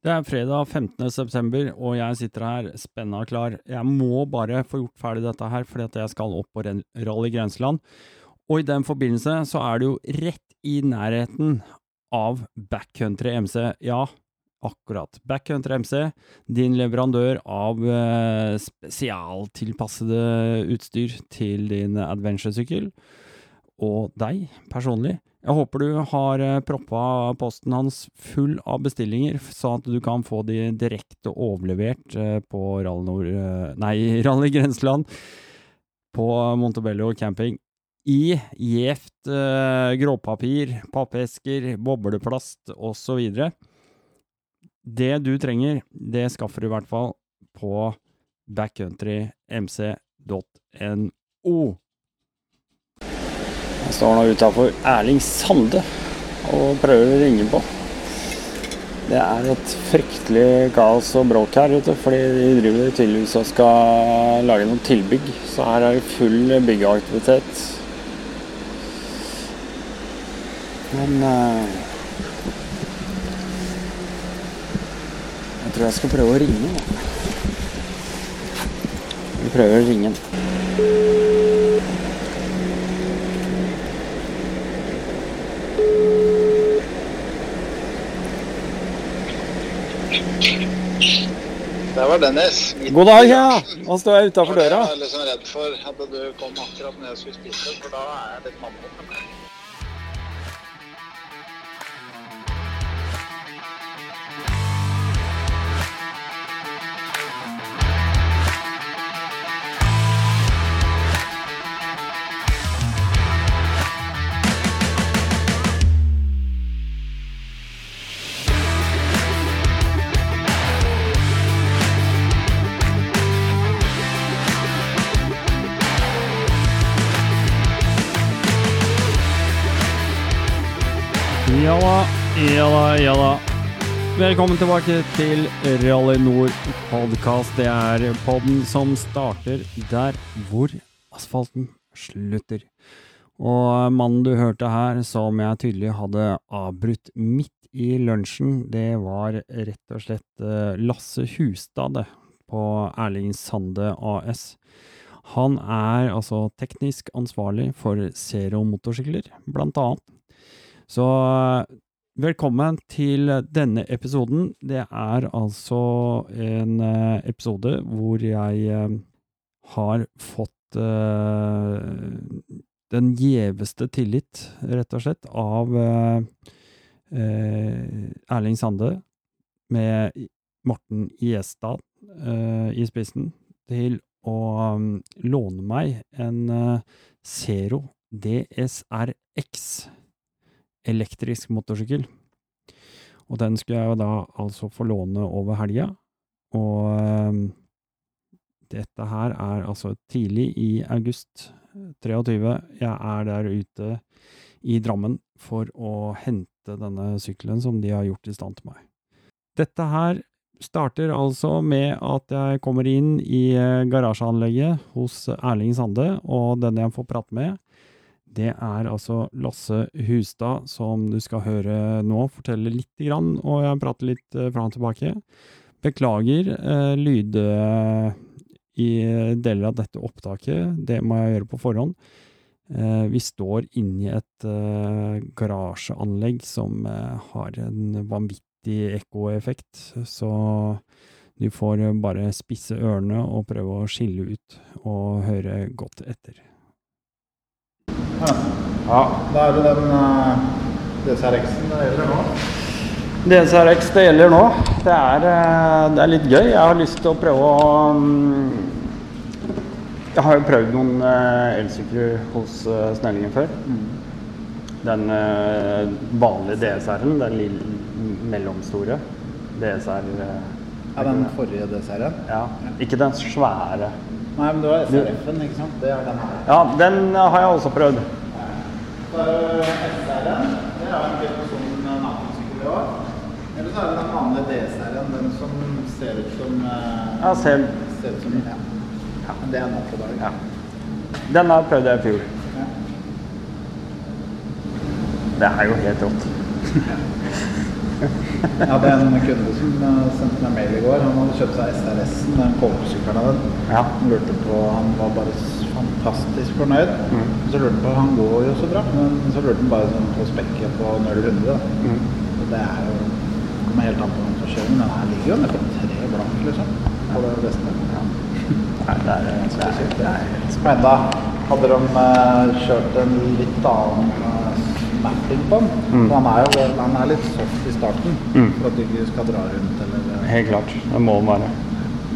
Det er fredag 15. september, og jeg sitter her spenna og klar. Jeg må bare få gjort ferdig dette her, fordi at jeg skal opp på Rally Grenseland. Og i den forbindelse så er det jo rett i nærheten av Backcountry MC. Ja, akkurat. Backcountry MC, din leverandør av eh, spesialtilpassede utstyr til din adventuresykkel. Og deg personlig. Jeg håper du har eh, proppa posten hans full av bestillinger, sånn at du kan få de direkte overlevert eh, på Rally Nord eh, Nei, Rally Grenseland på Montebello camping. I gjevt eh, gråpapir, pappesker, bobleplast osv. Det du trenger, det skaffer du i hvert fall på backcountrymc.no. Jeg står nå utafor Erling Sande og prøver å ringe på. Det er et fryktelig kaos og bråk her, ute, fordi de driver tydeligvis og skal lage noen tilbygg. Så her er det full byggeaktivitet. Men eh, Jeg tror jeg skal prøve å ringe. Vi prøver å ringe. Det var Dennis. God dag, ja! Nå står utafor døra. Jeg var liksom redd for at du kom akkurat når jeg skulle spise, for da er jeg litt mamma. Ja da, ja da. Velkommen tilbake til Rally Nord podkast. Det er podden som starter der hvor asfalten slutter. Og mannen du hørte her, som jeg tydelig hadde avbrutt midt i lunsjen, det var rett og slett eh, Lasse Hustad på Erling Sande AS. Han er altså teknisk ansvarlig for Zero motorsykler, blant annet. Så velkommen til denne episoden. Det er altså en eh, episode hvor jeg eh, har fått eh, den gjeveste tillit, rett og slett, av Erling Sande med Morten Gjesdal eh, i spissen til å um, låne meg en Zero DSRX elektrisk motorsykkel. Og den skulle jeg jo da altså få låne over helga. Og ehm, dette her er altså tidlig i august 23. Jeg er der ute i Drammen for å hente denne sykkelen som de har gjort i stand til meg. Dette her starter altså med at jeg kommer inn i eh, garasjeanlegget hos Erling Sande, og den jeg får prate med, det er altså Lasse Hustad, som du skal høre nå, fortelle lite grann, og jeg prater litt fra fram og tilbake. Beklager eh, lyd eh, i deler av dette opptaket, det må jeg gjøre på forhånd. Eh, vi står inni et eh, garasjeanlegg som eh, har en vanvittig ekkoeffekt, så du får bare spisse ørene og prøve å skille ut og høre godt etter. Ja, da er det den uh, DSRX-en det gjelder nå. DSRX det gjelder nå. Det er, eh, det er litt gøy. Jeg har lyst til å prøve å um, Jeg har jo prøvd noen uh, elsykler hos uh, Snellingen før. Den eh, vanlige DSR-en, den lille mellomstore DSR eh, Ja, den forrige DSR-en. ja. Ikke den svære. Nei, men du har SRF-en, ikke sant? Det er den her. Ja, den har jeg også prøvd. Så er det er en Det er en litt sånn navnesykkel òg. Eller så er det den vanlige D-serien, den som ser ut som uh, Ja, selv. Ser ut som ja. ja. Men det er nå på ja. Den har prøvd jeg i fjor. Ja. Det er jo helt rått. Jeg hadde en kunde som eh, sendte meg mail i går. Han hadde kjøpt seg SRS-en, den kobbersykkelen av den. Ja. Han lurte på, han var bare fantastisk fornøyd. Mm. Så lurte han på, han går jo så bra, men så lurte han bare sånn på spekket på 0-100. da. Mm. Det er jo, kommer helt an på hvem som kjører, men den her ligger jo nede på tre blank, liksom. På det beste. Nei, det er, det er, det er Men enda hadde de eh, kjørt en litt annen uh, mapping på den. Mm. Så han er jo han er litt soft i starten, Mm. for at du ikke skal dra rundt eller eh, Helt klart. Det må den være.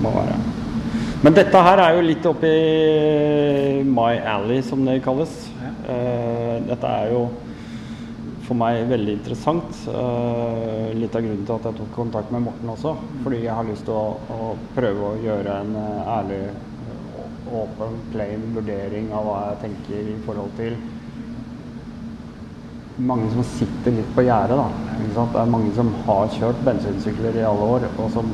Må være. Men dette her er jo litt oppi my alley, som det kalles. Ja. Uh, dette er jo for meg veldig interessant. Uh, litt av grunnen til at jeg tok kontakt med Morten også. Fordi jeg har lyst til å, å prøve å gjøre en ærlig, åpen, plain vurdering av hva jeg tenker i forhold til mange som sitter litt på gjerdet. da. Det er mange som har kjørt bensinsykler i alle år, og som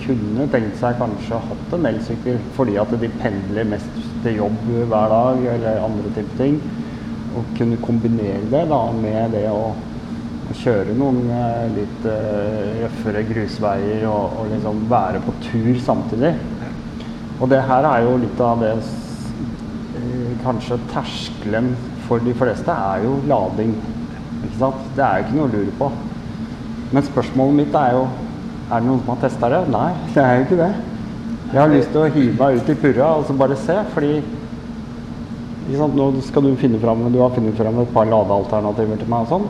kunne tenkt seg kanskje hatt en elsykkel fordi at de pendler mest til jobb hver dag eller andre type ting. Og kunne kombinere det da med det å, å kjøre noen eh, litt eh, røffere grusveier og, og liksom være på tur samtidig. Og det her er jo litt av det eh, Kanskje terskelen for de fleste er jo lading. Ikke sant? Det er jo ikke noe å lure på. Men spørsmålet mitt er jo Er det noen som har testa det? Nei, det er jo ikke det. Jeg har lyst til å hive meg ut i purra og så bare se, fordi ikke sant? Nå skal du finne fram Du har funnet fram et par ladealternativer til meg og sånn.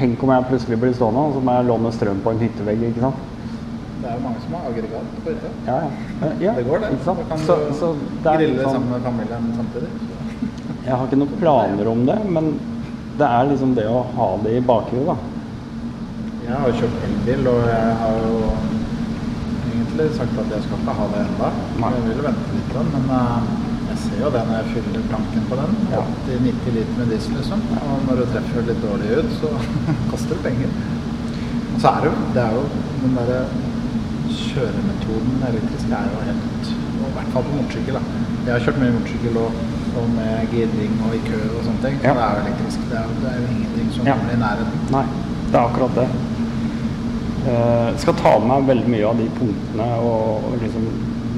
Tenk om jeg plutselig blir stående og så må jeg låne strøm på en hyttevegg. ikke sant? Det er jo mange som har aggregat på hytta. Ja, ja. ja Det går, det. Ikke sant? Da kan du så det er grille sånn- sammen med familien samtidig. Jeg har ikke noen planer om det, men det er liksom det å ha det i bakhodet, da. Jeg har jo kjøpt elbil, og jeg har jo egentlig sagt at jeg skal ikke ha det ennå. Jeg vil vente litt, da. men eh, jeg ser jo det når jeg fyller planken på den. 80-90 liter med diesel, liksom. Og når du treffer litt dårlig ut, så koster det penger. Og så er det jo, det er jo den derre kjøremetoden elektrisk er jo helt I hvert fall på motorsykkel. Jeg har kjørt mye motorsykkel og, og med girring og i kø og sånne ting. Ja. Det er jo elektrisk. Det er jo, det er jo ingenting som Ja. kommer i nærheten. Nei, det er akkurat det. Jeg skal ta med meg veldig mye av de punktene og, og liksom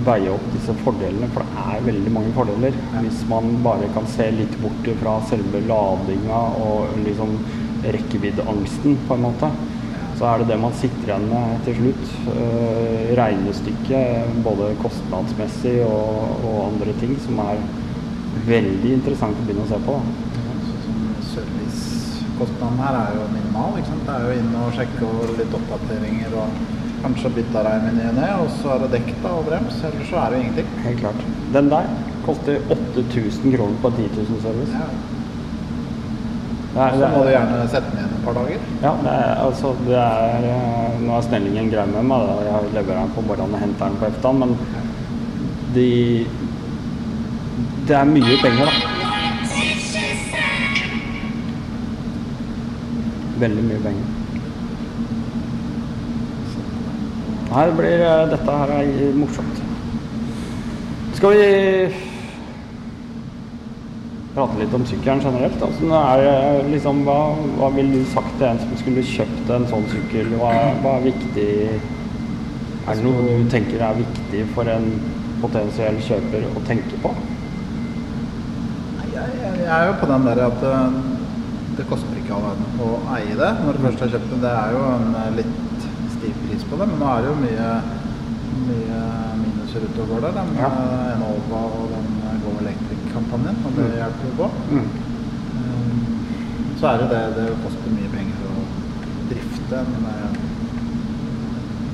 veie opp disse fordelene, for det er veldig mange fordeler. Hvis man bare kan se litt bort fra selve ladinga og liksom rekkeviddeangsten, på en måte, så er det det man sitter igjen med til slutt. Uh, Regnestykket, både kostnadsmessig og, og andre ting, som er veldig interessant å begynne å se på. Servicekostnaden her er jo minimal. ikke sant? Det er jo inn og sjekke og litt oppdateringer og kanskje bytte reim i ny og ne, og så er det dekk da, og brems. Ellers så er det jo ingenting. Helt klart. Den der koster 8000 kroner på 10 000 service. Ja. Er, Så må du er, gjerne sette den igjen et par dager. ja, det er, altså, det er eh, Nå er Snellingen grei med meg, jeg leverer den på morgenen og henter den på ettermiddagen, men de Det er mye penger, da. Veldig mye penger. Det blir eh, Dette her er morsomt. Skal vi prate litt om sykkelen generelt? Altså, er, liksom, hva, hva ville du sagt til en som skulle kjøpt en sånn sykkel? Hva, hva er viktig Er det noe du tenker er viktig for en potensiell kjøper å tenke på? Jeg, jeg, er jo på den der at eh, det koster ikke all verden å eie det når du først har kjøpt det. Det er jo en eh, litt stiv pris på det, men nå er det jo mye, mye minuser ute og går der. Den Ja. eh, Enova og den Go Electric-kampanjen, og det Mm. hjelper jo på. Mm. Så er det det, det koster mye penger å drifte en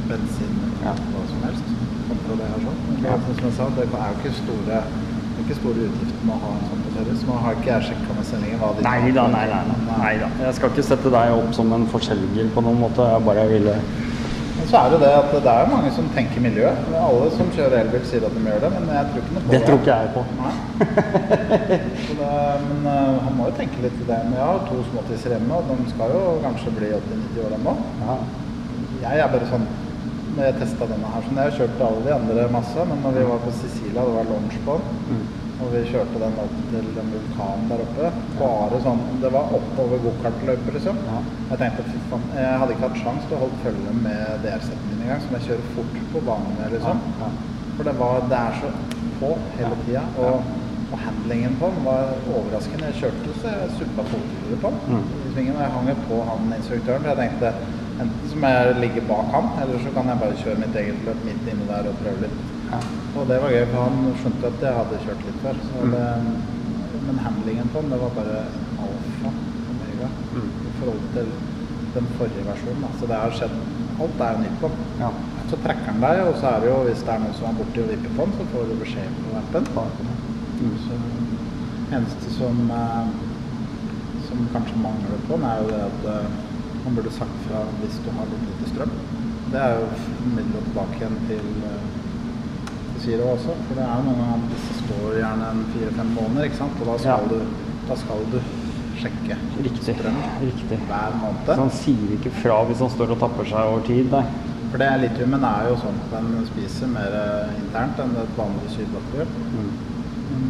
bensin Ja. eller hva som helst. kontra det her sånn. Men Ja. som jeg sa, det er jo ikke store, det er ikke store å ha en sånn på. Nå har ikke jeg sjekka med sendingen hva de Nei da, nei, nei, da. Jeg skal ikke sette deg opp som en forselger på noen måte. Jeg bare ville Men så er det det at det er mange som tenker miljø. Alle som kjører elbil sier at de gjør det, men jeg tror ikke noe på Det Det tror ikke jeg på. Det, men eh, han må jo tenke litt i det. Men jeg har to småtisser hjemme, og de skal jo kanskje bli 80-90 år ennå. Ja. Jeg er bare sånn Når jeg testa denne her sånn, Jeg har kjørt alle de andre masse, men når vi var på Sicilia, det var launch på den, Mm. Og vi kjørte den opp til den vulkanen der oppe. Bare sånn Det var oppover gokartløyper, liksom. Ja. Jeg tenkte fy faen, jeg hadde ikke hatt sjanse til å holde følge med DR-setten min engang, som jeg kjører fort på banen med, liksom. Ja. For det, var, det er så på hele tida. Og, og handlingen på den var overraskende. Jeg kjørte så jeg suppa fotgivere på den Mm. i svingen. Og jeg hang jo på han instruktøren, for jeg tenkte enten så må jeg ligge bak han, eller så kan jeg bare kjøre mitt eget løp midt inne der og prøve litt. Ja. Og det var gøy, for han skjønte at jeg hadde kjørt litt før. Så Mm. det, men handlingen på den, det var bare alfa omega Mm. i forhold til den forrige versjonen. Da. Så det har skjedd Alt er jo nytt på den. Ja. Så trekker den deg, og så er det jo, hvis det er noen som er borti og vipper på den, så får du beskjed på appen. Mm. Så eneste som, eh, som kanskje mangler på den, er jo det at eh, man burde sagt fra hvis du har litt lite strøm. Det er jo midler tilbake igjen til, eh, også, for det er jo noen ganger disse står gjerne en fire-fem måneder, ikke sant? Og da skal, Ja. du, da skal du sjekke Riktig. strøm Riktig. hver måned. Så han sier ikke fra hvis han står og tapper seg over tid, nei. For det litiumen er jo sånn at den spiser mer eh, internt enn et vanlig sydbatteri. Mm.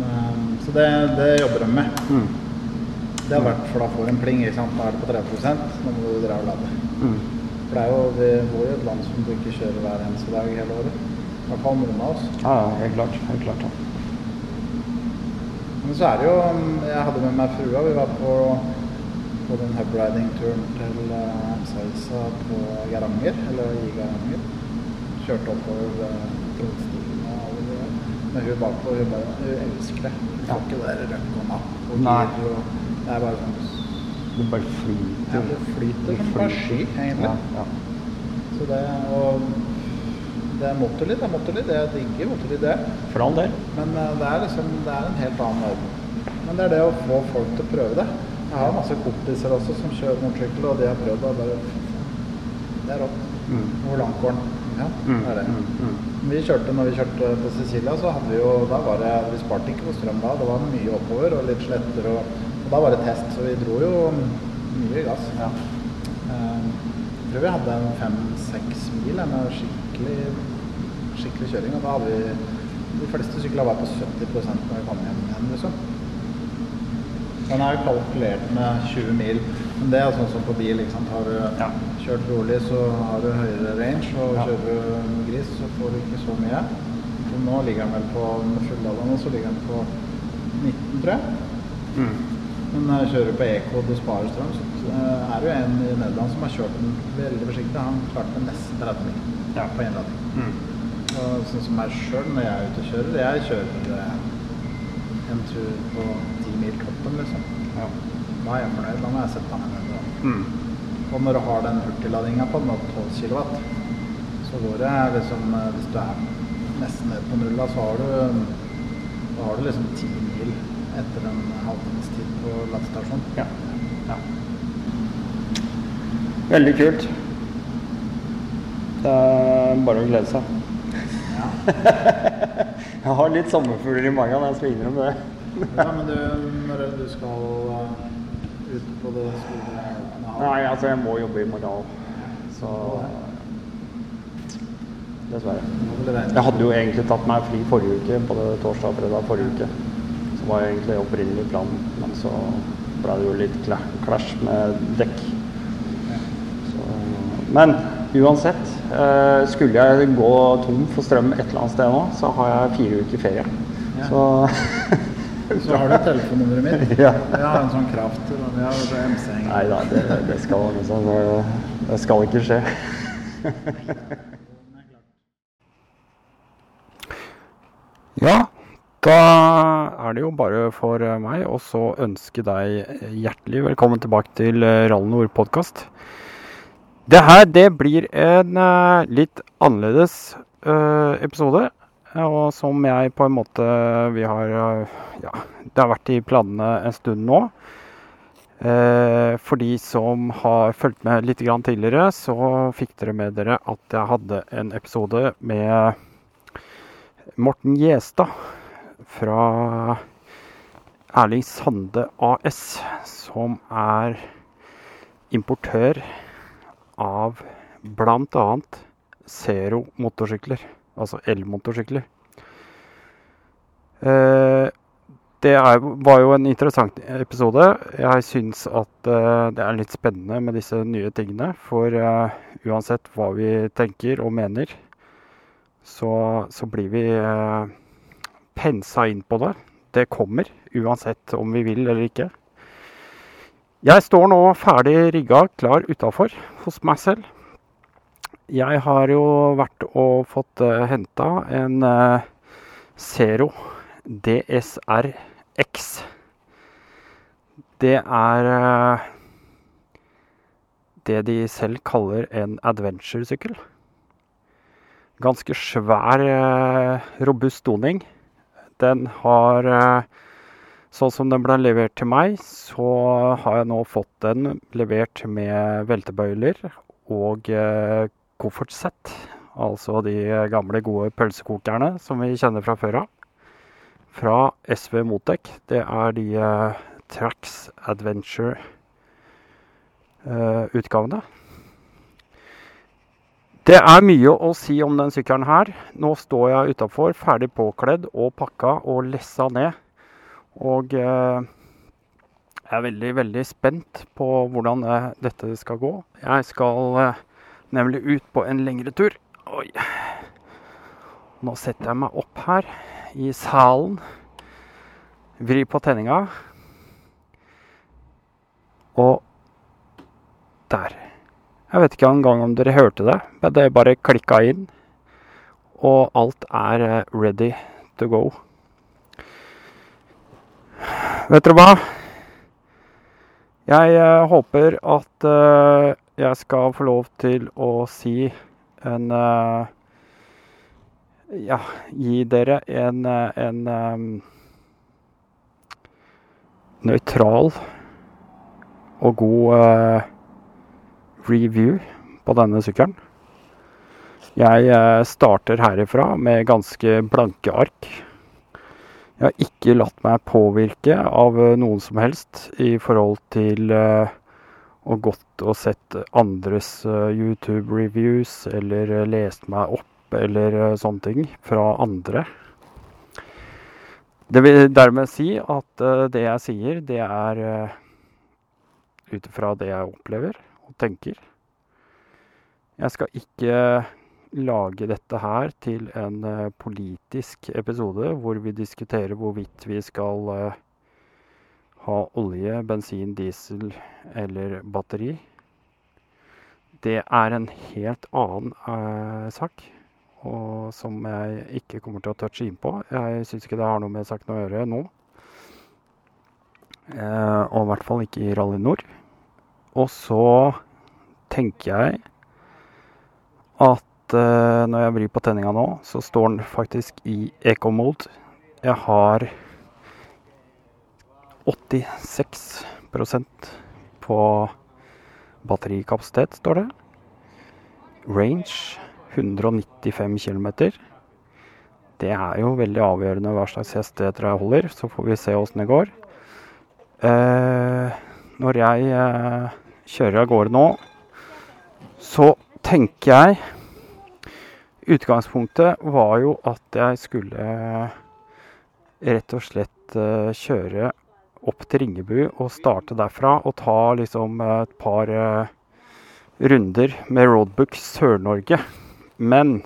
Eh, Så det, det jobber de med. Mm. Det har vært for da får du en pling, ikke sant. Da er det på 30 nå må du dra og lade. Mm. For det er jo, vi bor i et land som du ikke kjører hver eneste dag hele året. Hvert fall noen av oss. Ja, ja, helt klart. Helt klart. Ja. Men så er det jo Jeg hadde med meg frua. Vi var på, på den hubriding-turen til uh, på Geiranger, eller i Geiranger. Kjørte oppover uh, Trollstigen og alle de der. Men hun bakpå, hun bare Hun elsker det. Hun får ikke det der røkk og napp og Nei. gir og Det er bare sånn Det bare flyter. Ja, det flyter som bare sky, egentlig. Ja, ja. Så det Og det er Motorly, det er Motorly. Det er digger Motorly, det. For all del. Men eh, det er liksom Det er en helt annen verden. Men det er det å få folk til å prøve det. Jeg har masse kompiser også som kjører motorsykkel, og de har prøvd det. Bare Det er rått. Mm. Hvor den? Ja, Mm. det er det. Mm. Mm. Vi kjørte, når vi kjørte på Sicilia, så hadde vi jo Da var det Vi sparte ikke på strøm da. Det var mye oppover og litt sletter. Og, og da var det test, så vi dro jo mye gass. Ja. Eh, Jeg tror vi hadde fem-seks mil med skikkelig, skikkelig kjøring. Og da hadde vi De fleste sykler var på 70 når vi kom hjem igjen, liksom. Den er jo kalkulert med 20 mil, men det er sånn som på bil. sant? Har du Ja. kjørt rolig, så har du høyere range, og Ja. kjører du gris, så får du ikke så mye. Så nå ligger den vel på med fullalder nå, så ligger den på 19, tror jeg. Mm. Men kjører du på Eco og sparer strøm, så eh, er det jo en i Nederland som har kjørt den veldig forsiktig. Han klarte nesten 30 mil Ja. på innladning. Mm. Og sånn som meg sjøl når jeg er ute og kjører, jeg kjører eh, en tur på 10 mil toppen, liksom. Ja. Da er jeg fornøyd. Da må jeg sette meg ned. og- Mm. Og når du har den hurtigladinga på den, 12 kW, så går det liksom eh, Hvis du er nesten ned på nulla, så har du, da har du liksom 10 mil etter en halvtimes tid på ladestasjonen. Ja. ja. Veldig kult. Det er bare å glede seg. Jeg har litt sommerfugler i magen, jeg skal innrømme det. ja, men du, når du skal eh, ut på det store? Nei, altså jeg må jobbe i morgen. Så Dessverre. Jeg hadde jo egentlig tatt meg fri forrige uke, både torsdag og fredag forrige uke. Så var jeg egentlig opprinnelig planen, men så ble det jo litt kla- clash med dekk. Så, men uansett, skulle jeg gå tom for strøm et eller annet sted nå, så har jeg fire uker ferie. Ja. Så Så har du telefonnummeret mitt. Ja. Jeg har en sånn kraft har. Nei da, det, det skal liksom eh, Det skal ikke skje. Ja, da er det jo bare for meg å så ønske deg hjertelig velkommen tilbake til Rallnord Rally podkast. Det her det blir en uh, litt annerledes uh, episode. Og som jeg på en måte Vi har eh, Ja, det har vært i planene en stund nå. Eh, for de som har fulgt med litt tidligere, så fikk dere med dere at jeg hadde en episode med Morten Gjestad fra Erling Sande AS, som er importør av bl.a. Zero motorsykler, altså elmotorsykler. Eh, det er, var jo en interessant episode. Jeg syns at uh, det er litt spennende med disse nye tingene. For uh, uansett hva vi tenker og mener, så, så blir vi pensa inn på det. Det kommer, uansett om vi vil eller ikke. Jeg står nå ferdig rigga, klar utafor hos meg selv. Jeg har jo vært og fått uh, henta en uh, Zero DSR X. Det er uh, det de selv kaller en adventure-sykkel. Ganske svær, uh, robust doning. Den har uh, Sånn som den ble levert til meg, så har jeg nå fått den levert med veltebøyler og koffertsett. Altså de gamle, gode pølsekokerne som vi kjenner fra før av. Fra SV Motec. Det er de uh, Trax Adventure-utgavene. Uh, det er mye å si om den sykkelen her. Nå står jeg utafor, ferdig påkledd og pakka og lessa ned. Og uh, jeg er veldig, veldig spent på hvordan dette skal gå. Jeg skal nemlig ut på en lengre tur. Oi. Nå setter jeg meg opp her i salen. Vri på tenninga. Og der. Jeg vet ikke engang om dere hørte det, det bare klikka inn. Og alt er eh, ready to go. Vet dere hva? Jeg uh, håper at uh, jeg skal få lov til å si en uh, Ja, gi dere en, en um, nøytral og god review på denne sykkelen. Jeg starter herifra med ganske blanke ark. Jeg har ikke latt meg påvirke av eh, noen som helst i forhold til uh, å gått og sett andres uh, YouTube-reviews eller lest meg opp eller sånne ting fra andre. Det vil dermed si at det jeg sier, det er ut ifra det jeg opplever og tenker. Jeg skal ikke lage dette her til en uh, politisk episode hvor vi diskuterer hvorvidt vi skal uh, ha olje, bensin, diesel eller batteri. Det er en helt annen uh, sak, og som jeg ikke kommer til å touche inn på. Jeg syns ikke det har noe med saken å gjøre nå. og i hvert fall ikke i Rally Nord. Og så tenker jeg at uh, når jeg vrir på tenninga nå, så står den faktisk i eco-mode. Jeg har 86% på batterikapasitet, står det. Range 195 km. Det er jo veldig avgjørende hva slags hesteheter jeg holder, så får vi se åssen det går. Uh, når jeg uh, kjører av gårde nå, så tenker jeg Utgangspunktet var jo at jeg skulle rett og slett uh, kjøre opp til Ringebu og starte derfra og ta liksom et par runder med Roadbook Sør-Norge. Men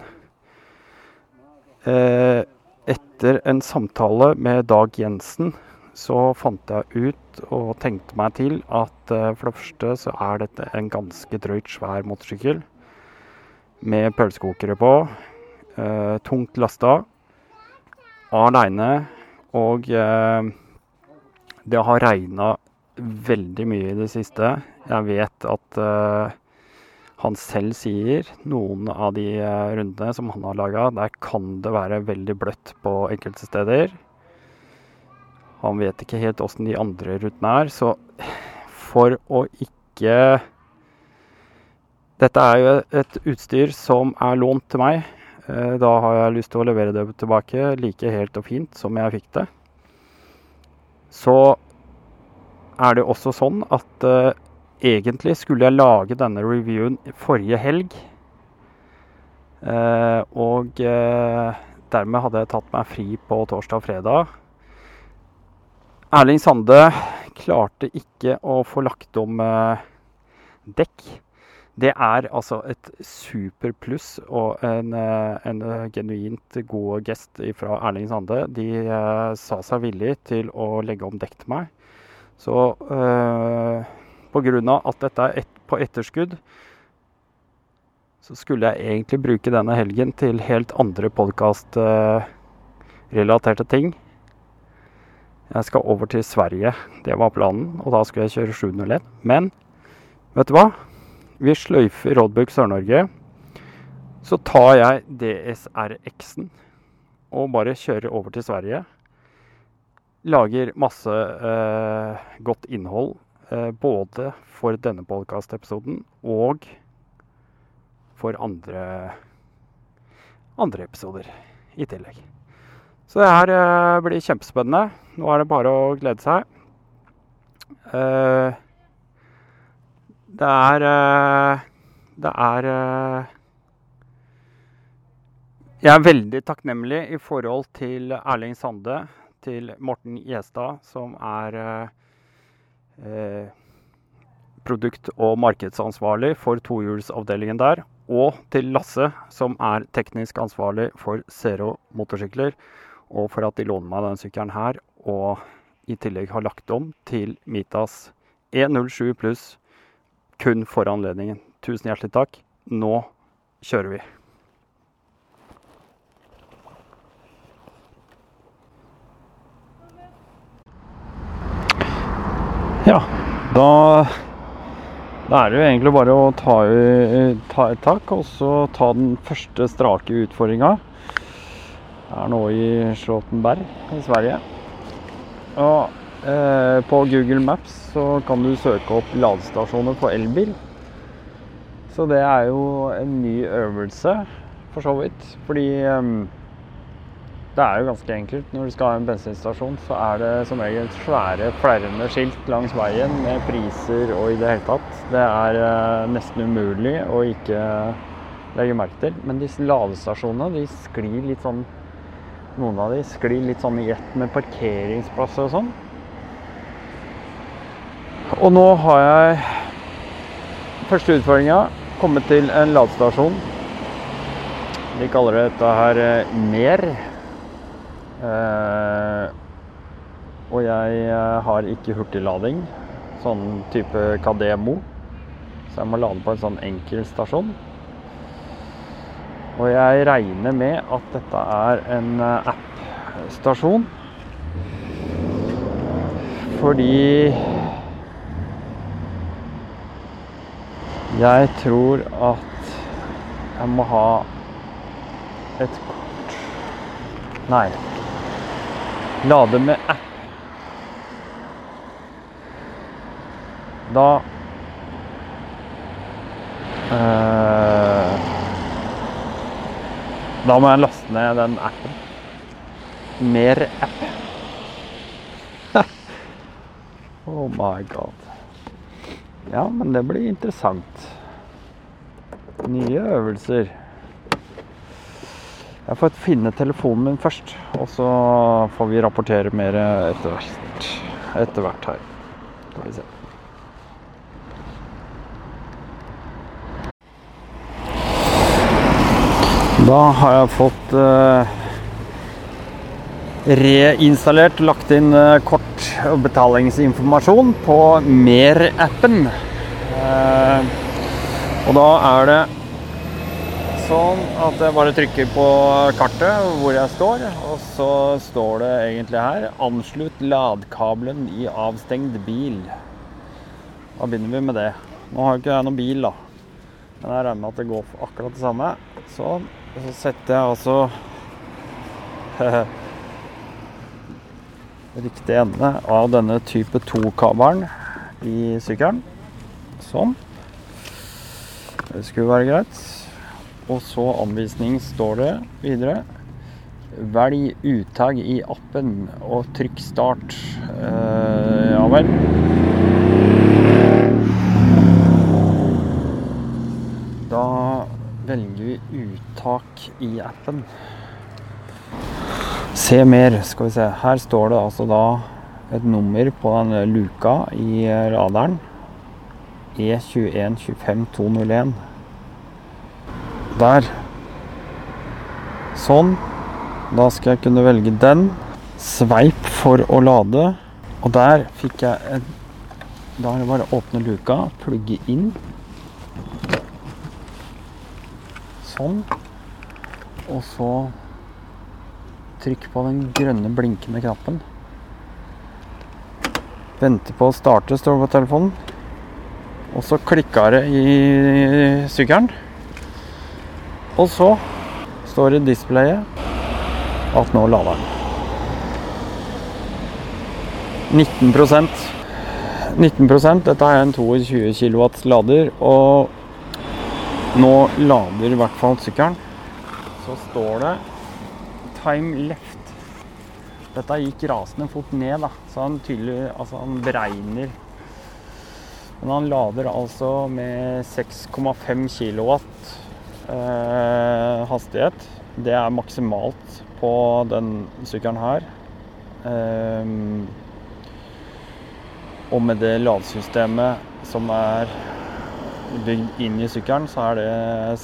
etter en samtale med Dag Jensen så fant jeg ut og tenkte meg til at for det første så er dette en ganske drøyt svær motorsykkel med pølsekokere på. Eh, tungt lasta. Aleine. Og eh, det har regna veldig mye i det siste. Jeg vet at eh, han selv sier noen av de rundene som han har laga, der kan det være veldig bløtt på enkelte steder. Han vet ikke helt åssen de andre rutene er, så for å ikke dette er jo et utstyr som er lånt til meg. Eh, da har jeg lyst til å levere det tilbake like helt og fint som jeg fikk det. Så er det også sånn at uh, egentlig skulle jeg lage denne reviewen forrige helg. Uh, og uh, dermed hadde jeg tatt meg fri på torsdag og fredag. Erling Sande klarte ikke å få lagt om dekk. Det er altså et superpluss og en, eh, en eh, genuint god gest fra Erling Sande. De eh, sa seg villig til å legge om dekk til meg. Så eh, pga. at dette er et, på etterskudd, så skulle jeg egentlig bruke denne helgen til helt andre podkastrelaterte ting. Jeg skal over til Sverige, det var planen, og da skulle jeg kjøre 701. Men vet du hva? Vi sløyfer Roadbook Sør-Norge. Så tar jeg DSRX-en og bare kjører over til Sverige. Lager masse eh, godt innhold eh, både for denne podkastepisoden og for andre, andre episoder i tillegg. Så det her eh, blir kjempespennende. Nå er det bare å glede seg. Eh, det er eh, Det er eh, Jeg er veldig takknemlig i forhold til Erling Sande, til Morten Gjestad, som er eh, produkt- og markedsansvarlig for tohjulsavdelingen der. Og til Lasse, som er teknisk ansvarlig for Zero motorsykler. Og for at de låner meg denne sykkelen her, og i tillegg har lagt om til Mitas 107 pluss kun for anledningen. Tusen hjertelig takk. Nå kjører vi. Ja, da da er det jo egentlig bare å ta, ta et tak og så ta den første strake utfordringa. Jeg er nå i Slåttenberg i Sverige. Og på Google Maps så kan du søke opp ladestasjoner for elbil. Så det er jo en ny øvelse, for så vidt. Fordi det er jo ganske enkelt. Når du skal ha en bensinstasjon, så er det som regel svære, flerrende skilt langs veien med priser og i det hele tatt. Det er eh, nesten umulig å ikke legge merke til. Men disse ladestasjonene de sklir litt sånn Noen av de sklir litt sånn i ett med parkeringsplasser og sånn. Og nå har jeg første utfordringa kommet til en ladestasjon. De kaller dette her eh, Mer. Eh, og jeg eh, har ikke hurtiglading, sånn type Kademo. Så jeg må lade på en sånn enkel stasjon. Og jeg regner med at dette er en eh, app-stasjon. Fordi jeg tror at jeg må ha et kort Nei. Lade med app. Da eh, Da må jeg laste ned den appen. Mer app. oh my god. Ja, men det blir interessant. Nye øvelser. Jeg får finne telefonen min først, og så får vi rapportere mer etter hvert. Etter hvert her. Skal vi se. Da har jeg fått eh, reinstallert, lagt inn eh, kort- og betalingsinformasjon på Mer-appen. Eh, og da er det sånn at jeg bare trykker på kartet hvor jeg står, og så står det egentlig her 'Anslutt ladkabelen i avstengt bil'. Da begynner vi med det. Nå har jo ikke jeg noen bil, da. Men jeg regner med at det går akkurat det samme. Sånn. Så setter jeg altså riktig ende av denne type 2-kabelen i sykkelen. Sånn. Det skulle være greit. Og så anvisning står det videre. Velg uttak i appen og trykk start. Eh, ja vel. Da velger vi uttak i appen. Se mer, skal vi se. Her står det altså da et nummer på den luka i radaren. E2125201. Der. Sånn. Da skal jeg kunne velge den. Sveip for å lade. Og der fikk jeg en Da er det bare å åpne luka, plugge inn. Sånn. Og så trykk på den grønne blinkende knappen. Vente på å starte, står det på telefonen. Og så klikka det i sykkelen. Og så står det i displayet at nå lader den. 19% 19 Dette er en 22 kW lader, og nå lader i hvert fall sykkelen. Så står det 'time left'. Dette gikk rasende fort ned, da. så han tydelig Altså, han beregner Men han lader altså med 6,5 kW eh, hastighet. Det er maksimalt på den sykkelen her. Eh, og med det ladesystemet som er bygd inn i sykkelen, så er det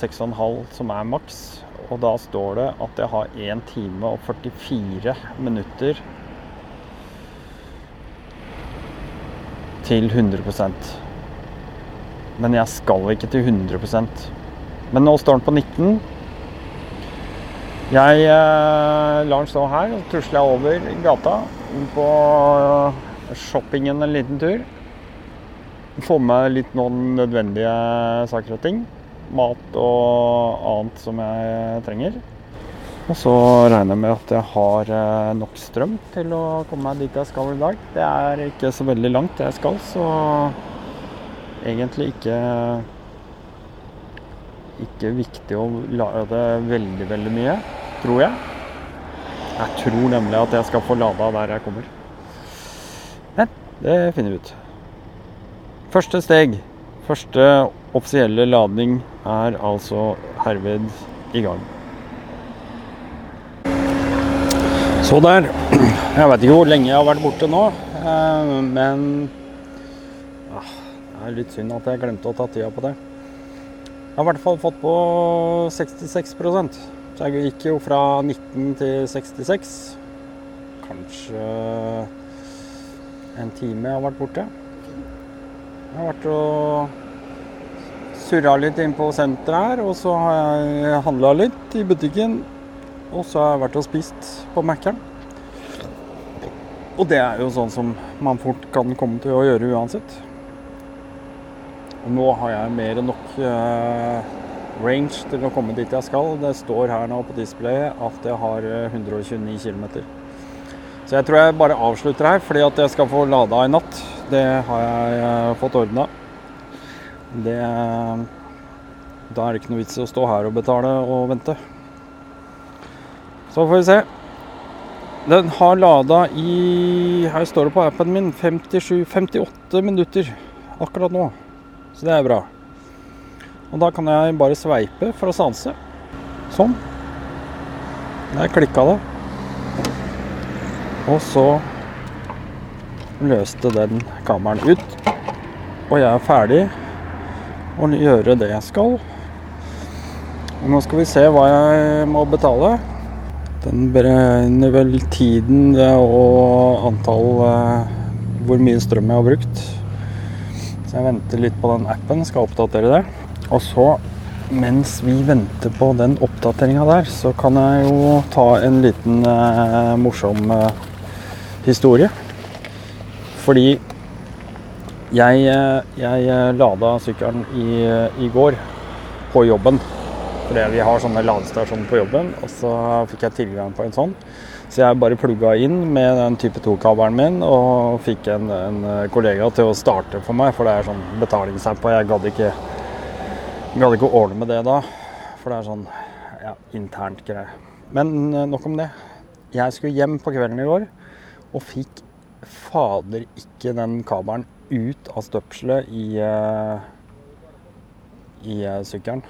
6,5 som er maks. Og da står det at jeg har 1 time og 44 minutter til 100% Men jeg skal ikke til 100% Men nå står den på 19. Jeg eh, lar den stå her, og tusler jeg over gata på shoppingen en liten tur. Få med litt noen nødvendige saker og ting. Mat og annet som jeg trenger. Og så regner jeg med at jeg har eh, nok strøm til å komme meg dit jeg skal i dag. Det er ikke så veldig langt jeg skal, så egentlig ikke ikke viktig å lade veldig, veldig mye, tror jeg. Jeg tror nemlig at jeg skal få lada der jeg kommer. Men Det finner vi ut. Første steg, første offisielle lading, er altså herved i gang. Så der. Jeg vet ikke hvor lenge jeg har vært borte nå, eh, men ah, det er litt synd at jeg glemte å ta tida på det. Jeg har i hvert fall fått på 66 så jeg gikk jo fra 19 til 66. Kanskje en time jeg har vært borte. Jeg har vært og surra litt inn på senteret her, og så har jeg handla litt i butikken. Og så har jeg vært og spist på Mækkern. Og det er jo sånn som man fort kan komme til å gjøre uansett. Og nå har jeg mer enn nok uh, range til å komme dit jeg skal. Det står her nå på displayet at jeg har 129 km. Så jeg tror jeg bare avslutter her, fordi at jeg skal få lada i natt. Det har jeg eh, fått ordna. Det Da er det ikke noe vits i å stå her og betale og vente. Så får vi se. Den har lada i Her står det på appen min 57-58 minutter akkurat nå. Så det er bra. Og da kan jeg bare sveipe for å sanse. Sånn. Der klikka det. Og så løste den kammeren ut. Og jeg er ferdig å gjøre det jeg skal. Og nå skal vi se hva jeg må betale. Den beregner vel tiden og antall eh, hvor mye strøm jeg har brukt. Så jeg venter litt på den appen, skal oppdatere det. Og så mens vi venter på den oppdateringa der, så kan jeg jo ta en liten eh, morsom eh, historie. Fordi jeg, eh, jeg eh, lada sykkelen i, i, går på jobben. Fordi vi har sånne ladestasjoner på jobben, og så fikk jeg tilgang på en sånn. Så jeg bare plugga inn med den type 2-kabelen min og fikk en, en, kollega til å starte for meg, for det er sånn betalingsapp, og jeg gadd ikke, gadd ikke ordne med det da. For det er sånn ja, internt greie. Men eh, nok om det. Jeg skulle hjem på kvelden i går og fikk fader ikke den kabelen ut av støpselet i, uh, i uh, sykkelen.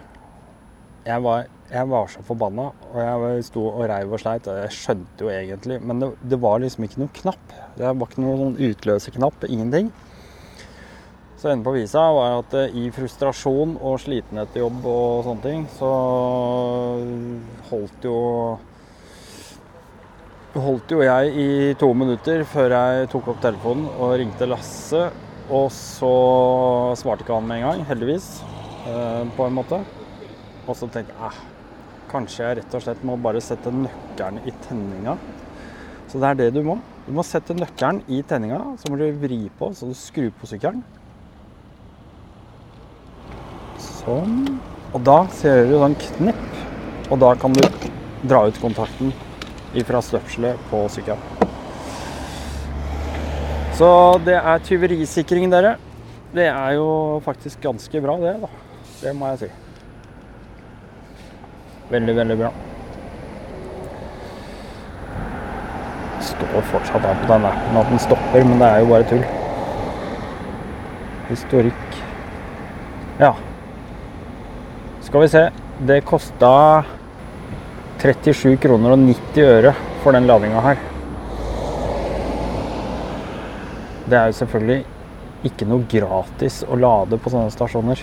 jeg var, jeg var så forbanna, og jeg sto og reiv og sleit, og jeg skjønte jo egentlig Men det, det var liksom ikke noen knapp. Det var ikke noen sånn utløserknapp, ingenting. Så enden på visa var at eh, i frustrasjon og slitenhet i jobb og sånne ting, så holdt jo holdt jo jeg i to minutter før jeg tok opp telefonen og ringte Lasse. Og så svarte ikke han med en gang, heldigvis, eh, på en måte. Og så tenkte jeg eh, kanskje jeg rett og slett må bare sette nøkkelen i tenninga. Så det er det du må. Du må sette nøkkelen i tenninga, så må du vri på så du skrur på sykkelen. Sånn. Og da ser du sånn knepp, og da kan du dra ut kontakten fra støpselet på sykkelen. Så det er tyverisikring, dere. Det er jo faktisk ganske bra, det, da. Det må jeg si. Veldig, veldig bra. Det står fortsatt her på den appen at den stopper, men det er jo bare tull. Historikk. Ja. Skal vi se. Det kosta 37 kroner og 90 øre for den ladinga her. Det er jo selvfølgelig ikke noe gratis å lade på sånne stasjoner.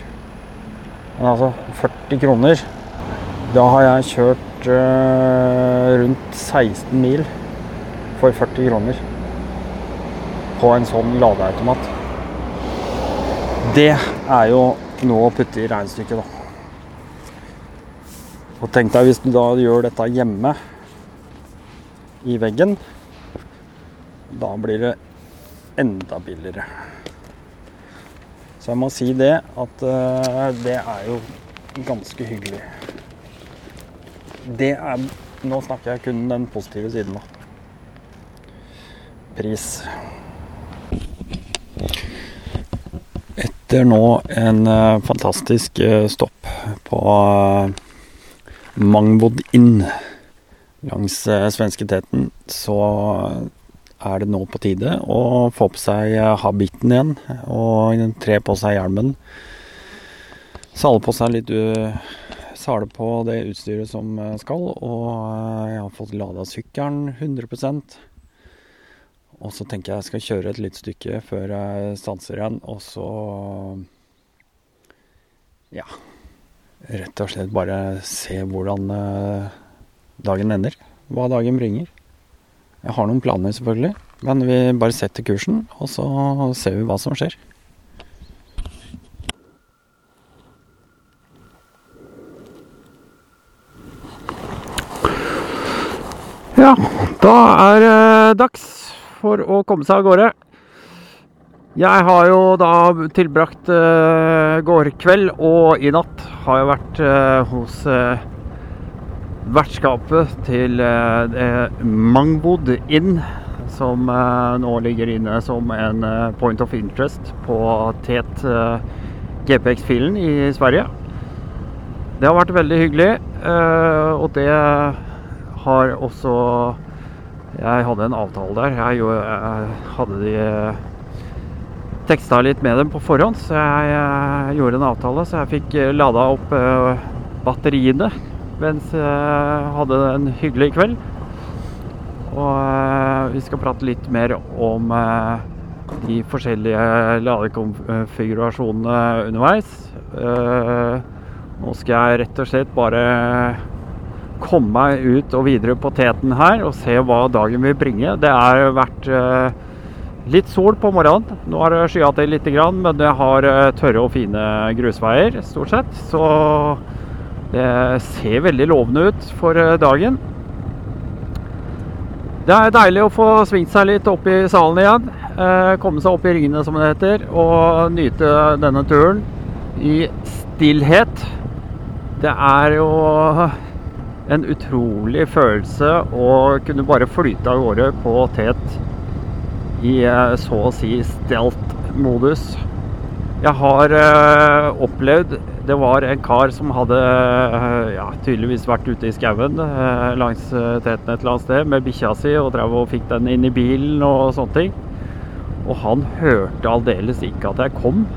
Men altså, 40 kroner da har jeg kjørt uh, rundt 16 mil for 40 kroner på en sånn ladeautomat. Det er jo noe å putte i regnestykket, da. Og tenk deg hvis du da gjør dette hjemme i veggen. Da blir det enda billigere. Så jeg må si det at uh, det er jo ganske hyggelig det er Nå snakker jeg kun den positive siden, da. Pris. Etter nå en uh, fantastisk uh, stopp på Mangwood Inn langs svensketeten, så er det nå på tide å få på seg habitten igjen og tre på seg hjelmen. Sale på seg litt sale på det utstyret som eh, skal, og eh, jeg har fått lada sykkelen 100% Og så tenker jeg jeg skal kjøre et lite stykke før jeg stanser igjen, og så Ja. Rett og slett bare se hvordan eh, dagen ender. Hva dagen bringer. Jeg har noen planer, selvfølgelig, men vi bare setter kursen, og så ser vi hva som skjer. Ja, da er det dags for å komme seg av gårde. Jeg har jo da tilbrakt uh, går og i natt har jeg vært uh, hos uh, vertskapet til uh, Mangbod Inn, som nå ligger inne som en point of interest på Tet GPX-filen i Sverige. Det har vært veldig hyggelig, og det har også Jeg hadde en avtale der. Jeg, hadde de eh, teksta litt med dem på forhånd, så jeg, gjorde en avtale. Så jeg fikk eh, lada opp batteriene mens jeg hadde en hyggelig kveld. Og uh, vi skal prate litt mer om uh, de forskjellige ladekonfigurasjonene underveis. nå skal jeg rett og slett bare komme meg ut og videre på teten her og se hva dagen vil bringe. Det har vært eh, litt sol på morgenen. Nå har det skya til litt, men det har eh, tørre og fine grusveier stort sett. Så det ser veldig lovende ut for eh, dagen. Det er deilig å få svingt seg litt opp i salen igjen. komme seg opp i ringene, som det heter, og nyte denne turen i stillhet. Det er jo en utrolig følelse å kunne bare flyte av gårde på tet i eh, så å si stelt-modus. Jeg har opplevd Det var en kar som hadde uh, ja, tydeligvis vært ute i skauen uh, langs teten et eller annet sted med bikkja si og drev og fikk den inn i bilen og sånne ting. Og han hørte aldeles ikke at jeg kom.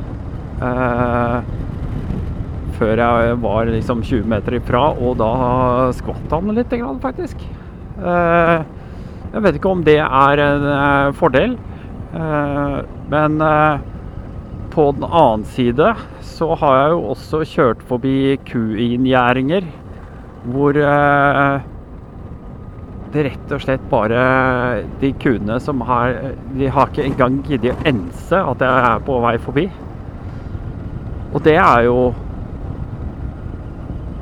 før jeg var liksom 20 meter ifra, og da skvatt han litt, faktisk. Eh, jeg vet ikke om det er en eh, fordel, eh, men eh, på den annen side så har jeg jo også kjørt forbi kuinngjerdinger hvor eh, det rett og slett bare De kuene som har De har ikke engang giddet å ense at jeg er på vei forbi. Og det er jo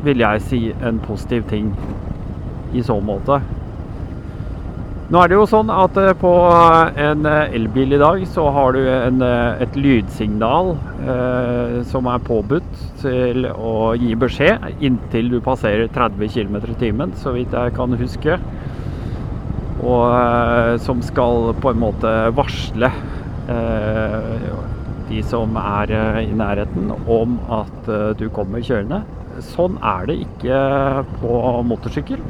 Vil jeg si en positiv ting i så måte. Nå er det jo sånn at eh, på en eh, elbil i dag så har du en, eh, et lydsignal eh, som er påbudt til å gi beskjed inntil du passerer 30 km i timen, så vidt jeg kan huske. Og eh, som skal på en måte varsle eh, de som er i nærheten om at du kommer kjørende. Sånn er det ikke på motorsykkel.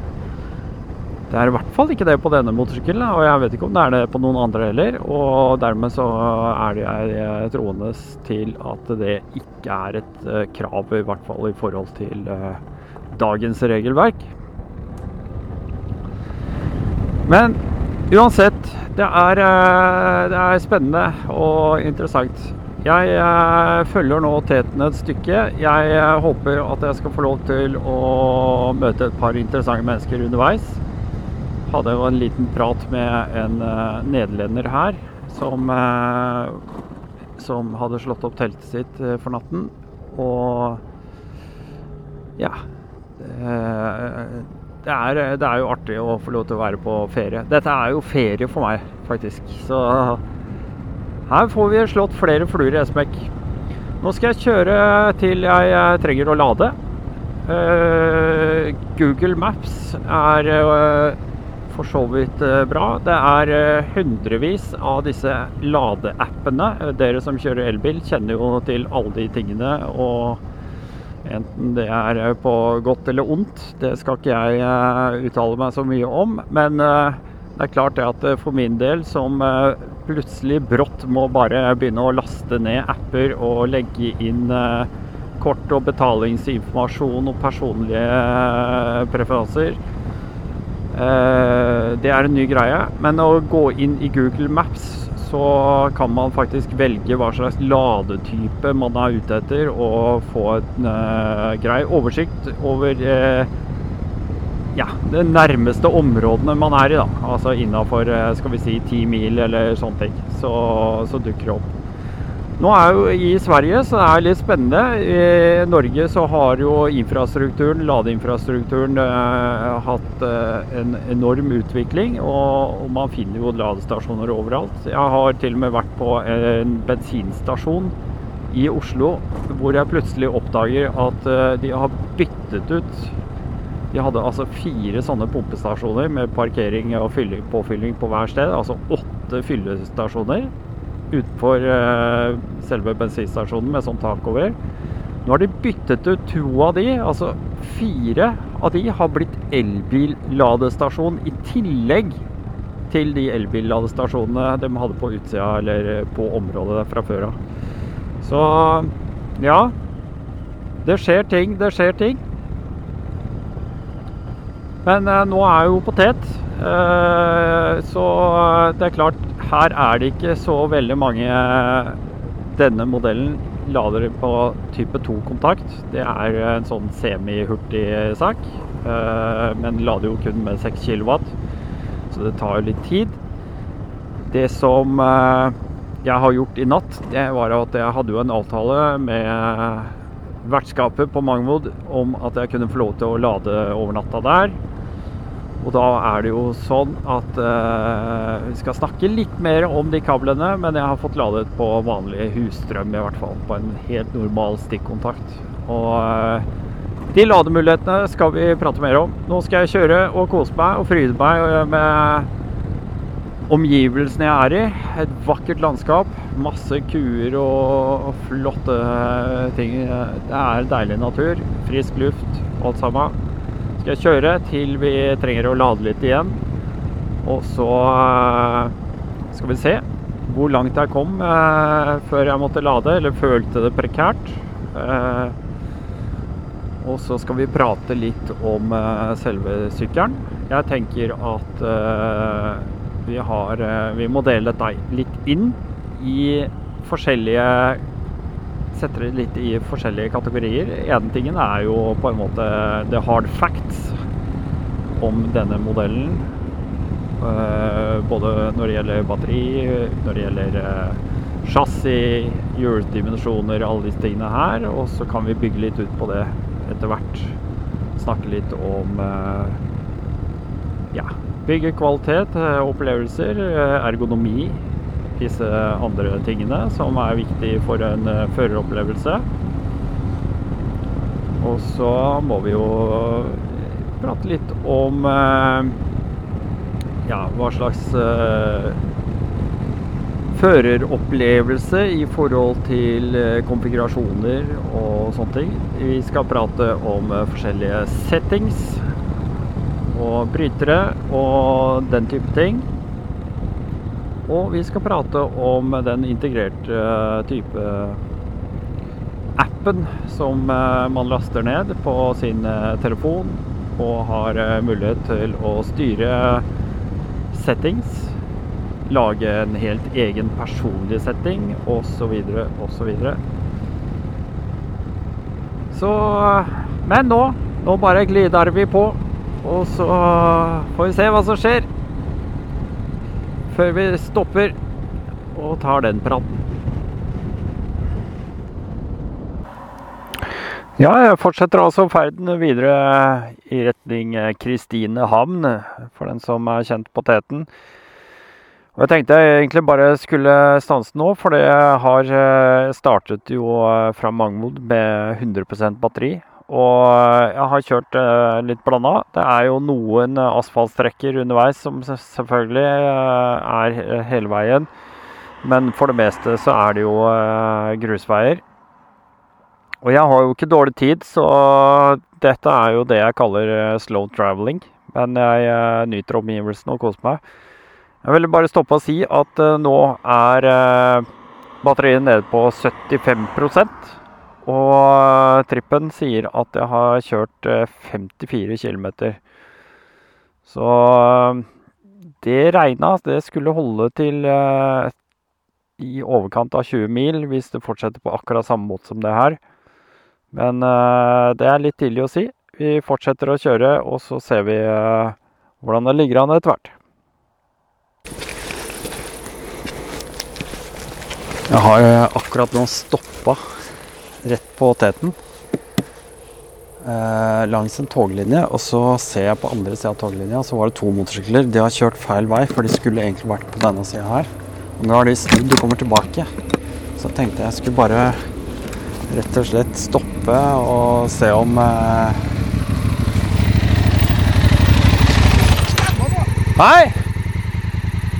Det er i hvert fall ikke det på denne motorsykkelen, og jeg vet ikke om det er det på noen andre heller. Og dermed så er jeg troende til at det ikke er et uh, krav, i hvert fall i forhold til uh, dagens regelverk. Men uansett, det er, uh, det er spennende og interessant. Jeg følger nå teten et stykke. Jeg håper at jeg skal få lov til å møte et par interessante mennesker underveis hadde jo en liten prat med en uh, nederlender her som, uh, som hadde slått opp teltet sitt uh, for natten. Og ja det er, det er, jo artig å få lov til å være på ferie. Dette er jo ferie for meg, faktisk. Så her får vi slått flere fluer i en. Nå skal jeg kjøre til jeg trenger å lade. Google Maps er for så vidt eh, bra. Det er eh, hundrevis av disse ladeappene. Eh, dere som kjører elbil, kjenner jo til alle de tingene. og Enten det er på godt eller ondt, det skal ikke jeg uttale meg så mye om. Men det er klart det at for min del, som plutselig brått må bare begynne å laste ned apper og legge inn kort- og betalingsinformasjon og personlige preferanser, det er en ny greie. Men å gå inn i Google Maps, så kan man faktisk velge hva slags ladetype man er ute etter, og få en uh, grei oversikt over uh, ja, de nærmeste områdene man er i. da, Altså innafor skal si ti mil eller sånne ting. Så, så dukker det opp. Nå er jo i Sverige, så det er litt spennende. I Norge så har jo infrastrukturen, ladeinfrastrukturen eh, hatt eh, en enorm utvikling. Og, og, man finner jo ladestasjoner overalt. Jeg har til og med vært på en bensinstasjon i Oslo hvor jeg plutselig oppdager at eh, de har byttet ut de hadde altså fire sånne pumpestasjoner med parkering og påfylling på hver sted. Altså åtte fyllestasjoner utenfor uh, selve bensinstasjonen med sånn tak over. Nå har de byttet ut to av de, altså fire av de har blitt elbilladestasjon i tillegg til de elbilladestasjonene de hadde på utsida eller på området fra før av. Så ja. Det skjer ting, det skjer ting. Men eh, nå er jo potet, så det er klart her er det ikke så veldig mange Denne modellen lader på type 2-kontakt. Det er en sånn semi-hurtig sak, eh, men lader jo kun med 6 kW, så det tar jo litt tid. Det som eh, jeg har gjort i natt, det var at jeg hadde jo en avtale med vertskapet på Mangvold om at jeg kunne få lov til å lade over natta der. Og da er det jo sånn at eh, vi skal snakke litt mer om de kablene, men jeg har fått ladet på vanlig husstrøm, i hvert fall. På en helt normal stikkontakt. Og eh, de lademulighetene skal vi prate mer om. Nå skal jeg kjøre og kose meg og fryde meg eh, med omgivelsene jeg er i. Et vakkert landskap. Masse kuer og flotte ting. Det er deilig natur. Frisk luft, alt sammen skal jeg kjøre til vi trenger å lade litt igjen. Og så eh, skal vi se hvor langt jeg kom eh, før jeg måtte lade, eller følte det prekært. Eh, Og så skal vi prate litt om selve sykkelen. Jeg tenker at vi har Vi må dele dette litt inn i forskjellige Sette det litt i forskjellige kategorier. Ene tingen er jo på en måte the hard facts om denne modellen. Eh, både når det gjelder batteri, når det gjelder eh, chassis, hjuldimensjoner, alle disse tingene her. Og så kan vi bygge litt ut på det etter hvert. Snakke litt om eh, ja, byggekvalitet, opplevelser, ergonomi. Disse andre tingene som er viktig for en eh, føreropplevelse. Og så må vi jo prate litt om eh, ja, hva slags eh, føreropplevelse i forhold til eh, konfigurasjoner og sånne ting. Vi skal prate om eh, forskjellige settings og brytere og den type ting. Og vi skal prate om den integrerte eh, type appen som eh, man laster ned på sin eh, telefon og har mulighet til å styre settings, lage en helt egen personlig setting osv. osv. Så Men nå, nå bare glider vi på, og så får vi se hva som skjer. Før vi stopper og tar den praten. Ja, jeg fortsetter altså ferden videre i retning Kristine Kristinehamn, for den som er kjent på teten. Og jeg tenkte jeg egentlig bare skulle stanse nå, for det har eh, startet jo eh, fra Mangmod med 100% batteri. Og jeg har kjørt litt blanda. Det er jo noen asfaltstrekker underveis som selvfølgelig er hele veien. Men for det meste så er det jo grusveier. Og jeg har jo ikke dårlig tid, så dette er jo det jeg kaller slow traveling. Men jeg nyter omgivelsene og koser meg. Jeg vil bare stoppe og si at nå er batteriet nede på 75 og trippen sier at jeg har kjørt 54 km. Så det regna. Det skulle holde til i overkant av 20 mil hvis det fortsetter på akkurat samme måte som det her. Men det er litt tidlig å si. Vi fortsetter å kjøre, og så ser vi hvordan det ligger an etter hvert. Jeg har akkurat nå stoppa rett på teten eh, langs en toglinje. Og så ser jeg på andre sida av toglinja, så var det to motorsykler. De har kjørt feil vei, for de skulle egentlig vært på denne sida her. Og nå har de snudd og kommer tilbake. Så tenkte jeg skulle bare rett og slett stoppe og se om eh... Hei!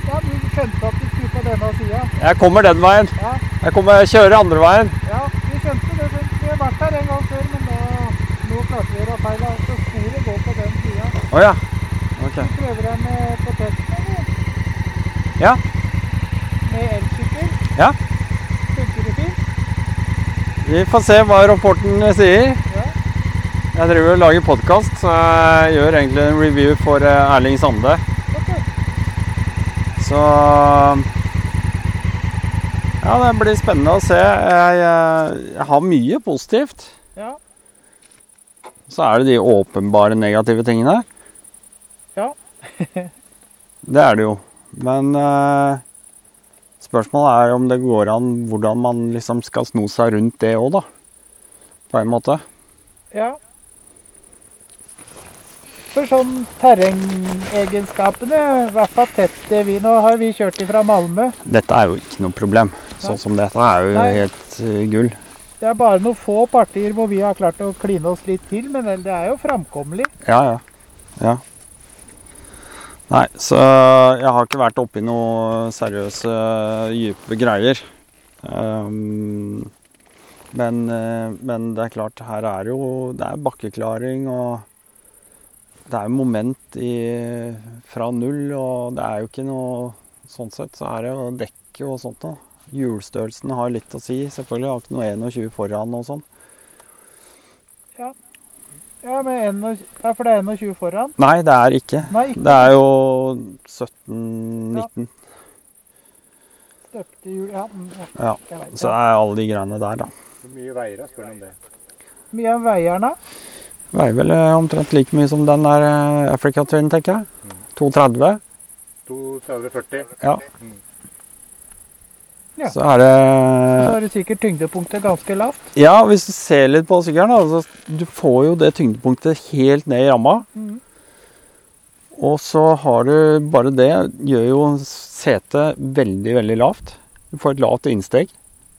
Ja, du skjønte at du skulle på denne sida. Jeg kommer den veien. Ja, Jeg kommer kjører andre veien. ja, vi skjønte det. skjønte. Vi har vært her en gang før, men nå, nå klarte vi å gjøre feil. Så sporet går på den sida. Oh, ja. Ok. Vi prøver testen, eller? Ja. Med elsykkel? Ja. Funker det fint? Vi får se hva rapporten sier. Ja. Jeg driver og lager podkast, så jeg gjør egentlig en review for eh, Erling Sande. Ok. Så Ja, det blir spennende å se. Jeg, jeg, jeg har mye positivt. Ja. Så er det de åpenbare negative tingene. Ja. Det er det jo. Men eh, spørsmålet er om det går an hvordan man liksom skal sno seg rundt det òg, da. På en måte. Ja. For sånn terrengegenskapene, i hvert fall tett det vi nå har vi kjørt ifra Malmö. Dette er jo ikke noe problem. Sånn som dette er jo Nei. helt uh, gull. Det er bare noen få partier hvor vi har klart å kline oss litt til, men det er jo framkommelig. Ja, ja. ja. Nei, så jeg har ikke vært oppi noe seriøse, dype greier. Um, men, eh, men det er klart, her er jo Det er bakkeklaring og det er moment i, fra null, og det er jo ikke noe Sånn sett så er det jo dekk og sånt noe. Hjulstørrelsen har litt å si, selvfølgelig. Jeg har ikke noe 21 foran og sånn. Ja. Ja, men en ja, for det er 21 foran? Nei, det er ikke. Nei, ikke Det er jo 17-19. støpte hjul. Ja, mm, ja, Ja. Så er alle de greiene der, da. Hvor mye veier da, Spør om det. Hvor Mye veier den, da? Veier vel eh, omtrent like mye som den der eh, Africa Twin, tenker jeg. 230. 230-40. Ja. Mm. Ja. Så er Så det sikkert tyngdepunktet ganske lavt. Ja, hvis du ser litt på sykkelen, altså, du får jo det tyngdepunktet helt ned i ramma. Mm. Og så har du bare det gjør jo setet veldig, veldig lavt. Du får et lavt innsteg.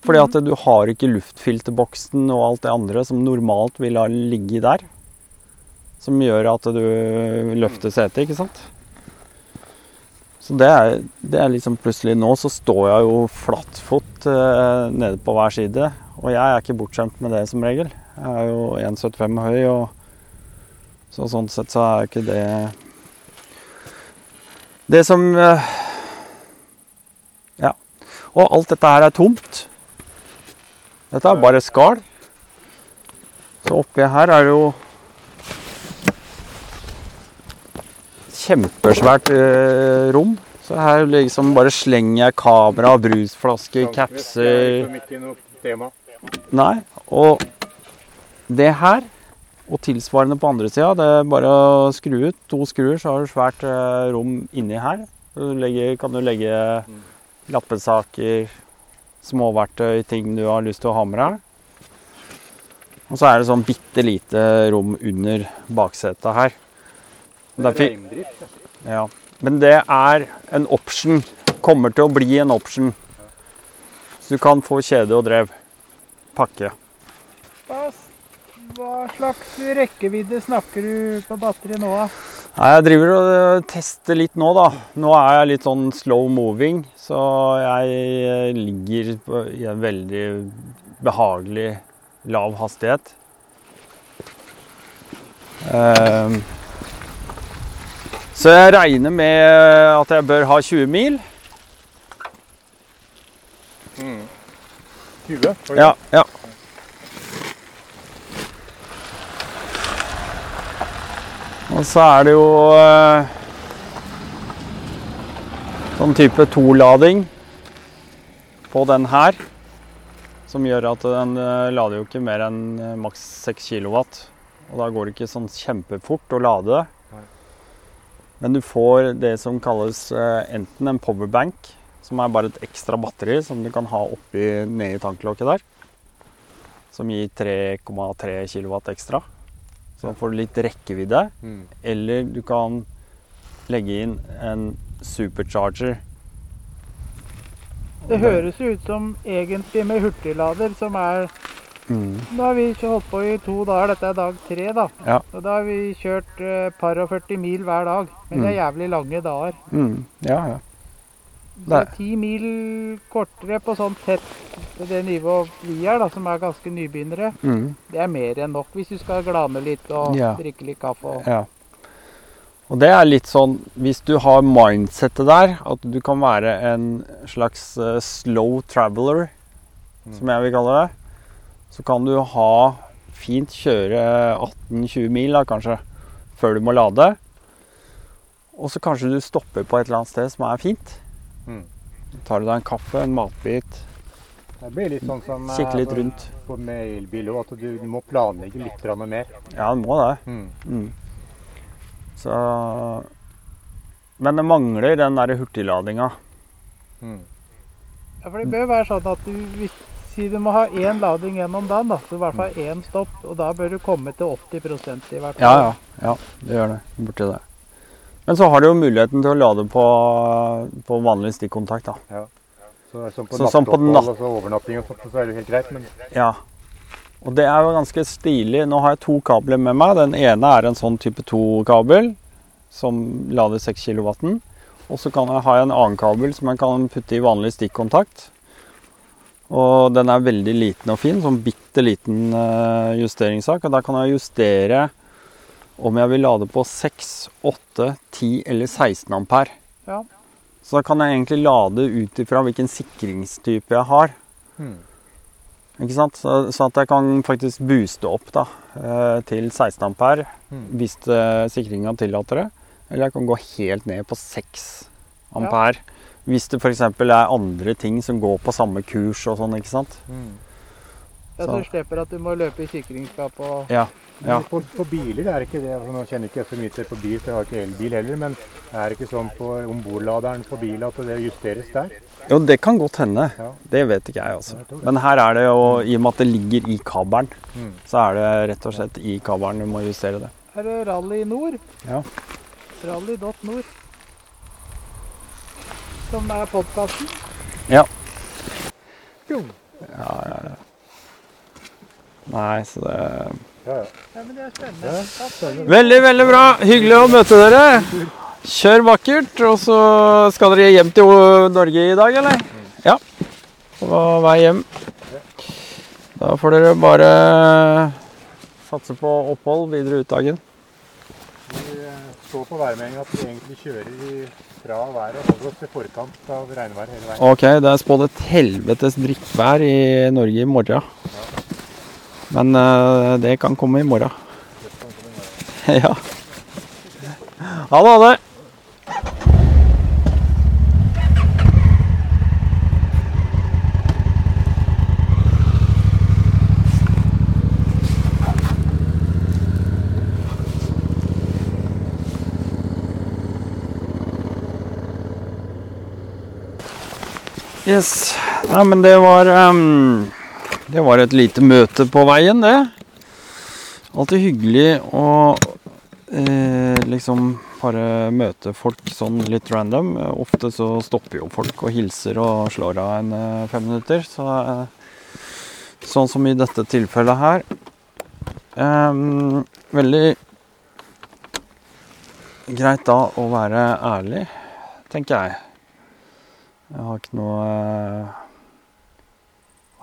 Fordi at du har ikke luftfilterboksen og alt det andre som normalt vil ha ligget der. Som gjør at du løfter setet, ikke sant. Så det er, det er liksom plutselig Nå så står jeg jo flattfot eh, nede på hver side. Og jeg er ikke bortskjemt med det som regel. Jeg er jo 1,75 høy, og så sånn sett så er ikke det Det som eh, Ja. Og alt dette her er tomt. Dette er bare skall. Så oppi her er det jo kjempesvært eh, rom. Så her liksom bare slenger jeg kamera, brusflasker, er capser. Nei. Og det her, og tilsvarende på andre sida, det er bare å skru ut to skruer, så har du svært eh, rom inni her. Du legger, kan du legge lappesaker, småverktøy, ting du har lyst til å ha med deg. Og så er det sånn bitte lite rom under baksetet her. Det er Derfor- reindrift. Ja. ja. Men det er en option. Kommer til å bli en option. Så du kan få kjede og drev. Pakke. Hva, slags rekkevidde snakker du på batteri nå, da? Nei, Jeg driver og øh, tester litt nå, da. Nå er jeg litt sånn slow moving, så jeg øh, ligger i en veldig behagelig lav hastighet. Ehm, så jeg regner med at jeg bør ha 20 mil. 20? Ja, ja. Og så er det jo eh, sånn type tolading på den her. Som gjør at den eh, lader jo ikke mer enn eh, maks 6 kW. Og da går det ikke sånn kjempefort å lade. Nei. Men du får det som kalles eh, enten en powerbank, som er bare et ekstra batteri som du kan ha oppi nedi tanklokket der som gir 3,3 kW ekstra. Så da får du litt rekkevidde. Mm. Eller du kan legge inn en supercharger. Det høres jo ut som egentlig med hurtiglader, som er Mm. Da har vi holdt på i to dager, dette er dag tre, da. Ja. Og da har vi kjørt eh, par og 40 mil hver dag. Men det er jævlig lange dager. Mm. Ja, ja. Så ti mil kortere på sånn tett på det nivået vi er, da, som er ganske nybegynnere, Mm. det er mer enn nok hvis du skal glane litt og Ja. drikke litt kaffe. Og... ja. Og det er litt sånn Hvis du har mindsettet der, at du kan være en slags eh, slow traveler, som jeg vil kalle det, så kan du ha fint kjøre 18-20 mil, da, kanskje, før du må lade. Og så kanskje du stopper på et eller annet sted som er fint. Mm. Tar du deg en kaffe, en matbit, Det blir litt sånn som eh, kikker litt rundt. på med elbil òg, at du, du må planlegge litt mer. Ja, du må det. Mm. Mm. Så Men det mangler den derre hurtigladinga. Mm. Ja, for det bør være sånn at du hvis, si du må ha én lading gjennom dagen, da, så i hvert fall én stopp. Og da bør du komme til 80% i hvert fall. Ja, ja. ja, det gjør det. Borti det. Men så har du jo muligheten til å lade på, på vanlig stikkontakt, da. Så det er sånn på Så sånn på natt- og så overnatting og sånt, så er det jo helt greit. Men Ja. Og det er jo ganske stilig. Nå har jeg to kabler med meg. Den ene er en sånn type 2-kabel som lader 6 kW. Og så kan jeg ha en annen kabel som jeg kan putte i vanlig stikkontakt. Og den er veldig liten og fin, sånn bitte liten eh, justeringssak. Og der kan jeg justere om jeg vil lade på 6, 8, 10 eller 16 ampere. Ja. Så da kan jeg egentlig lade ut ifra hvilken sikringstype jeg har. Hmm. Ikke sant? Så, så at jeg kan faktisk booste opp da, eh, til 16 ampere hmm. hvis eh, sikringa tillater det. Eller jeg kan gå helt ned på 6 ampere. Hvis det f.eks. er andre ting som går på samme kurs og sånn, ikke sant. Mm. Ja, Så- så slipper at du må løpe i sikringsskap og Ja. Ja. På, på biler er det ikke det. altså, Nå kjenner ikke jeg så mye til på bil, for jeg har ikke elbil heller. Men er det ikke sånn på ombordladeren på bil at det justeres der? Jo, det kan godt hende. Ja. Det vet ikke jeg, altså. Jeg. Men her er det jo, i og med at det ligger i kabelen, Mm. så er det rett og slett i kabelen du må justere det. Her er Rally Nord. Ja. Rally.nord. Som er podkasten. Ja. Jo. Ja, ja, ja. Nei, så det Ja, ja. Ja, men det er spennende. Ja, spennende. Veldig, veldig bra. Hyggelig å møte dere. Kjør vakkert. Og så skal dere hjem til Norge i dag, eller? Ja. På vei hjem. Da får dere bare satse på opphold videre ut dagen. Vi eh, står på værmeldinga at vi egentlig kjører i, fra været og holder oss til forkant av regnvær hele veien. Ok, det er spådd et helvetes drittvær i Norge i morgen. Ja. Men det kan komme i morgen. det kan komme i morgen. ja. Ha det, ha det. Yes. Nei, men det var um, Det var et lite møte på veien, det. Alltid hyggelig å eh, liksom bare møte folk sånn litt random. Ofte så stopper jo folk og hilser og slår av en eh, fem minutter. Så eh, sånn som i dette tilfellet her. Ehm, veldig greit da å være ærlig, tenker jeg. Jeg har ikke noe eh,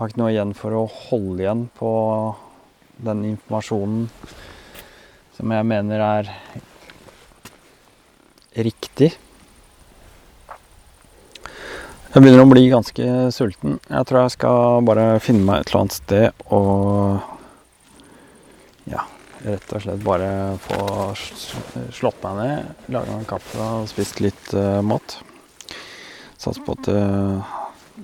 Har ikke noe igjen for å holde igjen på den informasjonen som jeg mener er riktig. Jeg begynner å bli ganske sulten. Jeg tror jeg skal bare finne meg et eller annet sted og ja, rett og slett bare få slått meg ned, laga en kaffe og spist litt uh, mat. Satser på at eh,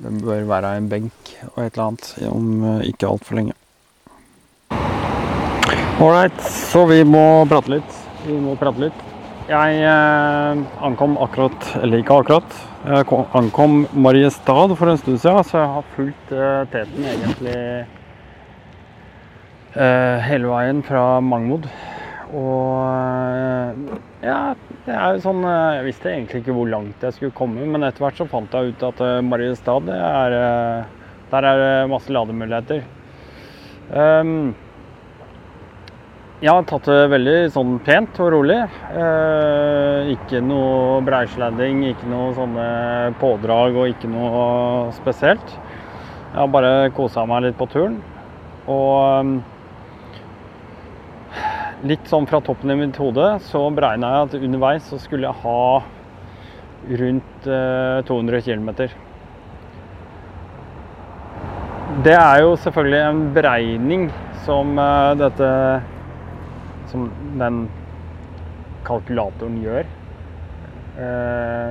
det bør være en benk og et eller annet om eh, ikke altfor lenge. Ålreit, så vi må prate litt. Vi må prate litt. Jeg eh, ankom akkurat, eller ikke akkurat, jeg kom, ankom Mariestad for en stund siden, så jeg har fulgt eh, teten egentlig eh, hele veien fra Mangmod. Og eh, ja, sånn eh, Jeg visste egentlig ikke hvor langt jeg skulle komme, men etter hvert så fant jeg ut at eh, Mariestad, er eh, Der er det masse lademuligheter. Um, jeg har tatt det veldig sånn pent og rolig. Uh, ikke noe breisledding, ikke noe sånne pådrag og ikke noe spesielt. Jeg har bare kosa meg litt på turen. Og um, litt sånn fra toppen i mitt hode så beregna jeg at underveis så skulle jeg ha rundt eh, 200 km. Det er jo selvfølgelig en beregning som eh, dette Som den kalkulatoren gjør. Eh,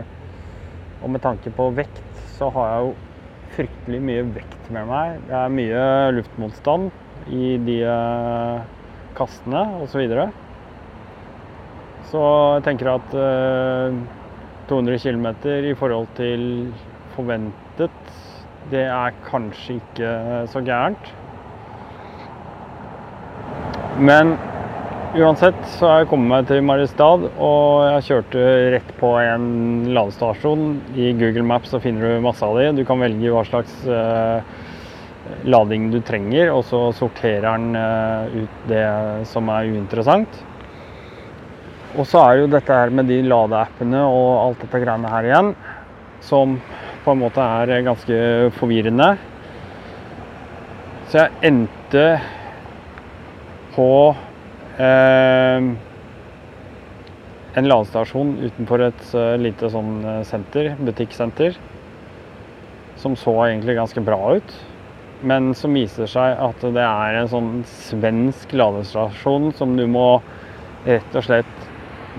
og med tanke på vekt så har jeg jo fryktelig mye vekt med meg. Det er mye luftmotstand i de eh, kastene osv. Så, videre. så jeg tenker at eh, 200 km i forhold til forventet, det er kanskje ikke så gærent. Men uansett så har jeg kommet meg til Mariestad, og jeg kjørte rett på en ladestasjon. I Google Maps så finner du masse av de. Du kan velge hva slags eh, lading du trenger, og så sorterer den eh, ut det som er uinteressant. Og så er jo dette her med de ladeappene og alt dette greiene her igjen, som på en måte er ganske forvirrende. Så jeg endte på eh, en ladestasjon utenfor et eh, lite sånn eh, senter, butikksenter, som så egentlig ganske bra ut. Men som viser seg at det er en sånn svensk ladestasjon som du må rett og slett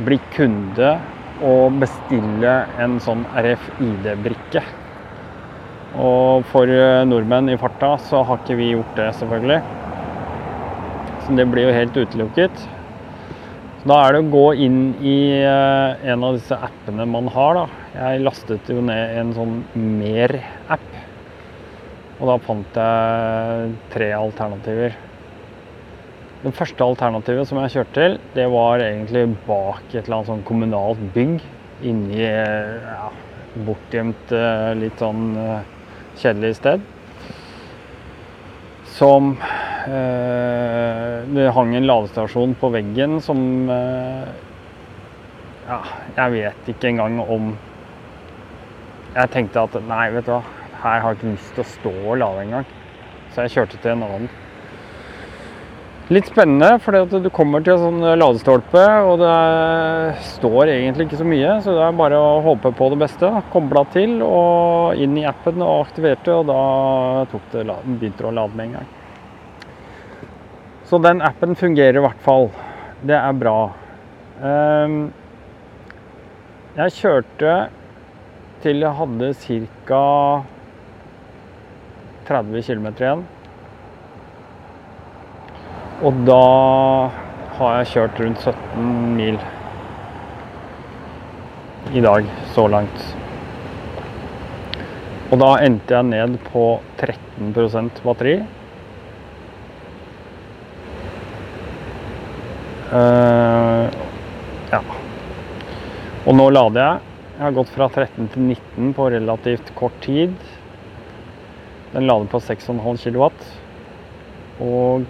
bli kunde og bestille en sånn RFID-brikke. Og for eh, nordmenn i farta så har ikke vi gjort det, selvfølgelig. Så det blir jo helt utelukket. Da er det å gå inn i eh, en av disse appene man har, da. Jeg lastet jo ned en sånn Mer-app. Og da fant jeg tre alternativer. Det første alternativet som jeg kjørte til, det var egentlig bak et eller annet sånn kommunalt bygg. Inni ja, bortgjemt, eh, litt sånn eh, kjedelig sted. Som eh, Det hang en ladestasjon på veggen som eh, Ja, jeg vet ikke engang om Jeg tenkte at nei, vet du hva her har jeg ikke lyst til å stå og lade engang. Så jeg kjørte til en annen. Litt spennende, for du kommer til en sånn ladestolpe, og det står egentlig ikke så mye. Så det er bare å håpe på det beste. Kobla til og inn i appen og aktiverte, og da det, begynte det å lade med en gang. Så den appen fungerer i hvert fall. Det er bra. Ehm, jeg kjørte til jeg hadde ca. 30 km igjen. Og da har jeg kjørt rundt 17 mil i dag, så langt. Og da endte jeg ned på 13% batteri. Uh, ja. Og nå lader jeg. Jeg har gått fra 13 til 19 på relativt kort tid. Den lader på 6,5 kW. Og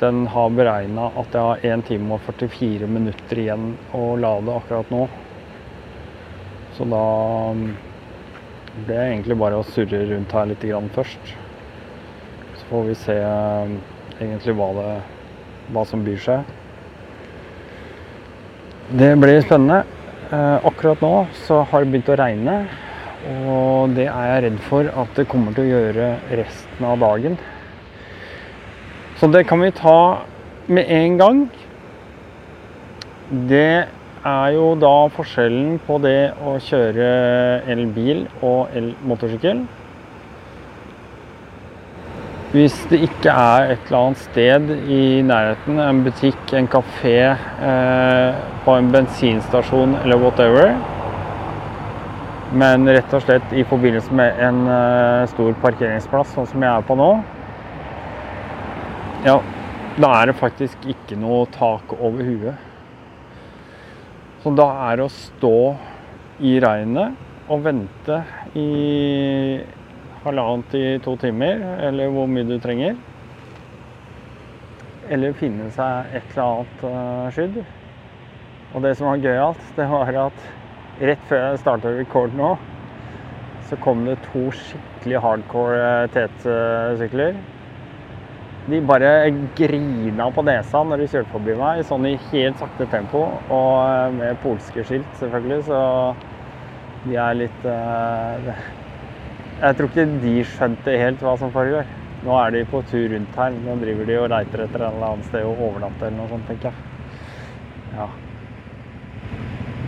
den har beregna at jeg har 1 time og 44 minutter igjen å lade akkurat nå. Så da ble jeg egentlig bare å surre rundt her litt først. Så får vi se eh, egentlig hva, det, hva som byr seg. Det blir spennende. Eh, akkurat nå så har det begynt å regne. Og det er jeg redd for at det kommer til å gjøre resten av dagen. Så det kan vi ta med en gang. Det er jo da forskjellen på det å kjøre elbil og elmotorsykkel. Hvis det ikke er et eller annet sted i nærheten, en butikk, en kafé, eh, på en bensinstasjon eller whatever, men rett og slett i forbindelse med en uh, stor parkeringsplass, sånn som jeg er på nå, ja, da er det faktisk ikke noe tak over huet. Så da er det å stå i regnet og vente i halvannen til to timer, eller hvor mye du trenger. Eller finne seg et eller annet uh, skydd. Og det som var gøyalt, det var at rett før jeg starta record nå, så kom det to skikkelig hardcore eh, TT-sykler. De bare grina på nesa når de kjørte forbi meg, sånn i helt sakte tempo. Og eh, med polske skilt, selvfølgelig, så de er litt Jeg tror ikke de skjønte helt hva som foregår. Nå er de på tur rundt her. Nå driver de og leiter etter en eller annet sted å overnatte eller noe sånt, tenker jeg. Ja.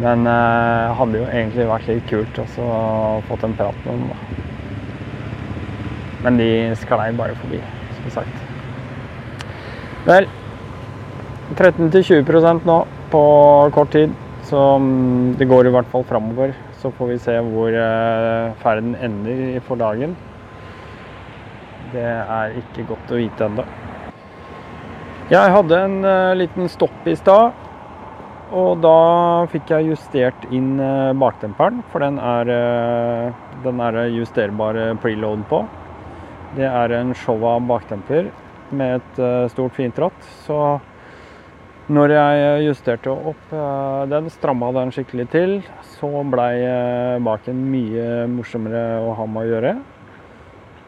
Men det eh, hadde jo egentlig vært litt kult også å fått en prat med dem. Da. Men de sklei bare forbi, som sagt. Vel 13-20% nå på kort tid. Så det går i hvert fall framover. Så får vi se hvor eh, ferden ender for dagen. Det er ikke godt å vite ennå. Jeg hadde en uh, liten stopp i stad. Og da fikk jeg justert inn eh, bakdemperen, for den er, eh, den er justerbar preload på. Det er en Showa bakdemper med et eh, stort, fint ratt. Så når jeg justerte opp den, stramma den skikkelig til, så blei baken mye morsommere å ha med å gjøre.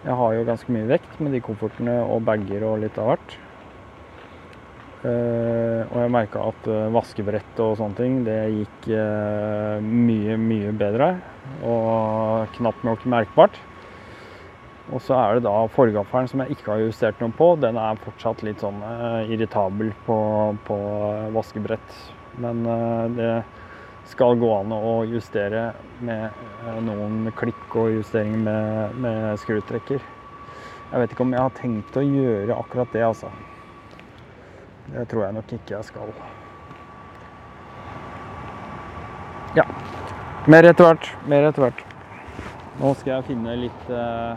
Jeg har jo ganske mye vekt med de komfortene og bager og litt av hvert. Uh, og jeg merka at uh, vaskebrett og sånne ting, det gikk uh, mye, mye bedre. Og knapt nok merkbart. Og så er det da forgaffelen som jeg ikke har justert noe på. Den er fortsatt litt sånn eh, irritabel på, på vaskebrett. Men eh, det skal gå an å justere med eh, noen klikk og justering med, med skrutrekker. Jeg vet ikke om jeg har tenkt å gjøre akkurat det, altså. Det tror jeg nok ikke jeg skal. Ja. Mer etter hvert. Mer etter hvert. Nå skal jeg finne litt uh,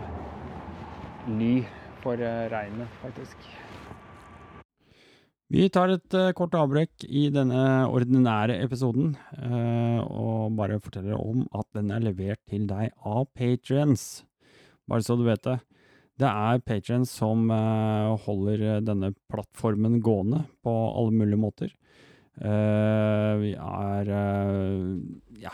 ly for uh, regnet, faktisk. Vi tar et uh, kort avbrekk i denne ordinære episoden, og bare forteller om at den er levert til deg av patrients. Bare så du vet det. Det er patrions som holder denne plattformen gående på alle mulige måter. vi er ja,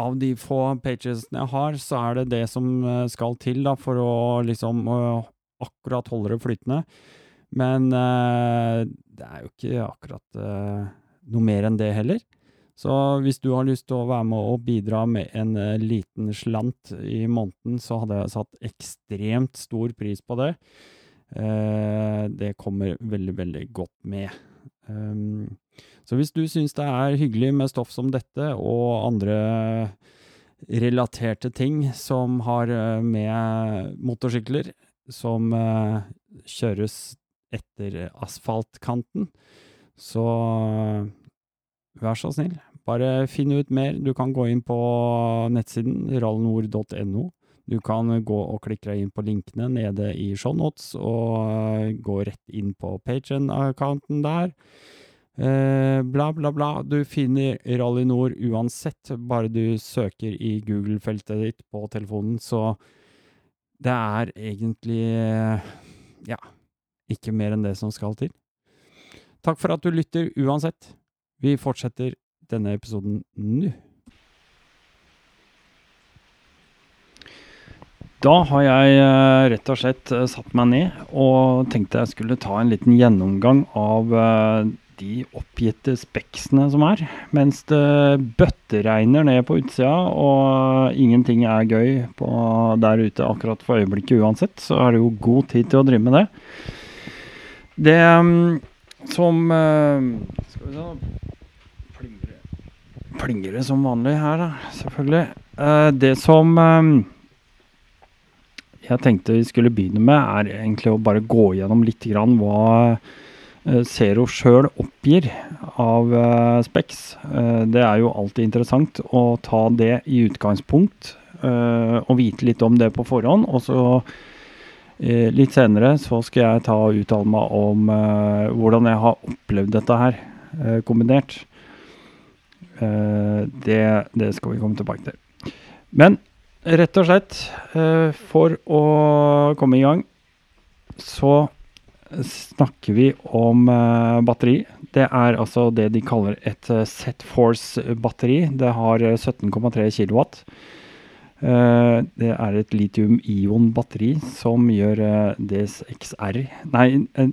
av de få pagesene jeg har, så er det det som eh, skal til da, for å liksom akkurat holde det flytende. Men det er jo ikke akkurat noe mer enn det heller. Så hvis du har lyst til å være med og bidra med en uh, liten slant i måneden, så hadde jeg satt ekstremt stor pris på det. det kommer veldig, veldig godt med. Um, så hvis du syns det er hyggelig med stoff som dette, og andre relaterte ting som har eh, med motorsykler, som kjøres etter asfaltkanten, så vær så snill, bare finn ut mer. Du kan gå inn på nettsiden rallnord.no. Du kan gå og klikke deg inn på linkene nede i shownotes, og uh, gå rett inn på Pagen-accounten der. Eh, bla, bla, bla. Du finner Rally Nord uansett, bare du søker i Google-feltet ditt på telefonen, så det er egentlig ja, ikke mer enn det som skal til. Takk for at du lytter uansett. Vi fortsetter denne episoden nå. Da har jeg eh, rett og slett eh, satt meg ned og tenkte jeg skulle ta en liten gjennomgang av eh, de oppgitte speksene som er. Mens det bøtteregner ned på utsida, og ingenting er gøy der ute akkurat for øyeblikket uansett, så er det jo god tid til å drive med det. Det um, som Skal vi se Plinger det som vanlig her, da, selvfølgelig. Uh, det som um, jeg tenkte vi skulle begynne med, er egentlig å bare gå gjennom litt grann hva Eh, Zero sjøl oppgir av Specs. Det er jo alltid interessant å ta det i utgangspunkt og vite litt om det på forhånd. Og så litt senere så skal jeg ta og uttale meg om hvordan jeg har opplevd dette her kombinert. Det, det, skal vi komme tilbake til. Men rett og slett, for å komme i gang, så snakker vi om uh, batteri. Det er altså det de kaller et Set Force-batteri. Det har 17,3 eh, kW. Uh, det er et litium-ion-batteri som gjør DSXR Nei,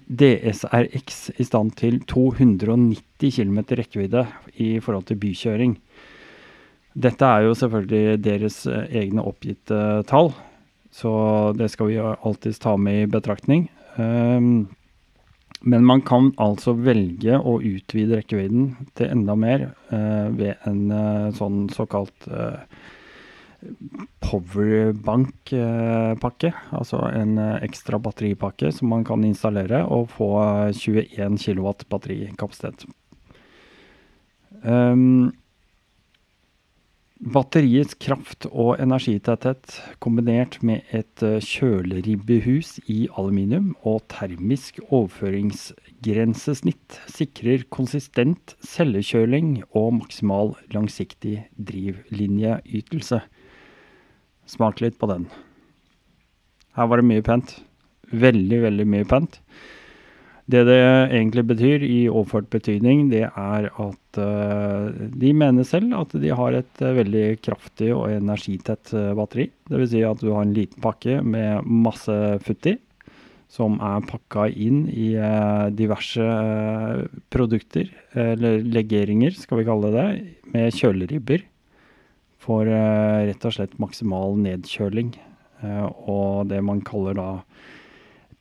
DSRX i stand til 290 km rekkevidde i forhold til bykjøring. Dette er jo selvfølgelig deres egne oppgitte tall, så det skal vi alltids ta med i betraktning. Um, men man kan altså velge å utvide rekkevidden til enda mer ved en sånn såkalt powerbank-pakke. altså en ekstra batteripakke som man kan installere og få 21 kW batterikapasitet. Um, Batteriets kraft og energitetthet kombinert med et eh, kjøleribbehus i aluminium og termisk overføringsgrensesnitt sikrer konsistent cellekjøling og maksimal langsiktig drivlinjeytelse. Smak litt på den. Her var det mye pent. Veldig, veldig mye pent. Det det egentlig betyr i overført betydning, det er at uh, de mener selv at de har et uh, veldig kraftig og energitett uh, batteri. Dvs. Si at du har en liten pakke med masse futt i, som er pakka inn i diverse produkter, eller legeringer skal vi kalle det, med kjøleribber. For rett og slett maksimal nedkjøling eh, og det man kaller da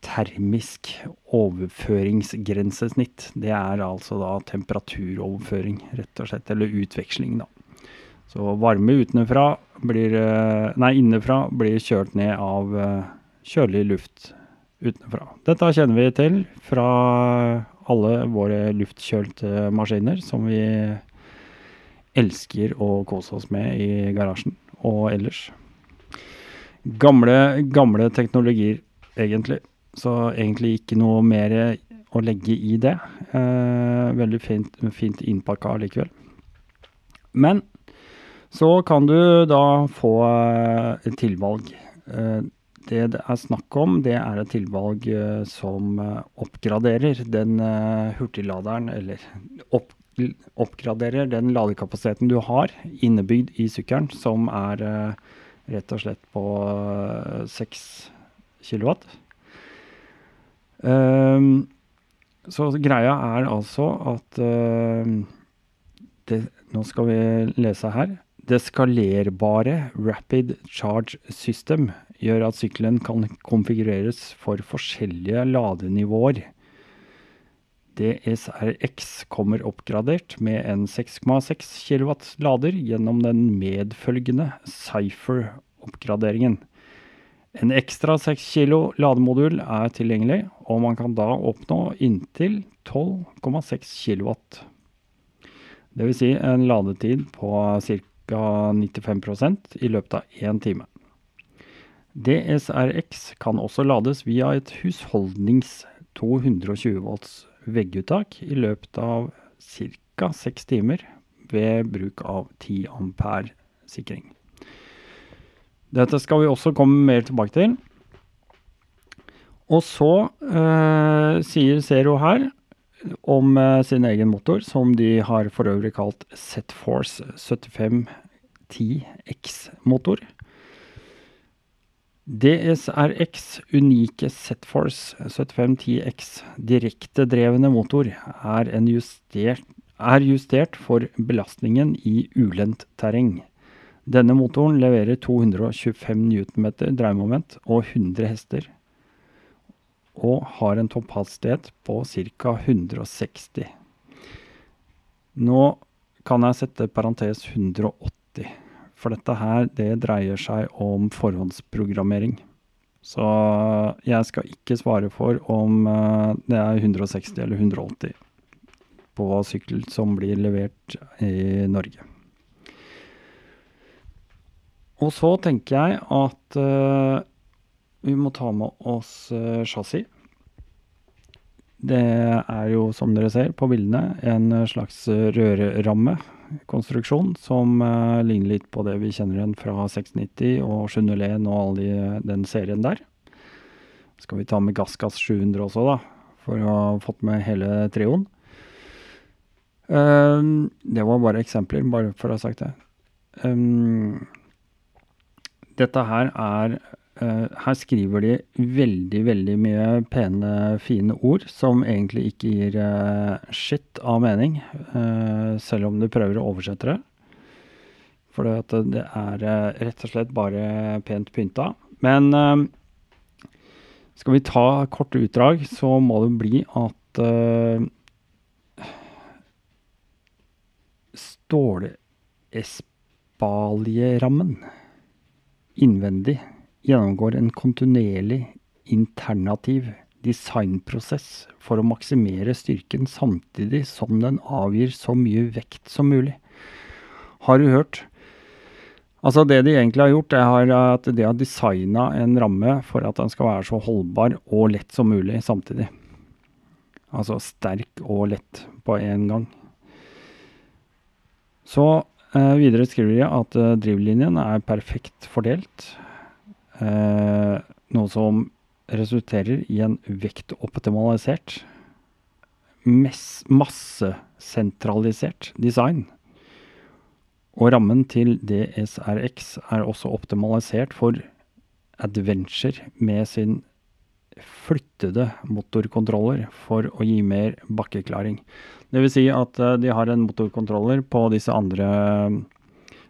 termisk overføringsgrensesnitt. Det er altså da temperaturoverføring, rett og slett, eller utveksling, da. Så varme utenfra blir, eh, nei, innenfra blir kjørt ned av eh, kjølig luft utenfra. Dette kjenner vi til fra alle våre luftkjølte maskiner som vi elsker å kose oss med i garasjen og ellers. Gamle, gamle teknologier, egentlig. Så egentlig ikke noe mer å legge i det. Eh, veldig fint, fint innpakka likevel. Men så kan du da få et tilvalg. Eh, det det er snakk om, det er et tilvalg eh, som eh, oppgraderer den eh, hurtigladeren, eller opp, oppgraderer den ladekapasiteten du har innebygd i sykkelen, som er eh, rett og slett på 6 kW. Ehm, så greia er altså at ehm, det, Nå skal vi lese her. Det skalerbare Rapid Charge System gjør at sykkelen kan konfigureres for forskjellige ladenivåer. DSRX kommer oppgradert med en 6,6 kW lader gjennom den medfølgende Cypher-oppgraderingen. En ekstra 6 kg lademodul er tilgjengelig, og man kan da oppnå inntil 12,6 kW. Dvs. Si en ladetid på ca. 95% i løpet av én time. DSRX kan også lades via et husholdnings 220 volts vegguttak i løpet av ca. seks timer ved bruk av 10 ampere sikring. Dette skal vi også komme mer tilbake til. Og så eh, sier Zero her om eh, sin egen motor, som de har for øvrig kalt Setforce 7510X-motor. DSRX unike Setforce 7510X direktedrevne motor er, justert, er justert for belastningen i ulendt terreng. Denne motoren leverer 225 Nm dreiemoment og 100 hester, og har en topphastighet på ca. 160. Nå kan jeg sette parentes 180. For dette her, det dreier seg om forhåndsprogrammering. Så jeg skal ikke svare for om eh, det er 160 eller 180 på sykkel som blir levert i Norge. Og så tenker jeg at uh, vi må ta med oss uh, chassis. Det er jo, som dere ser på bildene, en slags rørramme konstruksjon som uh, ligner litt på det vi kjenner igjen fra 690 og 701 og all de, den serien der. Skal vi ta med Gassgass 700 også, da, for å ha fått med hele trioen. Um, det var bare eksempler, bare for å ha sagt det. Um, dette her er her skriver de veldig, veldig mye pene, fine ord som egentlig ikke gir uh, shit av mening, uh, selv om du prøver å oversette det. For det er rett og slett bare pent pynta. Men skal vi ta korte utdrag, så må det bli at Stålespalierammen innvendig gjennomgår en kontinuerlig internativ designprosess for å maksimere styrken samtidig som den avgir så mye vekt som mulig. Har du hørt? Altså Det de egentlig har gjort, er at de har designa en ramme for at den skal være så holdbar og lett som mulig samtidig. Altså sterk og lett på én gang. Så eh, videre skriver de at eh, drivlinjen er perfekt fordelt. Eh, noe som resulterer i en vektoptimalisert, massesentralisert design. Og rammen til DSRX er også optimalisert for adventure med sin flyttede motorkontroller for å gi mer bakkeklaring. Dvs. Si at uh, de har en motorkontroller på disse andre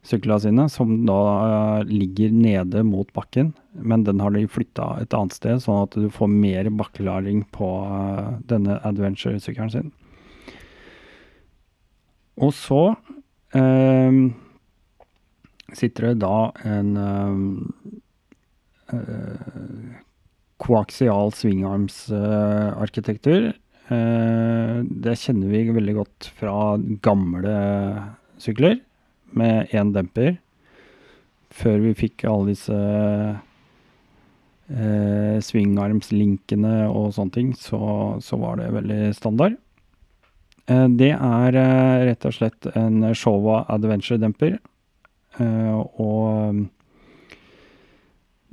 syklene sine, som da eh, ligger nede mot bakken. Men den har de flytta et annet sted, sånn at du får mer bakkelaring på eh, denne adventure-sykkelen sin. Og så eh, sitter det da en eh, eh koaksial svingarmsarkitektur. Eh, det kjenner vi veldig godt fra gamle sykler med én demper. Før vi fikk alle disse eh, svingarmslinkene og sånne ting, så, så var det veldig standard. Eh, det er eh, rett og slett en Showa Adventure-demper. Eh, og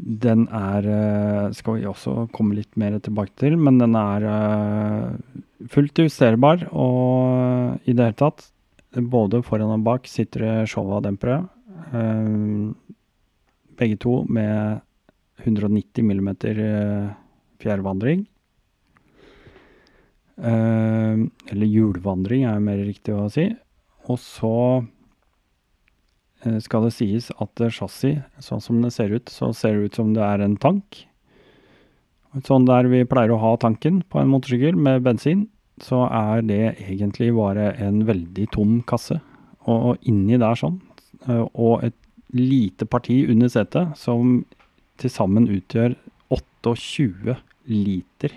den er eh, Skal vi også komme litt mer tilbake til, men den er eh, fullt justerbar og i det hele tatt. Både foran og bak sitter det Showa-dempere. Eh, begge to med 190 mm fjærvandring. eller hjulvandring er mer riktig å si. Og så Eh, skal det sies at chassis, sånn som det ser ut, så ser det ut som det er en tank. Sånn der vi pleier å ha tanken på en motorsykkel med bensin, så er det egentlig bare en veldig tom kasse. Og inni der sånn, eh, og et lite parti under setet som til sammen utgjør 28 liter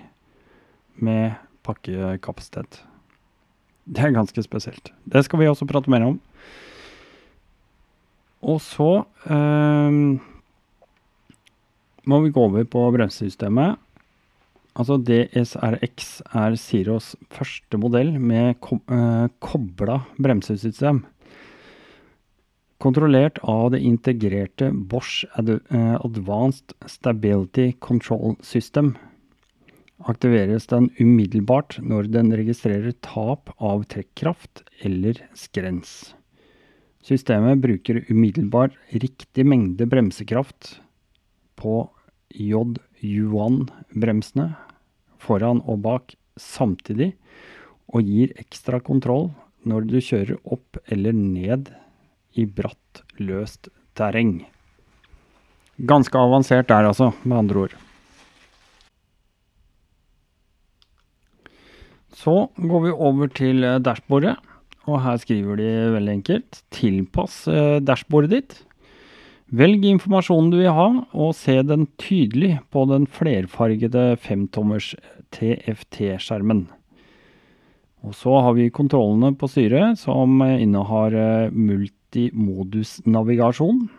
med pakkekapasitet. Det er ganske spesielt. Det skal vi også prate mer om. Og så eh, må vi gå over på bremsesystemet. Altså DSRX er Ziros første modell med ko uh, kobla bremsesystem. Kontrollert av det integrerte Bosch uh, Advanced Stability Control System aktiveres den umiddelbart når den registrerer tap av trekkraft eller skrens. Systemet bruker umiddelbart riktig mengde bremsekraft på JU1-bremsene foran og bak samtidig, og gir ekstra kontroll når du kjører opp eller ned i bratt, løst terreng. Ganske avansert der, altså, med andre ord. Så går vi over til dashbordet. Og her skriver de veldig enkelt tilpass eh, dashbordet ditt. Velg informasjonen du vil ha, og se den tydelig på den flerfargede femtommers TFT-skjermen. Og så har vi kontrollene på styret, som innehar eh, multimodusnavigasjon.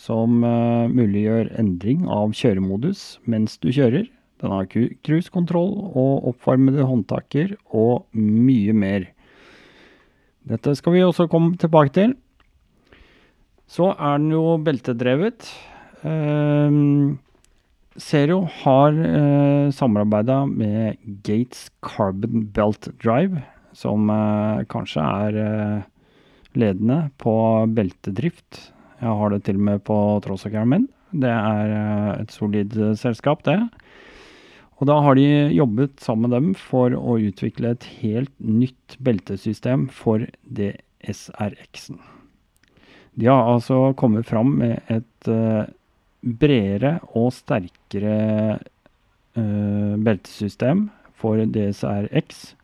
Som uh, muliggjør endring av kjøremodus mens du kjører. Den har cruisekontroll og oppvarmede håndtaker og mye mer. Dette skal vi også komme tilbake til. Så er den jo beltedrevet. Uh, Zero har uh, eh, samarbeida med Gates Carbon Belt Drive, som uh, kanskje er uh, ledende på beltedrift. Jeg har det til og med på trådsykkelen min. Det er et solid selskap, det. Og da har de jobbet sammen med dem for å utvikle et helt nytt beltesystem for DSRX-en. De har altså kommet fram med et uh, bredere og sterkere uh, beltesystem for DSRX.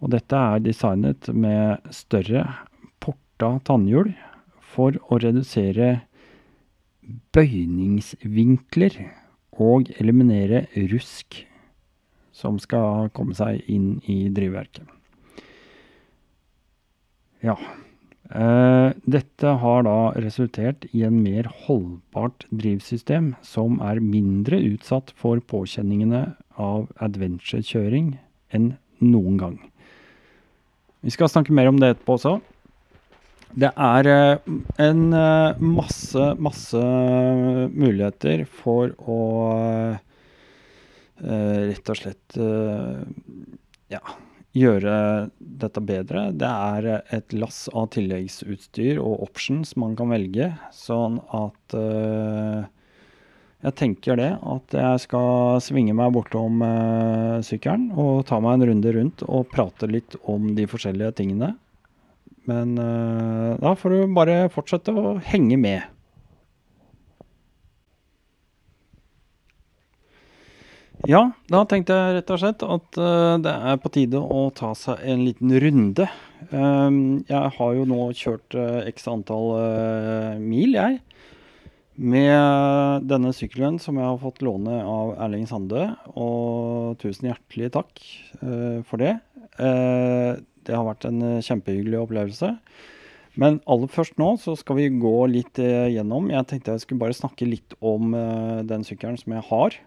Og dette er designet med større porta tannhjul for å redusere bøyningsvinkler og eliminere rusk som skal komme seg inn i drivverket. Ja. Uh, dette har da resultert i en mer holdbart drivsystem som er mindre utsatt for påkjenningene av adventure-kjøring enn noen gang. Vi skal snakke mer om det etterpå også. Det er eh, en eh, masse, masse muligheter for å eh, rett og slett ja, gjøre dette bedre. Det er et lass av tilleggsutstyr og options man kan velge, sånn at jeg tenker det, at jeg skal svinge meg bortom sykkelen og ta meg en runde rundt og prate litt om de forskjellige tingene Men uh, da får du bare fortsette å henge med. Ja, da tenkte jeg rett og slett at eh, det er på tide å ta seg en liten runde. Um, jeg har jo nå kjørt uh, x antall uh, mil, jeg. Med denne sykkelen som jeg har fått låne av Erling Sande. Og tusen hjertelig takk for det. det har vært en kjempehyggelig opplevelse. Men aller først nå så skal vi gå litt gjennom. Jeg tenkte jeg skulle bare snakke litt om den sykkelen som jeg har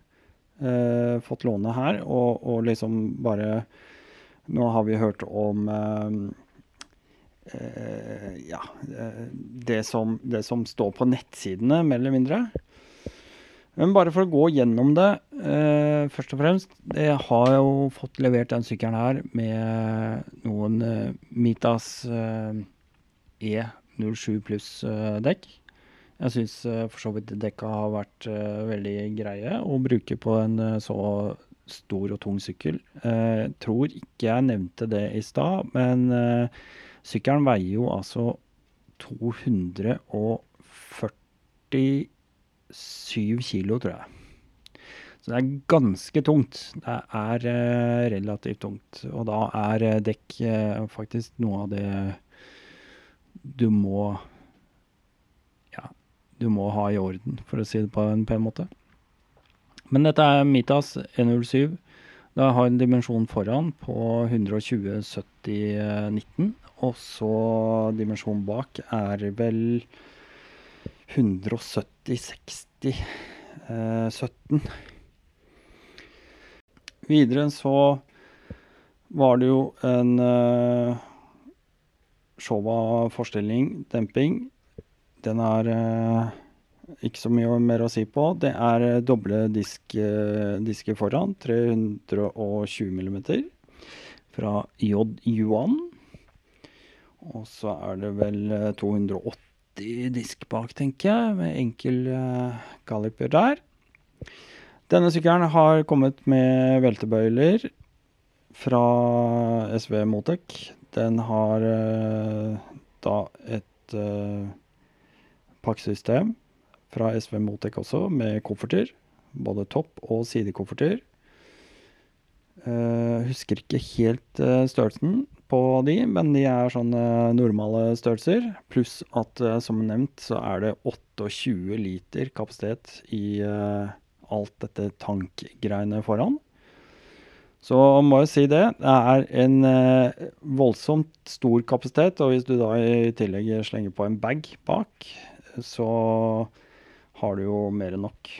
eh, fått låne her, og, og, liksom bare Nå har vi hørt om eh, eh ja, eh, det som, det som, står på nettsidene, mer eller mindre. Men bare for å gå gjennom det, eh, først og fremst. Jeg har jo fått levert den sykkelen her med noen eh, Mitas E07 pluss-dekk. Jeg syns uh, for så vidt dekka har vært uh, veldig greie å bruke på en uh, så stor og tung sykkel. Jeg tror ikke jeg nevnte det i stad, men sykkelen veier jo altså 247 kilo, tror jeg. Så det er ganske tungt. Det er relativt tungt. Og da er dekk faktisk noe av det du må du må ha i orden, for å si det på en pen måte. Men dette er Mitas 107. Det har en dimensjon foran på 120 70 19. Og så dimensjonen bak er vel 170 60 eh, 17. Videre så var det jo en eh, Showa-forstilling, demping, den har uh, ikke så mye mer å si på. Det er uh, doble disk, uh, disker foran, 320 mm fra J. Yuan. Og så er det vel 280 disk bak, tenker jeg, med enkel kaliper der. Denne sykkelen har kommet med veltebøyler fra SV Motec. Den har da et pakkesystem fra SV Motec også, med kofferter. Både topp- og sidekofferter. Uh, husker ikke helt uh, størrelsen på de, men de er sånne normale størrelser. Pluss at, uh, som nevnt, så er det 28 liter kapasitet i alt dette tankgreiene foran. Så må jeg si det. Det er en voldsomt stor kapasitet, og hvis du da i tillegg slenger på en bag bak, så har du jo mer enn nok.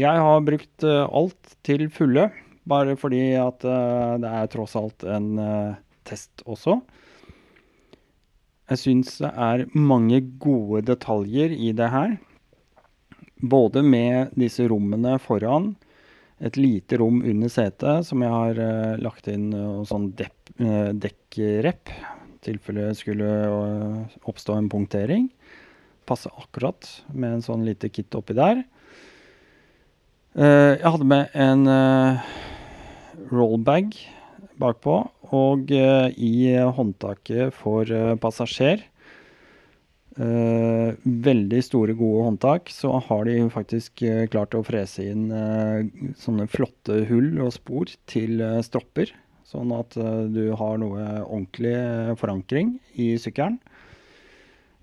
Jeg har brukt uh, alt til fulle, bare fordi at uh, det er tross alt en uh, test også. Jeg syns det er mange gode detaljer i det her. Både med disse rommene foran, et lite rom under setet som jeg har lagt inn uh, sånn dekkrep, i tilfelle skulle skulle oppstå en punktering passer akkurat med en sånn lite kit oppi der. Uh, jeg hadde med en uh, rollbag bakpå, og uh, i håndtaket for passasjer veldig store, gode håndtak, så har de faktisk klart å frese inn sånne flotte hull og spor til stropper. Sånn at du har noe ordentlig forankring i sykkelen.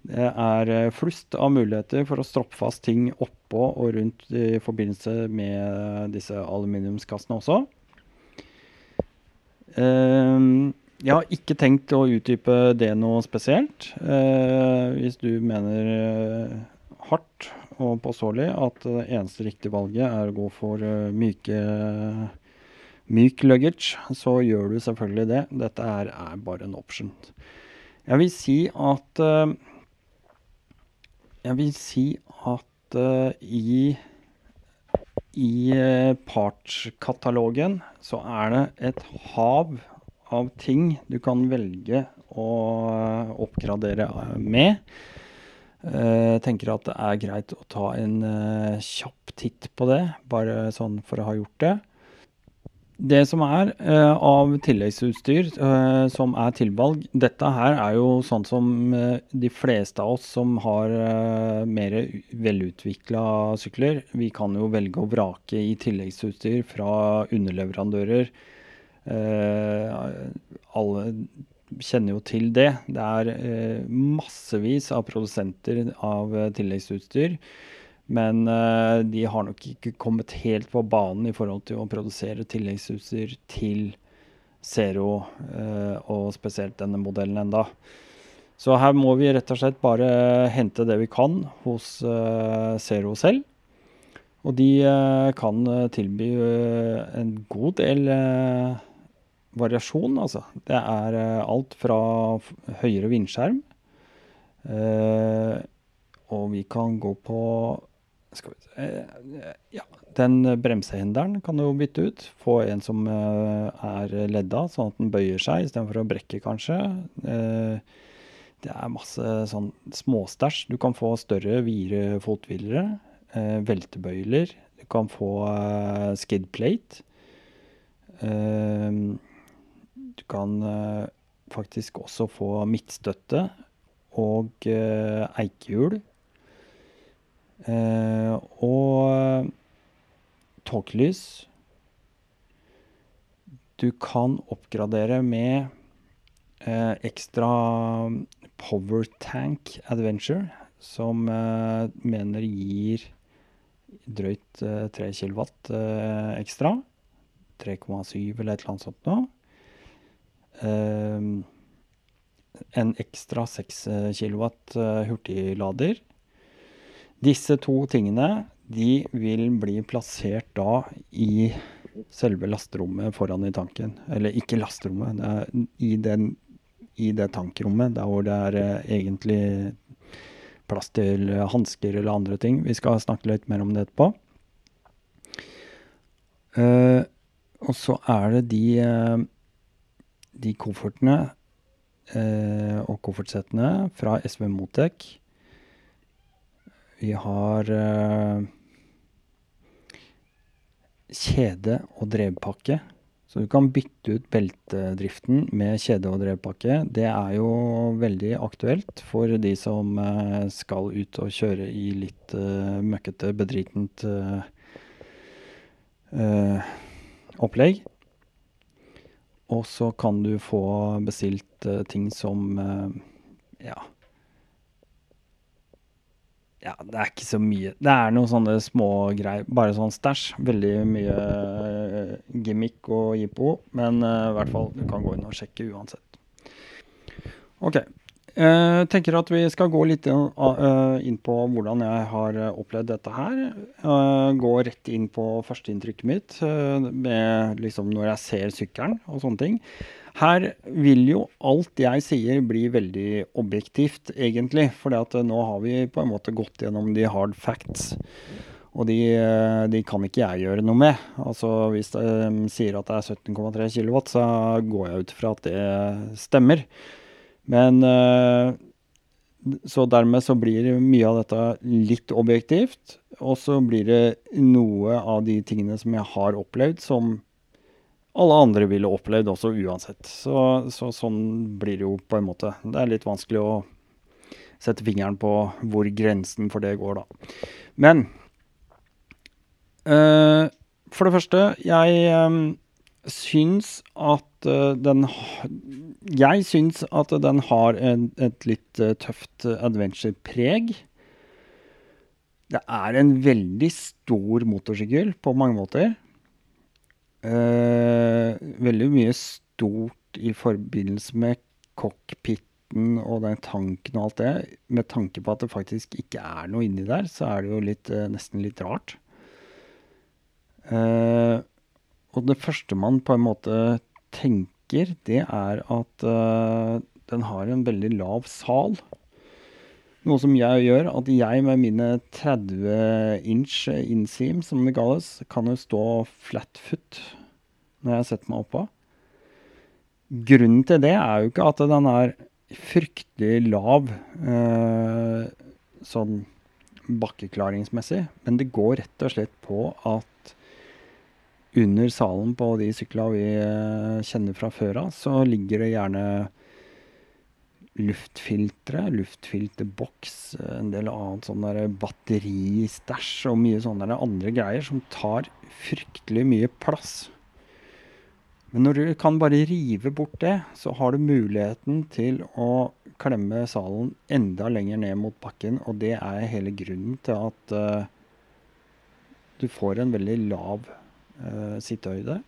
Det er eh, flust av muligheter for å stroppe fast ting oppå og rundt i forbindelse med disse aluminiumskassene også. Uh, jeg har ikke tenkt å utdype det noe spesielt. Uh, hvis du mener uh, hardt og påståelig at det eneste riktige valget er å gå for myke myk luggage, så gjør du selvfølgelig det. Dette er, bare en option. Jeg vil si at jeg vil si at uh, i i uh, partskatalogen så er det et hav av ting du kan velge å uh, oppgradere med. Jeg tenker at det er greit å ta en kjapp titt på det, bare sånn for å ha gjort det. Det som er uh, av tilleggsutstyr uh, som er tilvalg Dette her er jo sånn som uh, de fleste av oss som har mer velutvikla sykler. Vi kan jo velge å vrake i tilleggsutstyr fra underleverandører. Alle kjenner jo til det. Det er massevis av produsenter av tilleggsutstyr. Men uh, de har nok ikke kommet helt på banen i forhold til å produsere tilleggsutstyr til Zero, uh, og spesielt denne modellen enda. Så her må vi rett og slett bare hente det vi kan hos uh, Zero selv. Og de kan tilby en god del variasjon, altså. Det er alt fra høyere vindskjerm og vi kan gå på skal vi se eh, Ja, den bremsehinderen kan du bytte ut. Få en som eh, er ledda, sånn at den bøyer seg istedenfor å brekke, kanskje. Eh, det er masse sånn småstæsj. Du kan få større, videre fothvilere. Veltebøyler. Du kan få skidplate. Du kan faktisk også få midtstøtte og eikehjul. Eh, og tåkelys Du kan oppgradere med eh, ekstra Power Tank Adventure, som eh, mener gir drøyt 3 kW ekstra. 3,7 eller et eller annet sånt noe. en ekstra 6 kW hurtiglader disse to tingene de vil bli plassert da i selve lasterommet foran i tanken. Eller ikke lasterommet, det er i, den, i det tankrommet, der hvor det er eh, egentlig plass til hansker eller andre ting. Vi skal snakke litt mer om det etterpå. Uh, og så er det de, de koffertene uh, og koffertsettene fra SV Motec vi har uh, kjede og drevpakke. Så du kan bytte ut beltedriften med kjede og drevpakke. Det er jo veldig aktuelt for de som uh, skal ut og kjøre i litt uh, møkkete, bedritent opplegg. Og så kan du få bestilt ting som ja, ja, det er ikke så mye. Det er noen sånne små greier. Bare sånn stæsj. Veldig mye uh, gimmick og jippo. Men uh, i hvert fall, du kan gå inn og sjekke uansett. OK. Jeg uh, tenker at vi skal gå litt inn på hvordan jeg har opplevd dette her. gå rett inn på førsteinntrykket mitt med liksom når jeg ser sykkelen og sånne ting. Her vil jo alt jeg sier bli veldig objektivt, egentlig. For nå har vi på en måte gått gjennom de hard facts. Og de, de kan ikke jeg gjøre noe med. Altså Hvis de sier at det er 17,3 kW, så går jeg ut fra at det stemmer. Men eh, Så dermed så blir mye av dette litt objektivt. Og så blir det noe av de tingene som jeg har opplevd, som alle andre ville opplevd også uansett. Så, så, sånn blir det jo på en måte. Det er litt vanskelig å sette fingeren på hvor grensen for det går, da. Men øh, for det første, jeg øh, syns at øh, den Jeg syns at den har en, et litt tøft adventure-preg. Det er en veldig stor motorsykkel på mange måter. Uh, veldig mye stort i forbindelse med cockpiten og den tanken og alt det. Med tanke på at det faktisk ikke er noe inni der, så er det jo litt, uh, nesten litt rart. Uh, og det første man på en måte tenker, det er at den har en veldig lav sal. Noe som jeg gjør, at jeg med mine 30 inch inseam, som det kalles, kan jo stå flatfoot når jeg setter meg oppå. Grunnen til det er jo ikke at den er fryktelig lav eh, sånn bakkeklaringsmessig, men det går rett og slett på at under salen på de syklene vi eh, kjenner fra før av, så ligger det gjerne luftfiltre, luftfilterboks, en del annet sånn der batteristæsj og mye sånne andre greier som tar fryktelig mye plass. Men når du kan bare rive bort det, så har du muligheten til å klemme salen enda lenger ned mot bakken, og det er hele grunnen til at uh, du får en veldig lav uh, sittehøyde.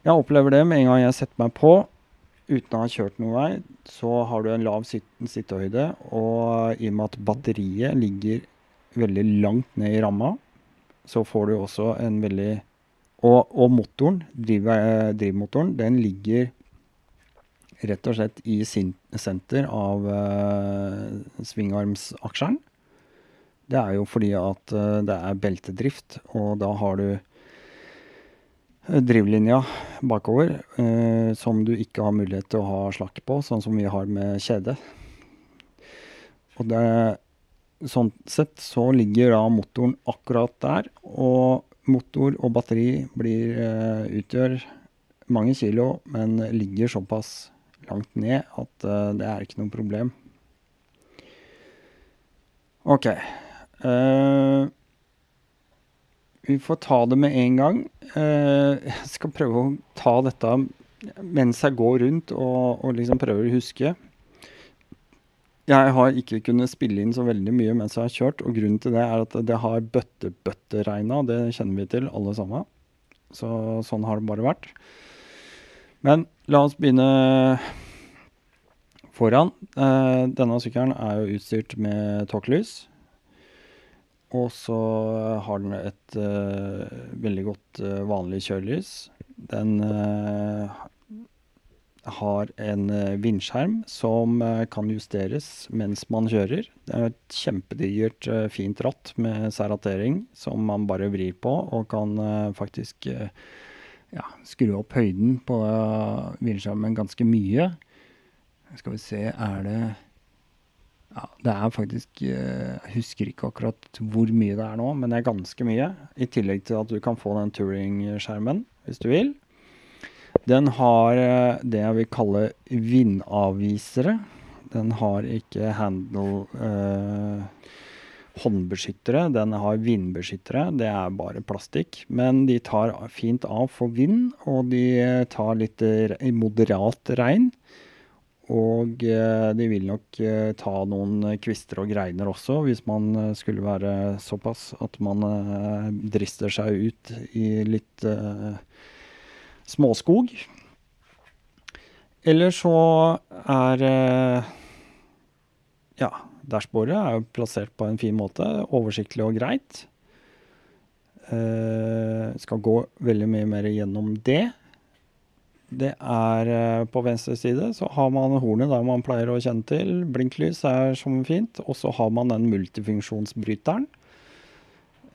Jeg opplever det med en gang jeg setter meg på uten å ha kjørt noen vei, så har du en lav sittehøyde, og i og med at batteriet ligger veldig langt ned i ramma, så får du også en veldig og, og motoren, driv, drivmotoren, den ligger rett og slett i senter av uh, svingarmsaksjeren. Det er jo fordi at uh, det er beltedrift, og da har du eh, drivlinja bakover eh, som du ikke har mulighet til å ha slakk på, sånn som vi har med kjede. Og det, sånn sett så ligger da motoren akkurat der, og motor og batteri blir, eh, utgjør mange kilo, men ligger såpass langt ned at eh, det er ikke noe problem. OK. Uh, vi får ta det med en gang. jeg skal prøve å ta dette mens jeg går rundt og, og liksom prøver å huske. Jeg har ikke kunnet spille inn så veldig mye mens jeg har kjørt, og grunnen til det er at det har bøtte-bøtteregna. Det kjenner vi til, alle sammen. Så sånn har det bare vært. Men la oss begynne foran. Eh, denne sykkelen er jo utstyrt med tåkelys. Og så har den et uh, veldig godt uh, vanlig kjørelys. Den uh, har en vindskjerm som kan justeres mens man kjører. Det er et kjempedigert, fint ratt med serratering som man bare vrir på, og kan faktisk ja, skru opp høyden på vindskjermen ganske mye. Skal vi se, er det ja, det er faktisk Jeg husker ikke akkurat hvor mye det er nå, men det er ganske mye. I tillegg til at du kan få den touring-skjermen hvis du vil. Den har eh, det jeg vil kalle vindavvisere. Den har ikke handle eh, håndbeskyttere. Den har vindbeskyttere. Det er bare plastikk. Men de tar fint av for vind, og de tar litt moderat regn. Og eh, de vil nok eh, ta noen kvister og greiner også, hvis man eh, skulle være såpass at man eh, drister seg ut i litt småskog. Eller så er Ja, dashbordet er jo plassert på en fin måte. Oversiktlig og greit. Uh, skal gå veldig mye mer gjennom det. Det er uh, på venstre side så har man hornet der man pleier å kjenne til. Blinklys er som fint. Og så har man den multifunksjonsbryteren.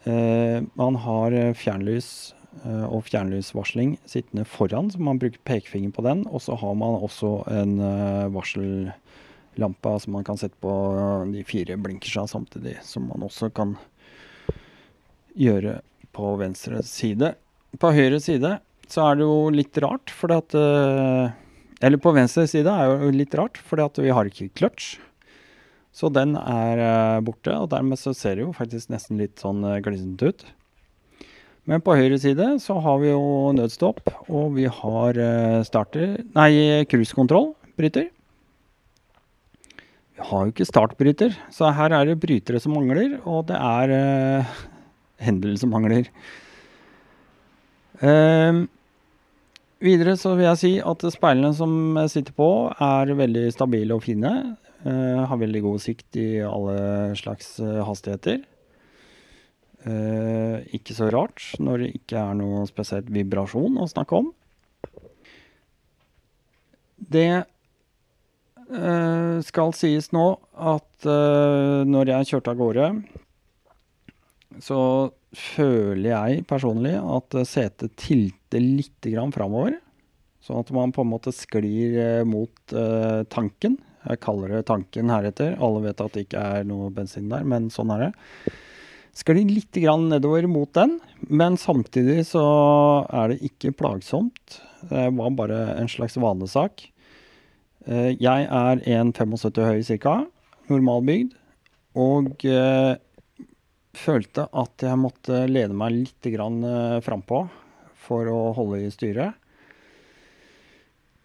Eh, man har fjernlys Eh, og fjernlysvarsling sittende foran, så man bruker pekefinger på den. Og så har man også en eh, varsellampe som man kan sette på de fire blinkersa samtidig, som man også kan gjøre på venstre side. På høyre side så er det jo litt rart, fordi at uh, Eller på venstre side er jo litt rart, fordi at vi har ikke clutch. Så den er uh, borte, og dermed så ser det jo faktisk nesten litt sånn uh, glissent ut. Men på høyre side så har vi jo nødstopp, og vi har eh, starter Nei, cruisekontroll. Bryter. Vi har jo ikke startbryter, så her er det brytere som mangler, og det er uh, hendel som mangler. Uh, videre så vil jeg si at speilene som sitter på, er veldig stabile og fine. Uh, har veldig god sikt i alle slags hastigheter. Eh, ikke så rart når det ikke er noe spesielt vibrasjon å snakke om. Det eh, skal sies nå at eh, når jeg kjørte av gårde, så føler jeg personlig at setet tilter litt framover. Sånn at man på en måte sklir eh, mot eh, tanken. Jeg kaller det tanken heretter. Alle vet at det ikke er noe bensin der, men sånn er det. sklir litt nedover mot den, men samtidig så er det ikke plagsomt. Det var bare en slags vanesak. Eh, jeg er 1,75 høy ca., normalbygd, og følte at jeg måtte lede meg litt grann eh, frampå for å holde i styret.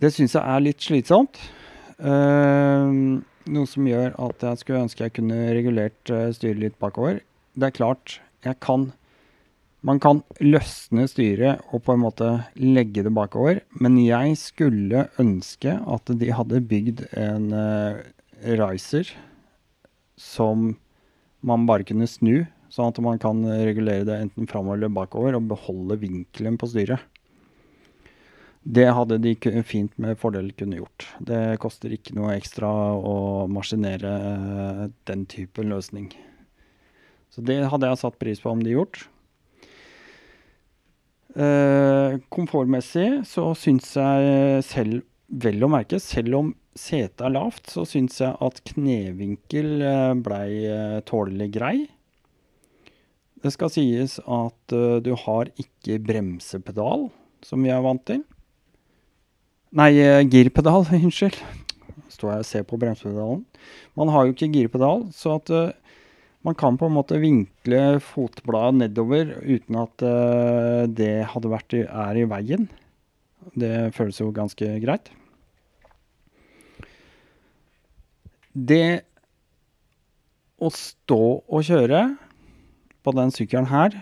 Det syns jeg er litt slitsomt. Uh, noe som gjør at jeg skulle ønske jeg kunne regulert uh, styret litt bakover. Det er klart, jeg kan Man kan løsne styret og på en måte legge det bakover, men jeg skulle ønske at de hadde bygd en riser som man bare kunne snu, sånn at man kan regulere det enten framover eller bakover og beholde vinkelen på styret. Det hadde de fint med fordel kunne gjort. Det koster ikke noe ekstra å maskinere eh, den typen løsning. Så det hadde jeg satt pris på om de gjort. Eh, komfortmessig så syns jeg selv, vel å merke, selv om setet er lavt, så syns jeg at knevinkel eh, blei tålelig grei. Det skal sies at uh, du har ikke bremsepedal, som vi er vant til. Nei, uh, girpedal, unnskyld. Står jeg og ser på bremsepedalen. Man har jo ikke girpedal, så at uh, man kan på en måte vinkle fotbladet nedover uten at det hadde vært i, er i veien. Det føles jo ganske greit. Det å stå og kjøre på den sykkelen her,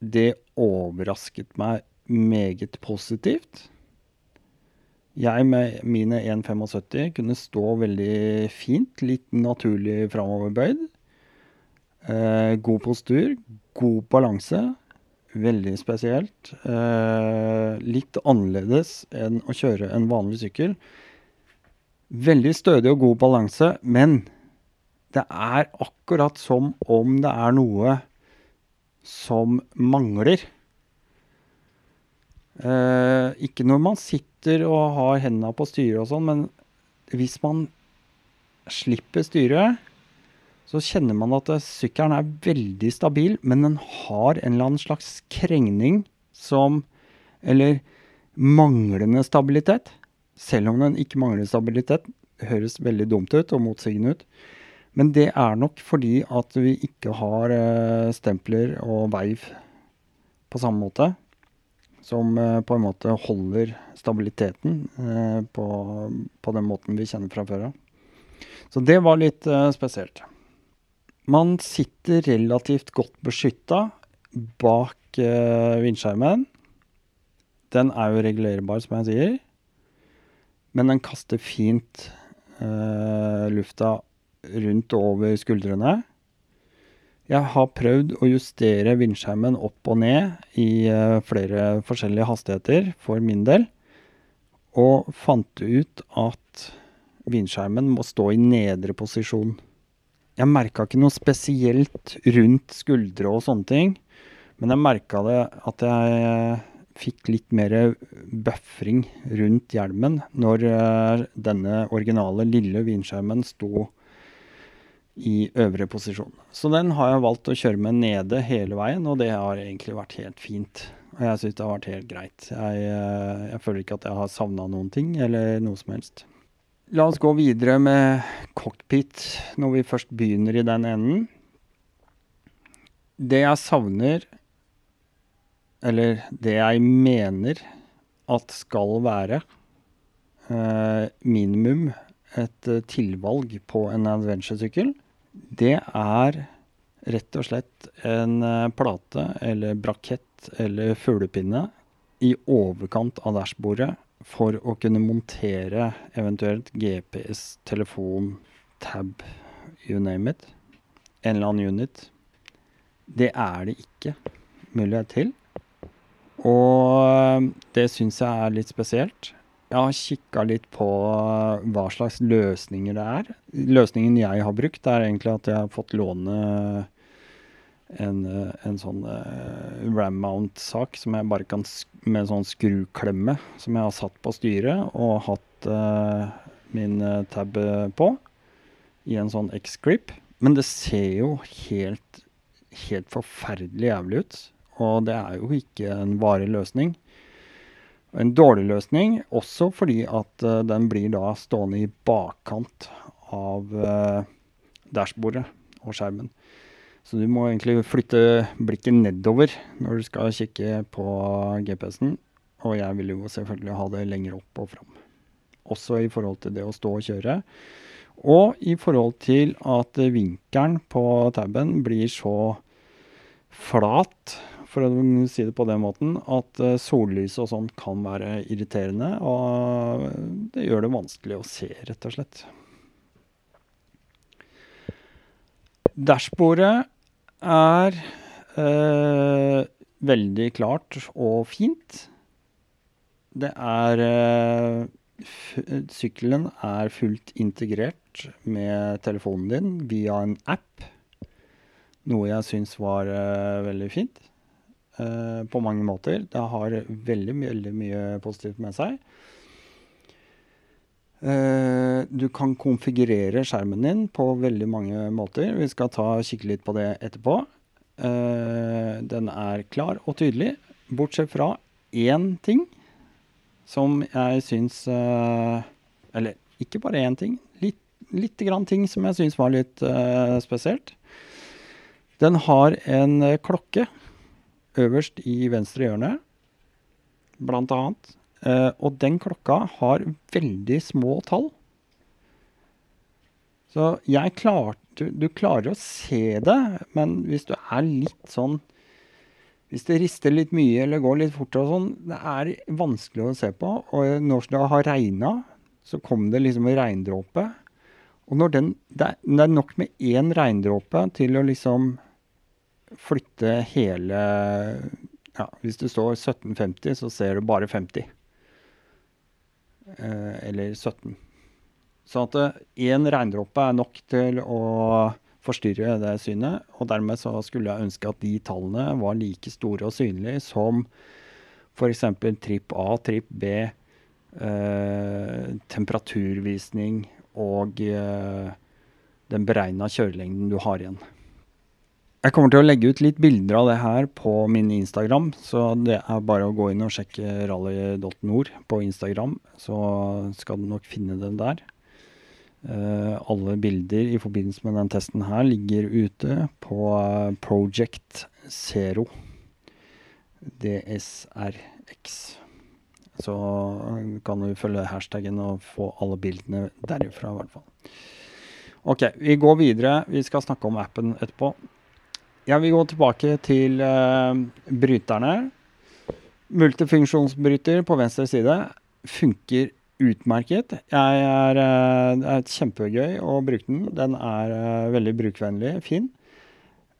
det overrasket meg meget positivt. Jeg med mine 1,75 kunne stå veldig fint, litt naturlig framoverbøyd. Eh, god postur, god balanse. Veldig spesielt. Eh, litt annerledes enn å kjøre en vanlig sykkel. Veldig stødig og god balanse, men det er akkurat som om det er noe som mangler. Eh, ikke når man sitter og har hendene på styret og sånn, men hvis man slipper styret, så kjenner man at sykkelen er veldig stabil, men den har en eller annen slags krengning som Eller manglende stabilitet. Selv om den ikke mangler stabilitet. Det høres veldig dumt ut og motsigende ut. Men det er nok fordi at vi ikke har uh, stempler og veiv på samme måte som eh, på en måte holder stabiliteten eh, på, på, den måten vi kjenner fra før av. Så det var litt eh, spesielt. Man sitter relativt godt beskytta bak vindskjermen. Den er jo regulerbar, som jeg sier. Men den kaster fint lufta rundt og over skuldrene. Jeg har prøvd å justere vindskjermen opp og ned i uh, flere forskjellige hastigheter for min del, og fant ut at vindskjermen må stå i nedre posisjon. Jeg merka ikke noe spesielt rundt skuldre og sånne ting, men jeg merka det at jeg fikk litt mer buffring rundt hjelmen når uh, denne originale lille vindskjermen sto i øvre posisjon. Så den har jeg valgt å kjøre med nede hele veien, og det har egentlig vært helt fint. Og jeg syns det har vært helt greit. Jeg, eh, jeg, føler ikke at jeg har savna noen ting, eller noe som helst. La oss gå videre med cockpit når vi først begynner i den enden. Det jeg savner, eller det jeg mener at skal være eh, minimum et eh, tilvalg på en adventure-sykkel, det er rett og slett en eh, plate eller brakett eller fuglepinne i overkant av dashbordet for å kunne montere eventuelt GPS, telefon, tab, you name it. En eller annen unit. Det er det ikke mulighet til. Og eh, det syns jeg er litt spesielt. Jeg har kikka litt på eh, hva slags løsninger det er. Løsningen jeg har brukt, er egentlig at jeg har fått låne en, eh, en sånn uh, ram mount-sak som jeg bare kan med en sånn skruklemme som jeg har satt på styret og hatt uh, min tab på i en sånn X-grip. Men det ser jo helt, helt forferdelig jævlig ut. Og det er jo ikke en varig løsning. En dårlig løsning også fordi at uh, den blir da stående i bakkant av uh, dashbordet og skjermen. Så du må egentlig flytte blikket nedover når du skal kikke på GPS-en. Og jeg vil jo selvfølgelig ha det lenger opp og fram. Også i forhold til det å stå og kjøre. Og i forhold til at vinkelen på taben blir så flat, for å si det på den måten, at sollyset sollys og sånn kan være irriterende. Og det gjør det vanskelig å se, rett og slett. Dashbordet er eh, veldig klart og fint. Det er eh, Sykkelen er fullt integrert med telefonen din via en app. Noe jeg syns var eh, veldig fint på mange måter. Det har veldig, veldig mye positivt med seg. Uh, du kan konfigurere skjermen din på veldig mange måter. Vi skal ta kikke litt på det etterpå. den er klar og tydelig, bortsett fra én ting som jeg syns Eller ikke bare én ting. Litt, litt ting som jeg syns var litt spesielt. Den har en eh, klokke øverst i venstre hjørne, blant annet. Eh, og den klokka har veldig små tall. Så jeg klarte du, du, klarer å se det, men hvis du er litt sånn Hvis det rister litt mye eller går litt fort og sånn, det er vanskelig å se på. Og når det har regna, så kom det liksom en regndråpe. Og når den, det, er, det er nok med én regndråpe til å liksom flytte hele ja, Hvis det står 1750, så ser du bare 50. Eh, eller 17. Sånn at én eh, regndråpe er nok til å forstyrre det synet. Og dermed så skulle jeg ønske at de tallene var like store og synlige som f.eks. tripp A, tripp B, eh, temperaturvisning og eh, den beregna kjørelengden du har igjen. Jeg kommer til å legge ut litt bilder av det her på min Instagram, så det er bare å gå inn og sjekke rally.nord på Instagram, så skal du nok finne den der. Uh, alle bilder i forbindelse med den testen her ligger ute på Project Zero. DSRX. Så kan du følge hashtaggen og få alle bildene derifra, i hvert fall. Ok, vi går videre. Vi skal snakke om appen etterpå. Jeg vil gå tilbake til uh, bryterne. Multifunksjonsbryter på venstre side funker utmerket. Jeg er, uh, det er kjempegøy å bruke den. Den er uh, veldig brukervennlig, fin.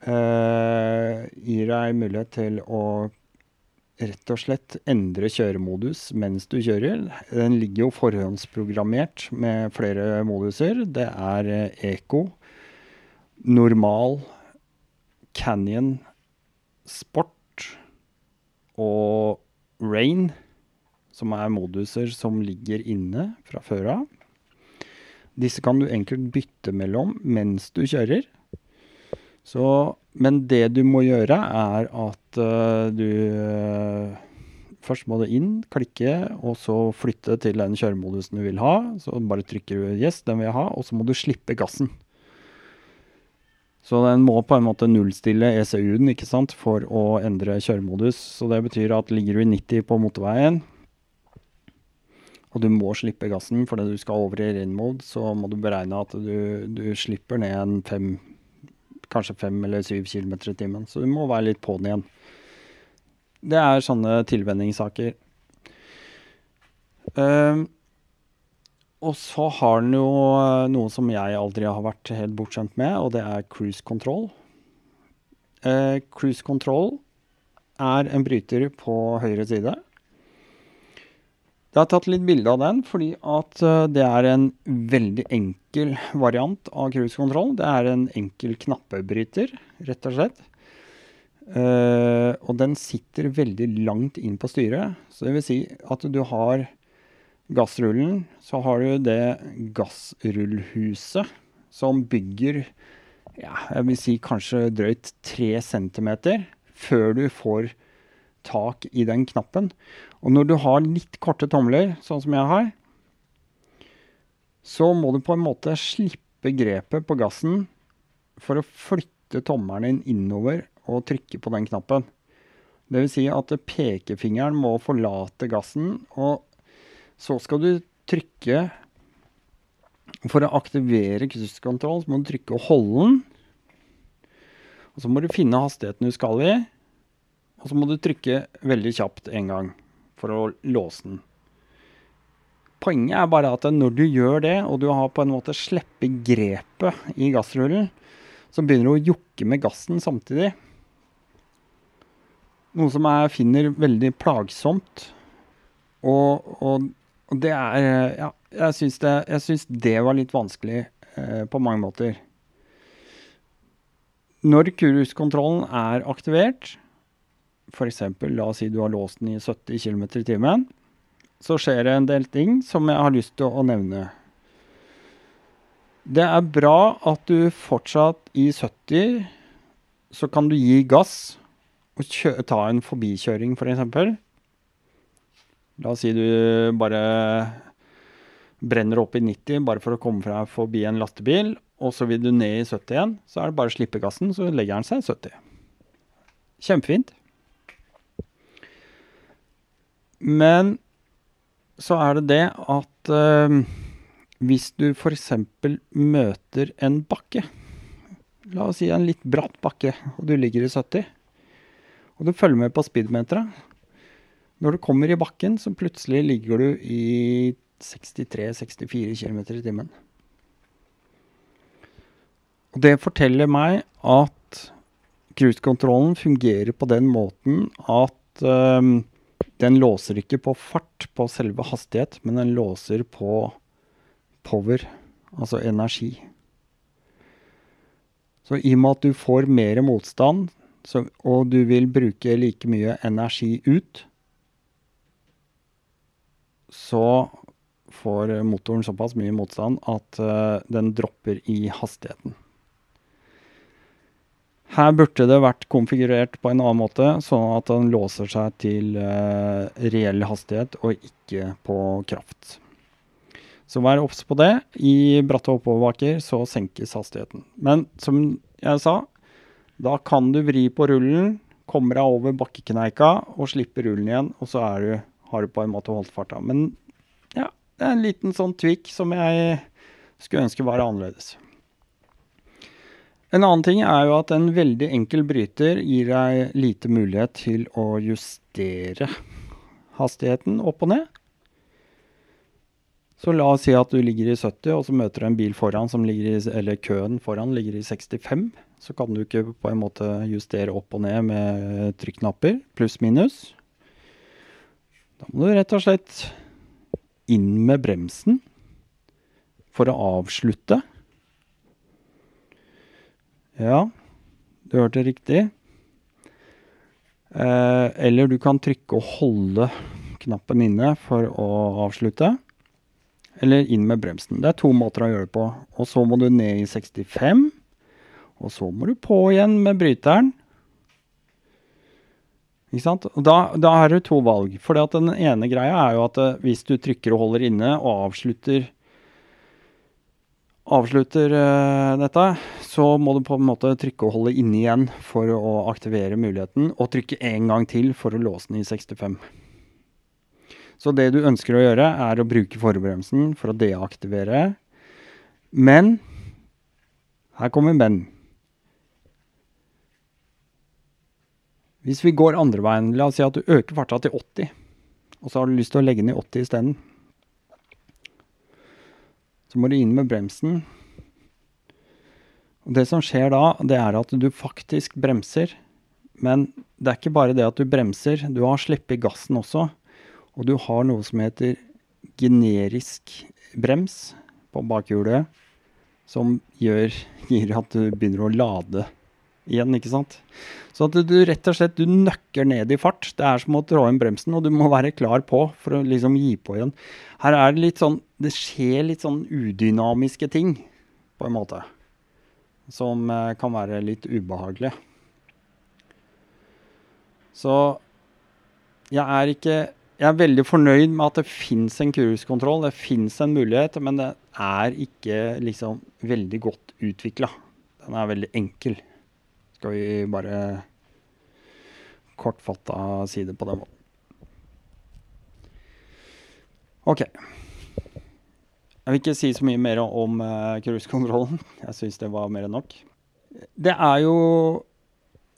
Gir deg mulighet til å rett og slett endre kjøremodus mens du kjører. Den ligger jo forhåndsprogrammert med flere moduser. Det er eco, normal, Canyon Sport og Rain, som er moduser som ligger inne fra før av. Disse kan du enkelt bytte mellom mens du kjører. Så, men det du må gjøre, er at uh, du uh, Først må du inn, klikke, og så flytte til den kjøremodusen du vil ha. Så bare trykker du 'yes', den vil jeg ha, og så må du slippe gassen. Så den må på en måte nullstille ECU-en ikke sant, for å endre kjøremodus. Så det betyr at ligger du i 90 på motorveien, og du må slippe gassen fordi du skal over i rain så må du beregne at du, du slipper ned en fem, kanskje fem eller syv kilometer i timen. Så du må være litt på den igjen. Det er sånne tilvenningssaker. Uh, og så har den jo eh, noe som jeg aldri har vært helt bortskjemt med, og det er cruise control. Eh, cruise control er en bryter på høyre side. Jeg har tatt litt bilde av den fordi at uh, det er en veldig enkel variant av cruise control. Det er en enkel knappebryter, rett og slett. Uh, og den sitter veldig langt inn på styret. Så det vil si at du har gassrullen, så har du det gassrullhuset som bygger ja, jeg vil si kanskje drøyt tre centimeter før du får tak i den knappen. Og når du har litt korte tomler, sånn som jeg har, så må du på en måte slippe grepet på gassen for å flytte tommelen din innover og trykke på den knappen. Vil si at pekefingeren må forlate gassen, og så skal du trykke For å aktivere krysskontroll så må du trykke og holde den. Og så må du finne hastigheten du skal i. Og så må du trykke veldig kjapt en gang for å låse den. Poenget er bare at når du gjør det, og du har på en måte sluppet grepet i gassrullen, så begynner du å jukke med gassen samtidig. Noe som jeg finner veldig plagsomt. Og, og, og det er Ja, jeg syns det, det var litt vanskelig eh, på mange måter. Når cruisekontrollen er aktivert, f.eks. la oss si du har låst den i 70 km i timen, så skjer det en del ting som jeg har lyst til å nevne. Det er bra at du fortsatt i 70 så kan du gi gass og ta en forbikjøring, f.eks. La oss si du bare brenner opp i 90 bare for å komme fra forbi en lastebil, og så vil du ned i 70 igjen, så er det bare å slippe gassen, så legger den seg i 70. Kjempefint. Men så er det det at øh, hvis du f.eks. møter en bakke, la oss si en litt bratt bakke, og du ligger i 70, og du følger med på speedometeret Når du kommer i bakken, så plutselig ligger du i 63-64 km i timen. Og det forteller meg at cruisekontrollen fungerer på den måten at um, den låser ikke på fart på selve hastighet, men den låser på power, altså energi. Så i og med at du får mer motstand, så, og du vil bruke like mye energi ut, så får motoren såpass mye motstand at uh, den dropper i hastigheten. Her burde det vært konfigurert på en annen måte, sånn at den låser seg til uh, reell hastighet og ikke på kraft. Så vær obs på det. I bratte oppoverbakker så senkes hastigheten. Men som jeg sa, da kan du vri på rullen, komme deg over bakkekneika og slippe rullen igjen, og så er du, har du på en måte holdt farta. Men ja, det er en liten sånn tweak som jeg skulle ønske var annerledes. En annen ting er jo at en veldig enkel bryter gir deg lite mulighet til å justere hastigheten opp og ned. Så la oss si at du ligger i 70, og så møter du en bil foran som ligger i, eller køen foran ligger i 65. Så kan du ikke på en måte justere opp og ned med trykknapper, pluss-minus. Må du rett og slett inn med bremsen for å avslutte. Ja, du hørte riktig. Eh, eller du kan trykke og holde knappen inne for å avslutte. Eller inn med bremsen. Det er to måter å gjøre det på. Og så må du ned i 65. Og så må du på igjen med bryteren. Da, da er det to valg. For den ene greia er jo at eh, hvis du trykker og holder inne og avslutter avslutter uh, dette, så må du på en måte trykke og holde inne igjen for å aktivere muligheten, og trykke en gang til for å låse den i 65. Så det du ønsker å gjøre, er å bruke forbremsen for å deaktivere. Men her kommer men. Hvis vi går andre veien, la oss si at du øker farta til 80, og så har du lyst til å legge i 80 isteden. Så må du inn med bremsen. Og det som skjer da, det er at du faktisk bremser. Men det er ikke bare det at du bremser, du har sluppet gassen også. Og du har noe som heter generisk brems på bakhjulet, som gjør, gir at du begynner å lade igjen, ikke sant. Så at du rett og slett du nøkker ned i fart. Det er som å trå inn bremsen, og du må være klar på for å liksom gi på igjen. Her er det litt sånn Det skjer litt sånn udynamiske ting, på en måte. som eh, kan være litt ubehagelige. Så jeg er ikke Jeg er veldig fornøyd med at det fins en cruisekontroll, det fins en mulighet, men det er ikke liksom veldig godt utvikla. Den er veldig enkel. Skal vi bare kortfatta si det på den måten. OK. Jeg vil ikke si så mye mer om uh, cruisekontrollen. Jeg syns det var mer enn nok. Det er jo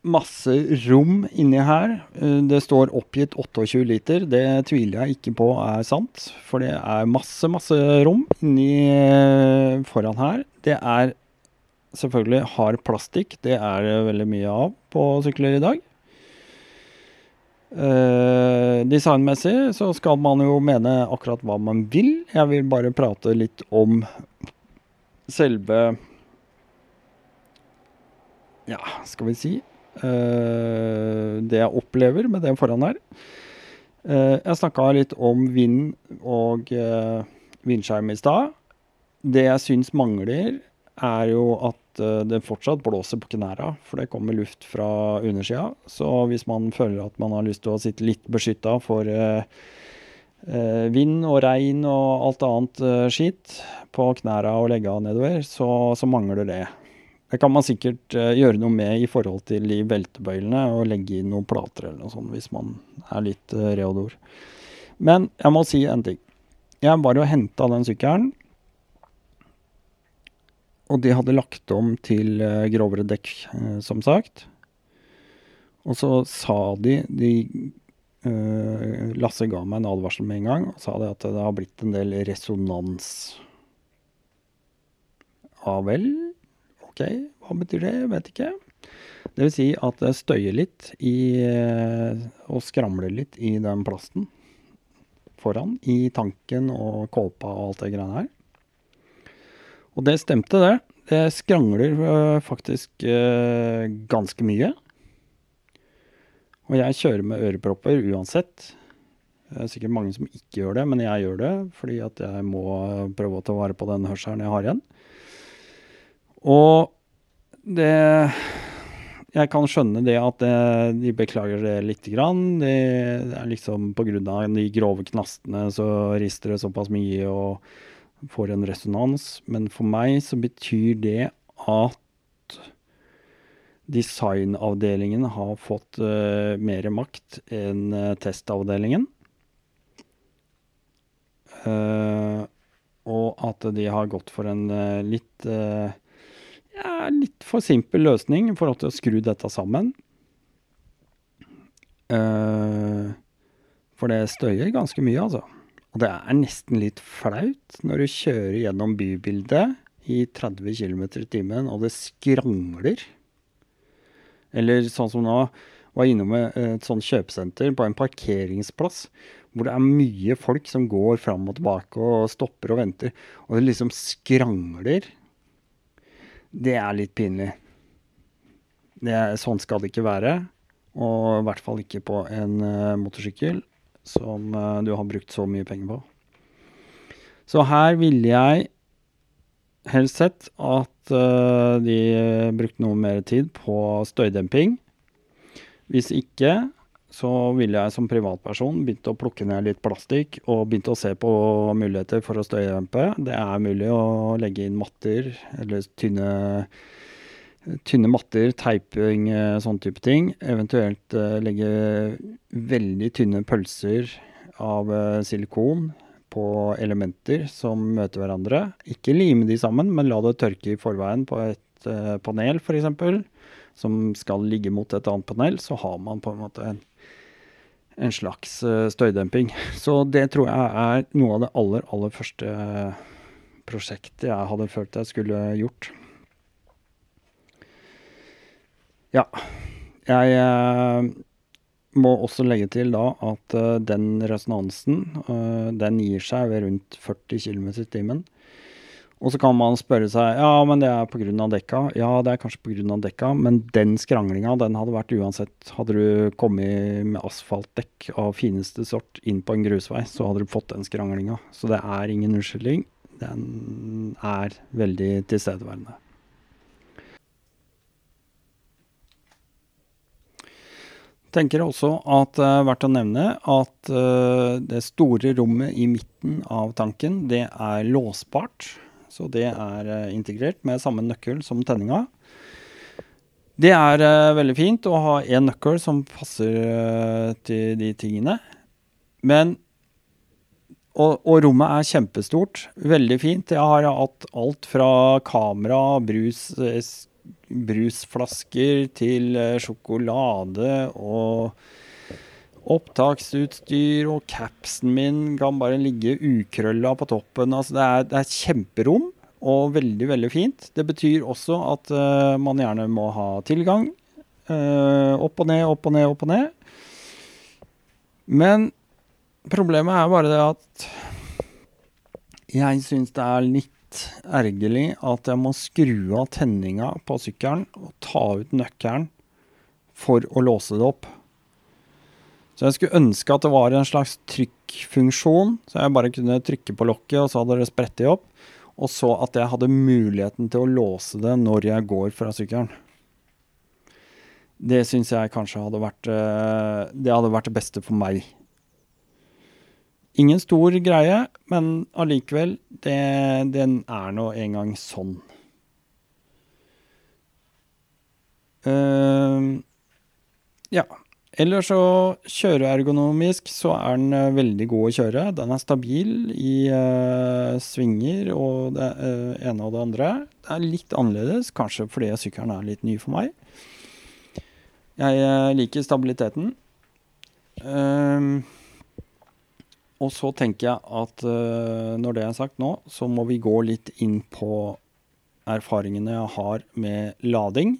masse rom inni her. Uh, det står oppgitt 28 liter. Det tviler jeg ikke på er sant, for det er masse, masse rom inni uh, foran her. Det er selvfølgelig hard plastikk. Det er det veldig mye av på sykler i dag. Eh, designmessig så skal man jo mene akkurat hva man vil. Jeg vil bare prate litt om selve Ja, skal vi si eh, Det jeg opplever med det foran her. Uh, jeg snakka litt om vind og vindskjerm i stad. Det jeg syns mangler, er jo at Eh, det fortsatt blåser på knærne, for det kommer luft fra undersida. Så hvis man føler at man har lyst til å sitte litt beskytta for eh, eh, vind og regn og alt annet skitt på knærne og legga nedover, så, så, mangler det. Det kan man sikkert gjøre noe med i forhold til de veltebøylene, og legge inn noen plater eller noe sånt hvis man er litt reodor. Men jeg må si en ting. Jeg var og henta den sykkelen og de hadde lagt om til uh, grovere dekk, uh, som sagt. Og så sa de, de uh, Lasse ga meg en advarsel med en gang og sa det at det har blitt en del resonans. Ja vel? OK, hva betyr det? Jeg vet ikke. Det vil si at det støyer litt i Og skramler litt i den plasten foran. I tanken og kåpa og alt det greiene her. Og det stemte, det. Det skrangler uh, faktisk uh, ganske mye. Og jeg kjører med ørepropper uansett. Det er sikkert mange som ikke gjør det, men jeg gjør det fordi at jeg må prøve å ta vare på den hørselen jeg har igjen. Og det Jeg kan skjønne det at de beklager det lite grann. Det er liksom på grunn av de grove knastene så rister det såpass mye. og får en resonans. Men for meg så betyr det at designavdelingen har fått uh, mer makt enn uh, testavdelingen. Uh, og at de har gått for en litt ja, litt for simpel løsning i forhold til å skru dette sammen. for det støyer ganske mye, altså. Og det er nesten litt flaut når du kjører gjennom bybildet i 30 km i timen, og det skrangler. Eller sånn som nå, var innom et sånt kjøpesenter på en parkeringsplass hvor det er mye folk som går fram og tilbake og stopper og venter, og det liksom skrangler. Det er litt pinlig. Det sånn skal det ikke være. Og i hvert fall ikke på en uh, motorsykkel som uh, du har brukt så mye penger på. Så her ville jeg helst sett at uh, de brukte noe mer tid på støydemping. Hvis ikke, så ville jeg som privatperson begynt å plukke ned litt plastikk og begynt å se på muligheter for å støydempe. Det er mulig å legge inn matter eller tynne tynne matter, teiping, eh, sånn type ting. Eventuelt uh, legge veldig tynne pølser av uh, silikon på elementer som møter hverandre. Ikke lime de sammen, men la det tørke i forveien på et panel, f.eks., som skal ligge mot et annet panel. Så har man på en måte en, en slags støydemping. Så det tror jeg er noe av det aller, aller første prosjektet jeg hadde følt jeg skulle gjort. Ja. Jeg eh, må også legge til da at uh, den resonansen, uh, den gir seg ved rundt 40 km i timen. Og så kan man spørre seg ja, men det er pga. dekka. Ja, det er kanskje pga. dekka, men den skranglinga den hadde vært uansett. Hadde du kommet med asfaltdekk av fineste sort inn på en grusvei, så hadde du fått den skranglinga. Så det er ingen unnskyldning. Den er veldig tilstedeværende. Tenker også at det er verdt å nevne at eh, det store rommet i midten av tanken, det er låsbart. Så det er eh, integrert med samme nøkkel som tenninga. Det er eh, veldig fint å ha én nøkkel som passer eh, til de tingene. Men og, og rommet er kjempestort. Veldig fint. Jeg har hatt alt fra kamera, brus, eh, brusflasker til eh, sjokolade og opptaksutstyr, og capsen min kan bare ligge ukrølla på toppen. Altså det, er, det er et kjemperom, og veldig, veldig fint. Det betyr også at uh, man gjerne må ha tilgang. Uh, opp og ned, opp og ned, opp og ned. Men problemet er bare det at jeg syns det er litt ergerlig at jeg må skru av tenninga på sykkelen og ta ut nøkkelen for å låse det opp. Så jeg skulle ønske at det var en slags trykkfunksjon, så jeg bare kunne trykke på lokket, og så hadde det sprettet opp. Og så at jeg hadde muligheten til å låse det når jeg går fra sykkelen. Det syns jeg kanskje hadde vært eh, Det hadde vært det beste for meg. Ingen stor greie, men allikevel, det, den er nå engang sånn. Uh, ja. Ellers så kjøreergonomisk så er den eh, veldig god å kjøre. Den er stabil i uh, svinger og det uh, ene og det andre. Det er litt annerledes, kanskje fordi sykkelen er litt ny for meg. Jeg liker stabiliteten. Ehm, og så tenker jeg at eh, når det er sagt nå, så må vi gå litt inn på erfaringene jeg har med lading.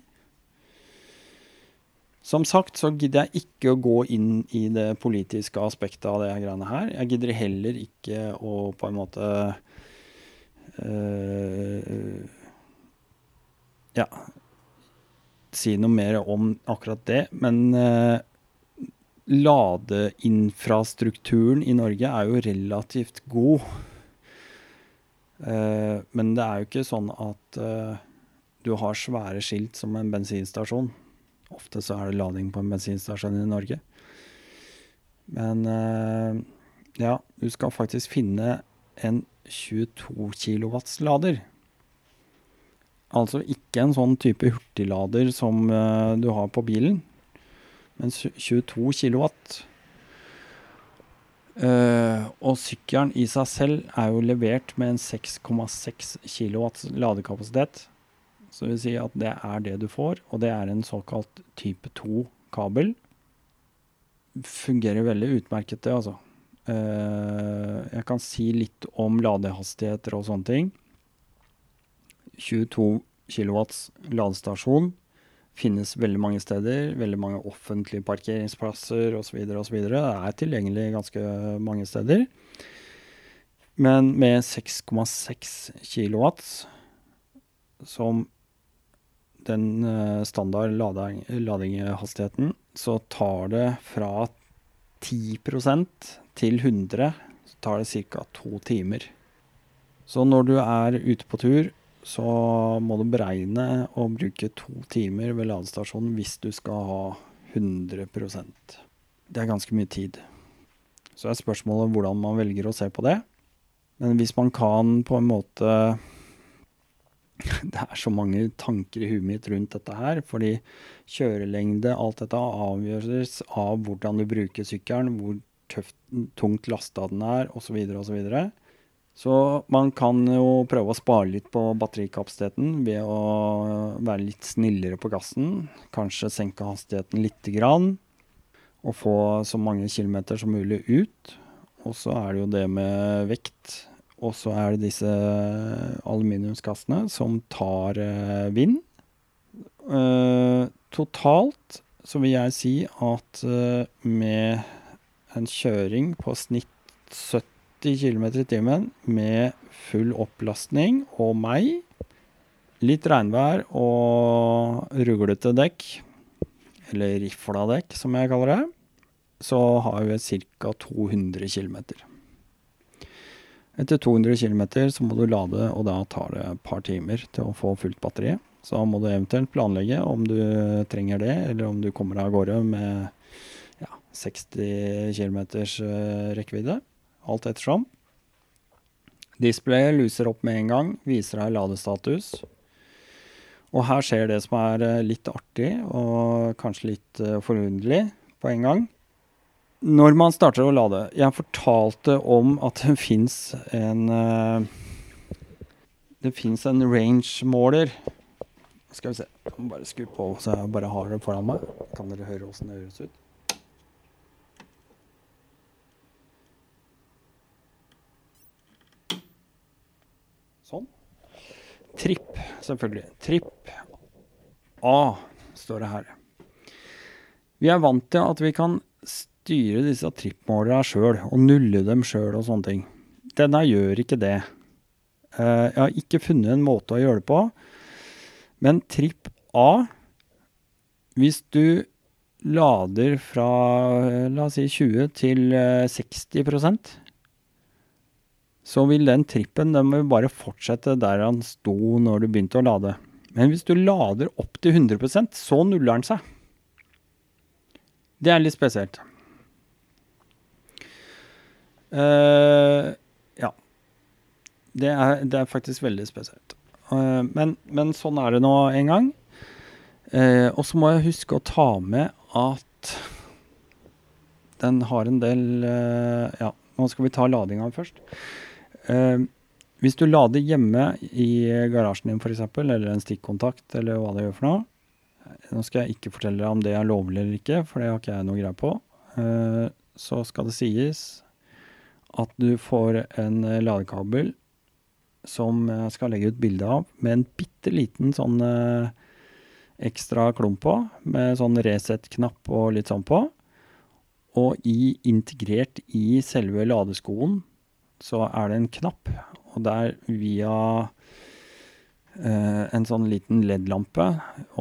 Som sagt så gidder jeg ikke å gå inn i det politiske aspektet av det greiene her. Jeg gidder heller ikke å på en måte eh, Ja Si noe mer om akkurat det. Men eh, ladeinfrastrukturen i Norge er jo relativt god. Uh, men det er jo ikke sånn at uh, du har svære skilt som en bensinstasjon. Ofte så er det lading på en bensinstasjon i Norge. Men uh, ja, du skal faktisk finne en 22 kilowatts lader. Altså ikke en sånn type hurtiglader som du har på bilen, men 22 kW. Uh, og sykkelen i seg selv er jo levert med en 6,6 kW ladekapasitet. Så det vil si at det er det du får, og det er en såkalt type 2-kabel. Fungerer veldig utmerket, det, altså. Uh, jeg kan si litt om ladehastigheter og sånne ting. 22 kW ladestasjon finnes veldig mange steder. Veldig mange offentlige parkeringsplasser osv. osv. Det er tilgjengelig ganske mange steder. Men med 6,6 kilowatts, som den eh, standard lading, ladinghastigheten, så tar det fra 10% til 100 så tar det ca. to timer. Så når du er ute på tur, så må du beregne å bruke to timer ved ladestasjonen hvis du skal ha 100% Det er ganske mye tid. Så er spørsmålet hvordan man velger å se på det. Men hvis man kan på en måte Det er så mange tanker i huet mitt rundt dette her, fordi kjørelengde, alt dette avgjøres av hvordan du bruker sykkelen, hvor tøft, tungt lasta den er, osv., osv. Så man kan jo prøve å spare litt på batterikapasiteten ved å være litt snillere på gassen. Kanskje senke hastigheten lite grann. Og få så mange kilometer som mulig ut. Og så er det jo det med vekt. Og så er det disse aluminiumskassene som tar eh, vind. Eh, totalt så vil jeg si at eh, med en kjøring på snitt 70 km i timen med full opplastning og meg, litt regnvær og ruglete dekk, eller rifla dekk som jeg kaller det, så har vi ca. 200 km. Etter 200 km så må du lade, og da tar det et par timer til å få fullt batteri. Så må du eventuelt planlegge om du trenger det, eller om du kommer deg av gårde med 60 km rekkevidde, alt ettersom. Displayet luser opp med en gang, viser deg ladestatus. Og her skjer det som er eh, litt artig og kanskje litt uh, forunderlig på en gang. Når man starter å lade Jeg fortalte om at det fins en uh, Det fins en range-måler. Skal vi se. Jeg må bare skru på så jeg bare har det foran meg. Kan dere høre åssen det høres ut? Sånn. Tripp, selvfølgelig. Tripp A står det her. Vi er vant til at vi kan styre disse trippmålerne sjøl og nulle dem sjøl og sånne ting. Denne gjør ikke det. Eh, jeg har ikke funnet en måte å gjøre det på. Men tripp A Hvis du lader fra eh, la oss si 20 til 60 eh, så vil den trippen den vil bare fortsette der han sto når du begynte å lade. Men hvis du lader opp til 100% så nuller den seg. Det er litt spesielt. Uh, ja. Det er, det er, faktisk veldig spesielt. Uh, men, men, sånn er det nå en gang. Uh, og så må jeg huske å ta med at den har en del Ja, nå skal vi ta ladinga først. Uh, hvis du lader hjemme i garasjen din f.eks., eller en stikkontakt, eller hva det gjør for noe Nå skal jeg ikke fortelle deg om det er lovlig eller ikke, for det har ikke jeg noe greie på. Uh, så skal det sies at du får en ladekabel som jeg skal legge ut bilde av, med en bitte liten sånn uh, ekstra klump på, med sånn Resett-knapp og litt sånn på. Og i, integrert i selve ladeskoen så er det en knapp, og der via eh, en sånn liten LED-lampe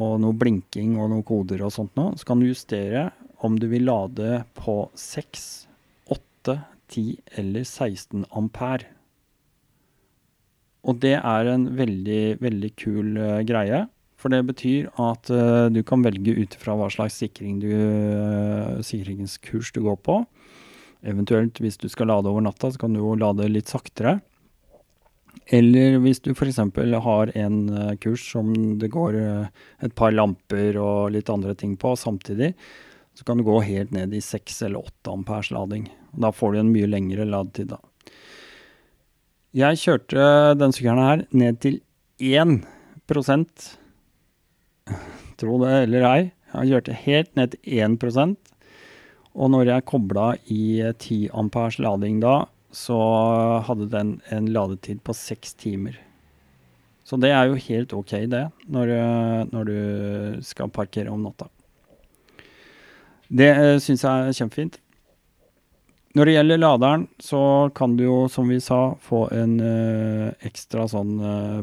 og noe blinking og noen koder og sånt noe, så kan du justere om du vil lade på 6, 8, 10 eller 16 ampere. Og det er en veldig, veldig kul uh, greie. For det betyr at uh, du kan velge ut fra hva slags sikring du, uh, sikringskurs du går på. Eventuelt hvis du skal lade over natta, så kan du jo lade litt saktere. Eller hvis du f.eks. har en uh, kurs som det går uh, et par lamper og litt andre ting på samtidig, så kan du gå helt ned i 6 eller 8 ampers lading. Da får du en mye lengre ladetid, da. Jeg kjørte denne sykkelen her ned til 1% Tro det eller ei. Jeg kjørte helt ned til 1 og når jeg kobla i 10 ampers lading da, så hadde den en ladetid på seks timer. Så det er jo helt ok, det, når, når du skal parkere om natta. Det uh, eh, syns jeg er kjempefint. Når det gjelder laderen, så kan du jo, som vi sa, få en uh, ekstra sånn uh,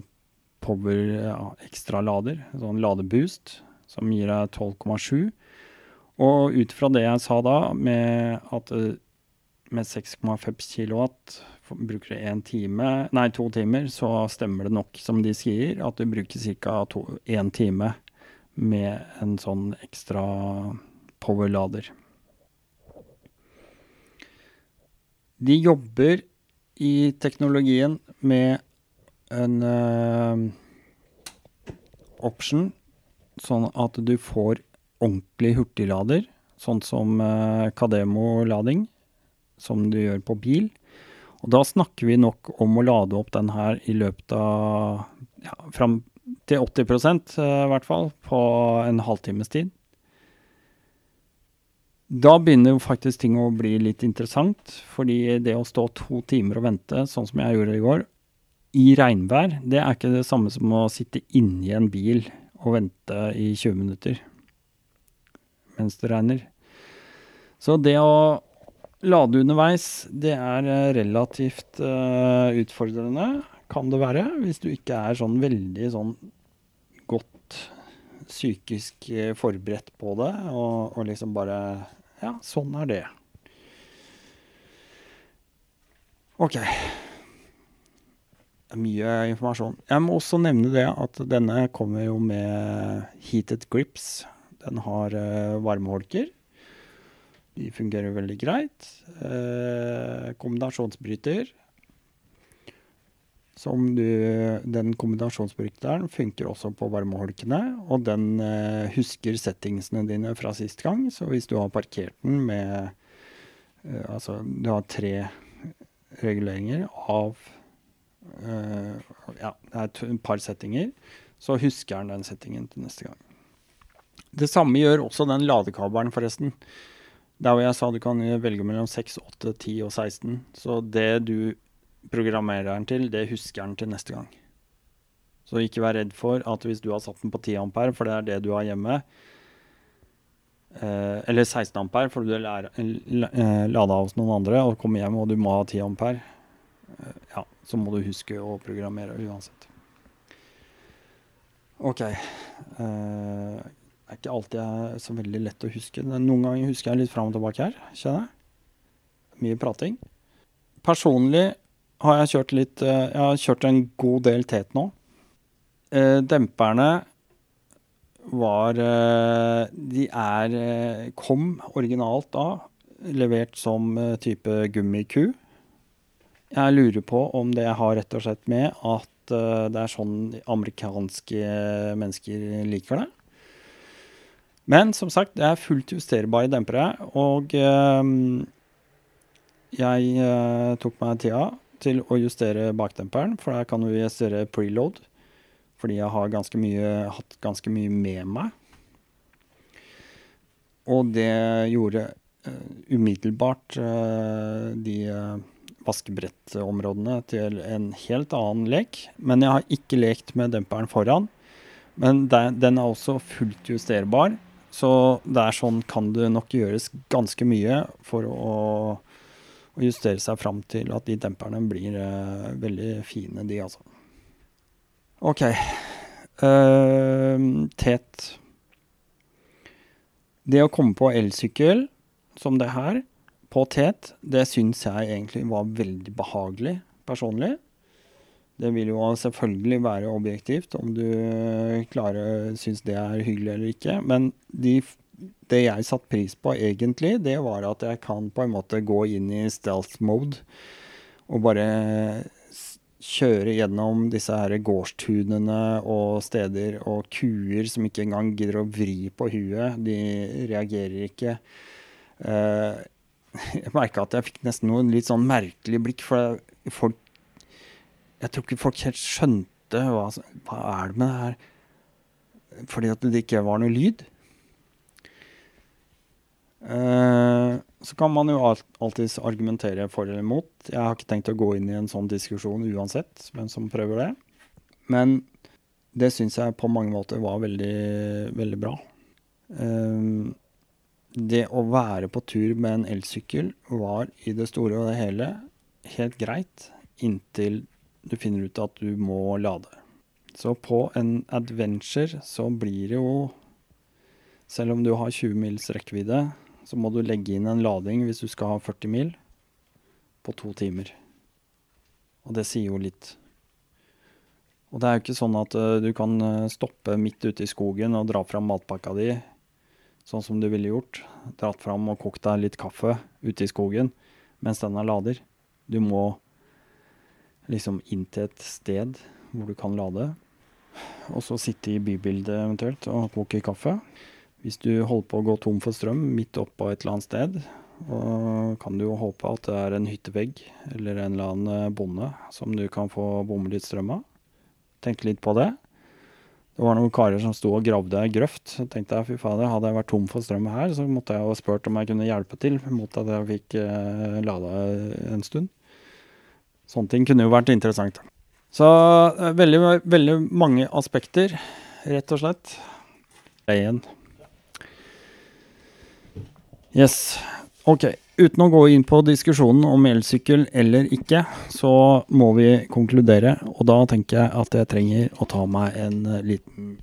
power ja, ekstra lader, sånn ladeboost, som gir deg 12,7. Og ut fra det jeg sa da, med at eh, med 6,5 kilowatt bruker du én time, nei to timer, så stemmer det nok som de sier, at du bruker ca. én time med en sånn ekstra powerlader. De jobber i teknologien med en uh, option, sånn at du får ordentlig hurtiglader, sånn som eh, Kademo-lading, som du gjør på bil. Og da snakker vi nok om å lade opp den her i løpet av ja, fram til 80 eh, i hvert fall, på en halvtimes tid. Da begynner jo faktisk ting å bli litt interessant, fordi det å stå to timer og vente, sånn som jeg gjorde i går, i regnvær, det er ikke det samme som å sitte inni en bil og vente i 20 minutter mens det regner. Så det å lade underveis, det er eh, relativt uh, utfordrende, kan det være. Hvis du ikke er sånn veldig sånn godt psykisk eh, forberedt på det, og, og liksom bare Ja, sånn er det. OK. Mye informasjon. Jeg må også nevne det at denne kommer jo med heated grips. Den har uh, varmeholker. De fungerer veldig greit. Eh, kombinasjonsbryter. Som du, den kombinasjonsbryteren funker også på varmeholkene, og den eh, husker settingsene dine fra sist gang. Så hvis du har parkert den med eh, Altså, du har tre reguleringer av Uh, Ja, det er et par settinger. Så husker den den settingen til neste gang. Det samme gjør også den ladekabelen, forresten. Der hvor jeg sa du kan velge mellom 6, 8, 10 og 16. Så det du programmerer den til, det husker den til neste gang. Så ikke vær redd for at hvis du har satt den på 10 ampere, for det er det du har hjemme, eh, eller 16 ampere, for du er eh, lada hos noen andre og kommer hjem og du må ha 10 ampere, eh, ja, så må du huske å programmere uansett. OK. Eh, er ikke alltid så veldig lett å huske. Noen ganger husker jeg litt fram og tilbake her, kjenner jeg. Mye prating. Personlig har jeg kjørt litt Jeg har kjørt en god del tet nå. Demperne var De er Kom originalt da, levert som type gummiku. Jeg lurer på om det har rett og slett med at det er sånn amerikanske mennesker liker det. Men som sagt, det er fullt justerbare dempere, og jeg tok meg tida til å justere bakdemperen, for der kan du justere preload. Fordi jeg har ganske mye, hatt ganske mye med meg. Og det gjorde eh, umiddelbart uh, de uh, vaskebrettområdene til en helt annen lek. Men jeg har ikke lekt med demperen foran. Men den er også fullt justerbar. Så det er sånn kan det nok gjøres ganske mye for å å justere seg fram til at de demperne blir uh, veldig fine, de, altså. OK. Uh, tet. Det å komme på elsykkel som det her, på tet, det syns jeg egentlig var veldig behagelig, personlig. Det vil jo selvfølgelig være objektivt om du klarer syns det er hyggelig eller ikke. Men de det jeg satte pris på egentlig, det var at jeg kan på en måte gå inn i stealth mode og bare kjøre gjennom disse her gårdstunene og steder og kuer som ikke engang gidder å vri på huet. De reagerer ikke. Uh, jeg merka at jeg fikk nesten noe litt sånn merkelig blikk, for folk Jeg tror ikke folk helt skjønte hva, hva er det med det her Fordi at det ikke var noe lyd. Uh, så kan man jo alltids argumentere for eller imot. Jeg har ikke tenkt å gå inn i en sånn diskusjon uansett, hvem som prøver det. Men det syns jeg på mange måter var veldig, veldig bra. Uh, det å være på tur med en elsykkel var i det store og det hele helt greit, inntil du finner ut at du må lade. Så på en adventure så blir det jo Selv om du har 20 mils rekkevidde, så må du legge inn en lading hvis du skal ha 40 mil, på to timer. Og det sier jo litt. Og det er jo ikke sånn at uh, du kan uh, stoppe midt ute i skogen og dra fram matpakka di, sånn som du ville gjort. Dratt fram og kokt deg litt kaffe ute i skogen mens den er lader. Du må liksom inn til et sted hvor du kan lade. Og så sitte i bybildet eventuelt og koke kaffe. Hvis du holder på å gå tom for strøm midt oppå et eller annet sted, og kan du jo håpe at det er en hyttevegg eller en eller annen eh, bonde som du kan få bomme litt strøm av. Tenk litt på det. Det var noen karer som sto og gravde ei grøft. Så tenkte jeg fy fader, hadde jeg vært tom for strøm her, så måtte jeg ha spurt om jeg kunne hjelpe til mot at jeg fikk eh, lada en stund. Sånne ting kunne jo vært interessant. Så eh, veldig, veldig mange aspekter, rett og slett. Igjen. Yes. Ok. Uten å gå inn på diskusjonen om elsykkel eller ikke, så må vi konkludere. Og da tenker jeg at jeg trenger å ta meg en liten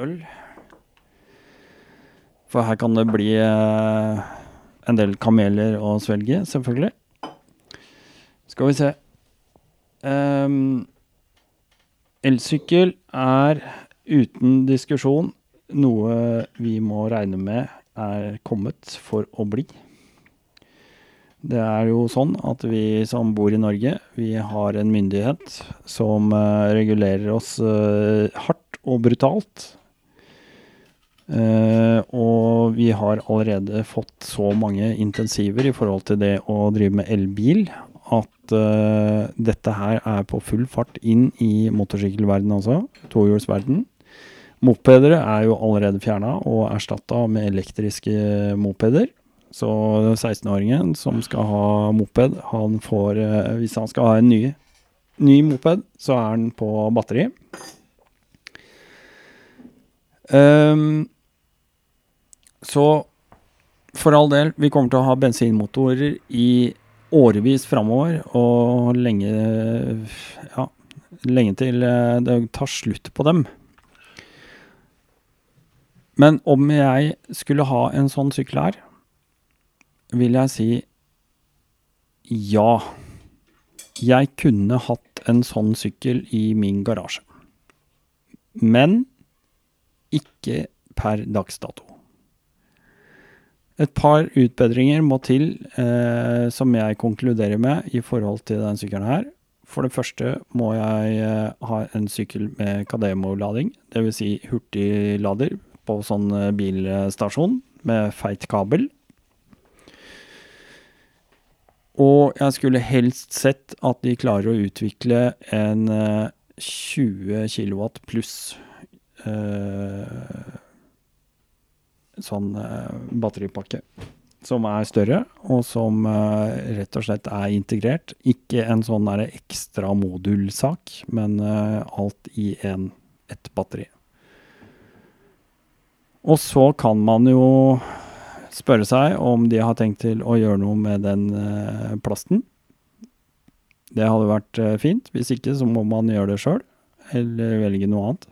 øl. For her kan det bli eh, en del kameler å svelge, selvfølgelig. Skal vi se. Um, elsykkel er uten diskusjon noe vi må regne med er kommet for å bli. Det er jo sånn at vi som bor i Norge, vi har en myndighet som uh, regulerer oss uh, hardt og brutalt. Uh, og vi har allerede fått så mange intensiver i forhold til det å drive med elbil at uh, dette her er på full fart inn i motorsykkelverdenen også, tohjulsverden. Mopeder er jo allerede fjerna og erstatta med elektriske mopeder. Så 16-åringen som skal ha moped, han får uh, Hvis han skal ha en ny, ny moped, så er den på batteri. Um, så for all del, vi kommer til å ha bensinmotorer i årevis framover, og lenge Ja, lenge til eh, det tar slutt på dem. Men om jeg skulle ha en sånn sykkel her, vil jeg si ja. Jeg kunne hatt en sånn sykkel i min garasje. Men ikke per dags dato. Et par utbedringer må til, eh, som jeg konkluderer med i forhold til den sykkelen her. For det første må jeg eh, ha en sykkel med Kademo-lading, dvs. Si hurtiglader på sånn eh, bilstasjon med feit kabel. Og jeg skulle helst sett at de klarer å utvikle en eh, 20 kW pluss eh, sånn eh, batteripakke. Som er større, og som uh, rett og slett er integrert. Ikke en sånn der ekstra modulsak, men uh, alt i en, ett batteri. Og så kan man jo spørre seg om de har tenkt til å gjøre noe med den uh, plasten. Det hadde vært fint. Hvis ikke, så må man gjøre det sjøl, eller velge noe annet.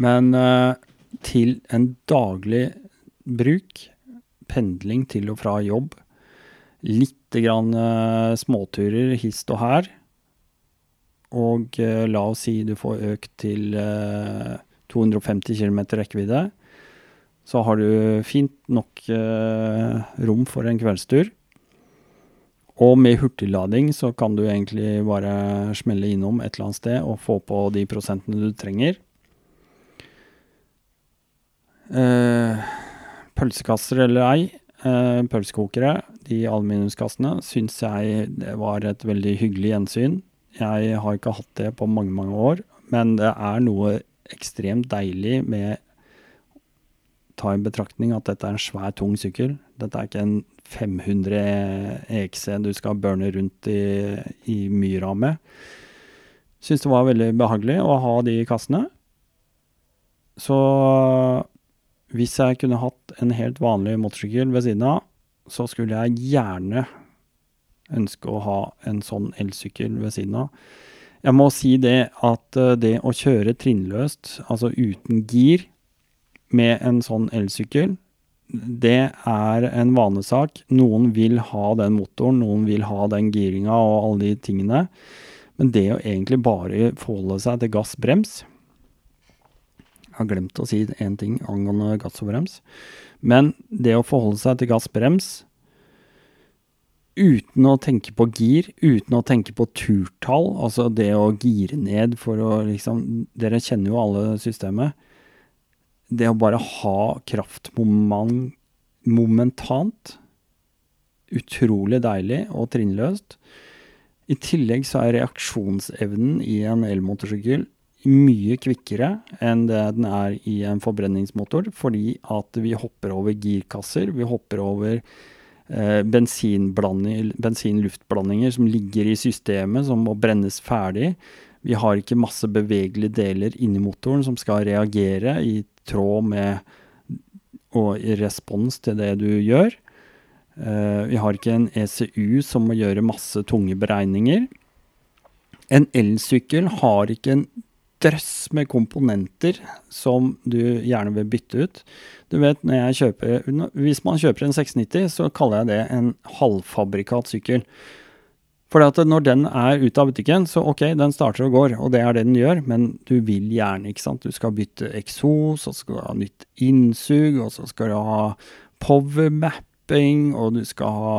Men til en daglig bruk, pendling til og fra jobb, lite grann eh, småturer hist og her, og eh, la oss si du får økt til eh, 250 km rekkevidde, så har du fint nok eh, rom for en kveldstur. Og med hurtiglading så kan du egentlig bare smelle innom et eller annet sted og få på de prosentene du trenger. Eh, pølsekasser eller ei, eh, pølsekokere, de aluminiumskassene, syns jeg det var et veldig hyggelig gjensyn. Jeg har ikke hatt det på mange, mange år, men det er noe ekstremt deilig med ta i betraktning at dette er en svær, tung sykkel. Dette er ikke en 500 EXE du skal burne rundt i, i myra med. Syns det var veldig behagelig å ha de kassene. Så hvis jeg kunne hatt en helt vanlig motorsykkel ved siden av, så skulle jeg gjerne ønske å ha en sånn elsykkel ved siden av. Jeg må si det at eh, det å kjøre trinnløst, altså uten gir, med en sånn elsykkel, det er en vanesak. Noen vil ha den motoren, noen vil ha den giringa og alle de tingene. Men det å egentlig bare forholde seg til gass-brems har glemt å si én ting angående gass og brems. Men det å forholde seg til gass-brems uten å tenke på gir, uten å tenke på turtall, altså det å gire ned for å liksom Dere kjenner jo alle systemet det å bare ha kraftmoment momentant utrolig deilig og trinnløst. I tillegg så er reaksjonsevnen i en elmotorsykkel mye kvikkere enn det den er i en forbrenningsmotor, fordi at vi hopper over girkasser, vi hopper over eh, bensin-luftblandinger som ligger i systemet, som må brennes ferdig. Vi har ikke masse bevegelige deler inni motoren som skal reagere i tråd med og i respons til det du gjør. Uh, vi har ikke en ECU som må gjøre masse tunge beregninger. En elsykkel har ikke en drøss med komponenter som du gjerne vil bytte ut. Du vet, når jeg kjøper Hvis man kjøper en 690, så kaller jeg det en halvfabrikat sykkel. For når den er ute av butikken, så ok, den starter og går, og det er det den gjør, men du vil gjerne, ikke sant. Du skal bytte eksos, og så skal du ha nytt innsug, og så skal du ha powermapping, og du skal ha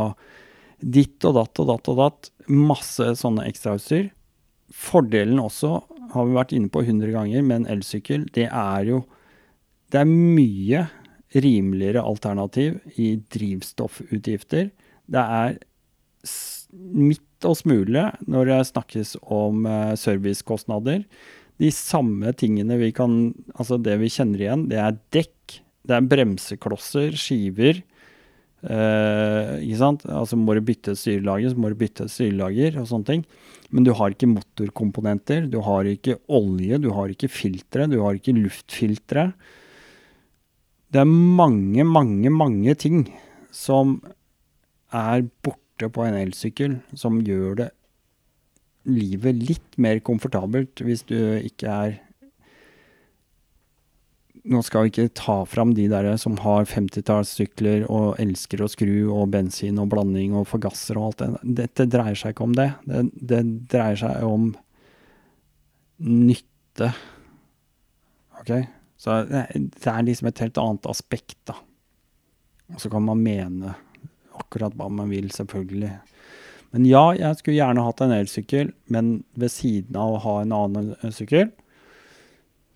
ditt og datt og datt og datt. Masse sånne ekstrautstyr. Fordelen også, har vi vært inne på 100 ganger, med en elsykkel, det er jo Det er mye rimeligere alternativ i drivstoffutgifter. Det er midt og smule når det snakkes om uh, servicekostnader. De samme tingene vi kan Altså det vi kjenner igjen, det er dekk, det er bremseklosser, skiver. Uh, ikke sant? Altså må du bytte styrelager, så må du bytte styrelager og sånne ting. Men du har ikke motorkomponenter, du har ikke olje, du har ikke filtre, du har ikke luftfiltre. Det er mange, mange, mange ting som er borte på en elsykkel, som gjør det livet litt mer komfortabelt hvis du ikke er Nå skal vi ikke ta fram de der som har 50-tallssykler og elsker å skru og bensin og blanding og forgasser og alt det. Dette dreier seg ikke om det. Det, det dreier seg om nytte. OK? Så det er liksom et helt annet aspekt, da. Og så kan man mene akkurat hva man vil, selvfølgelig. Men ja, jeg skulle gjerne hatt en elsykkel, men ved siden av å ha en annen sykkel,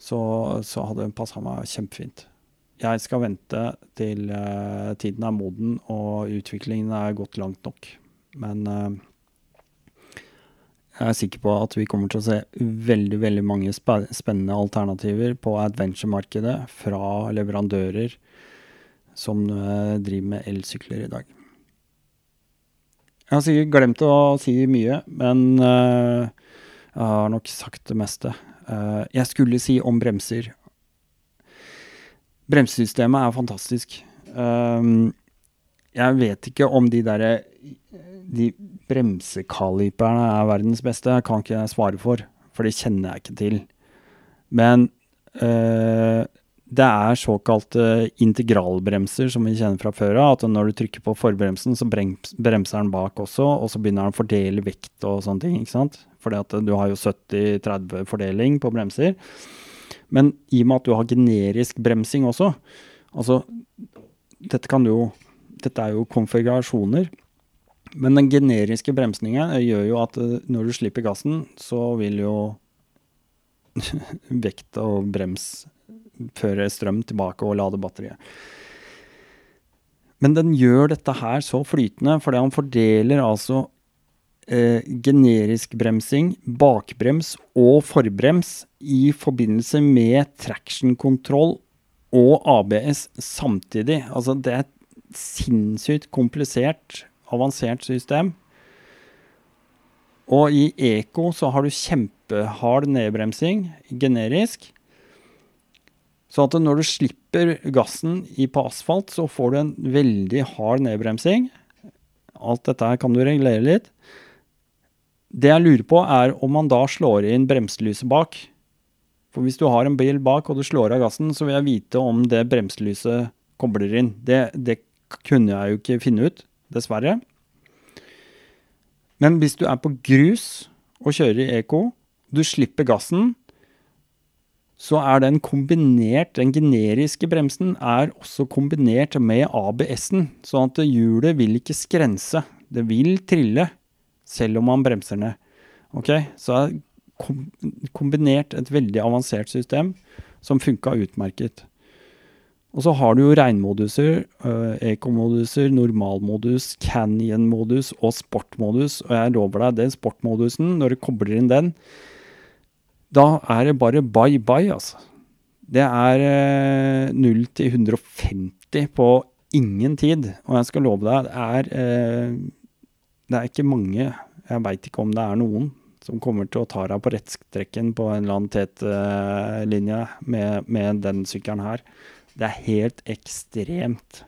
så, så hadde den passa meg kjempefint. Jeg skal vente til uh, tiden er moden og utviklingen er gått langt nok. Men uh, jeg er sikker på at vi kommer til å se veldig veldig mange spennende alternativer på adventure-markedet fra leverandører som uh, driver med elsykler i dag. Jeg har sikkert glemt å si mye, men jeg har nok sagt det meste. Uh, jeg skulle si om bremser. Bremsesystemet er fantastisk. Um, jeg vet ikke om de derre de bremsekaliperne er verdens beste, kan ikke jeg svare for, for det kjenner jeg ikke til. Men øh, det er såkalte integralbremser som vi kjenner fra før av. At når du trykker på forbremsen, så bremser den bak også, og så begynner den å fordele vekt og sånne ting. ikke sant? At du har jo 70-30 fordeling på bremser. Men i og med at du har generisk bremsing også, altså dette kan jo Dette er jo konfigurasjoner. Men den generiske bremsningen gjør jo at eh, når du slipper gassen, så vil jo vekt og brems føre strøm tilbake og lade batteriet. Men den gjør dette her så flytende, fordi han fordeler altså eh, generisk bremsing, bakbrems og forbrems i forbindelse med traction-kontroll og ABS samtidig. Altså det er et sinnssykt komplisert avansert system. Og i Eco så har du kjempehard nedbremsing, generisk. Så at når du slipper gassen på asfalt, så får du en veldig hard nedbremsing. Alt dette her kan du regulere litt. Det jeg lurer på, er om man da slår inn bremselyset bak. For hvis du har en bil bak og du slår av gassen, så vil jeg vite om det bremselyset kobler inn. Det, det kunne jeg jo ikke finne ut dessverre. Men hvis du er på grus og kjører i Eco, du slipper gassen, så er den kombinert, den generiske bremsen er også kombinert med ABS-en, sånn at hjulet vil ikke skrense. Det vil trille, selv om man bremser ned. Ok, Så er kombinert et veldig avansert system som funka utmerket. Og så har du jo regnmoduser, uh, ekomoduser, normalmodus, canyon-modus og sportmodus. Og jeg lover deg, den sportmodusen, når du kobler inn den, da er det bare bye bye, altså. Det er uh, 0 til 150 på ingen tid. Og jeg skal love deg, det er, uh, det er ikke mange, jeg veit ikke om det er noen, som kommer til å ta deg på rettstrekken på en eller annen tet uh, linje med, med den sykkelen her. Det er helt ekstremt,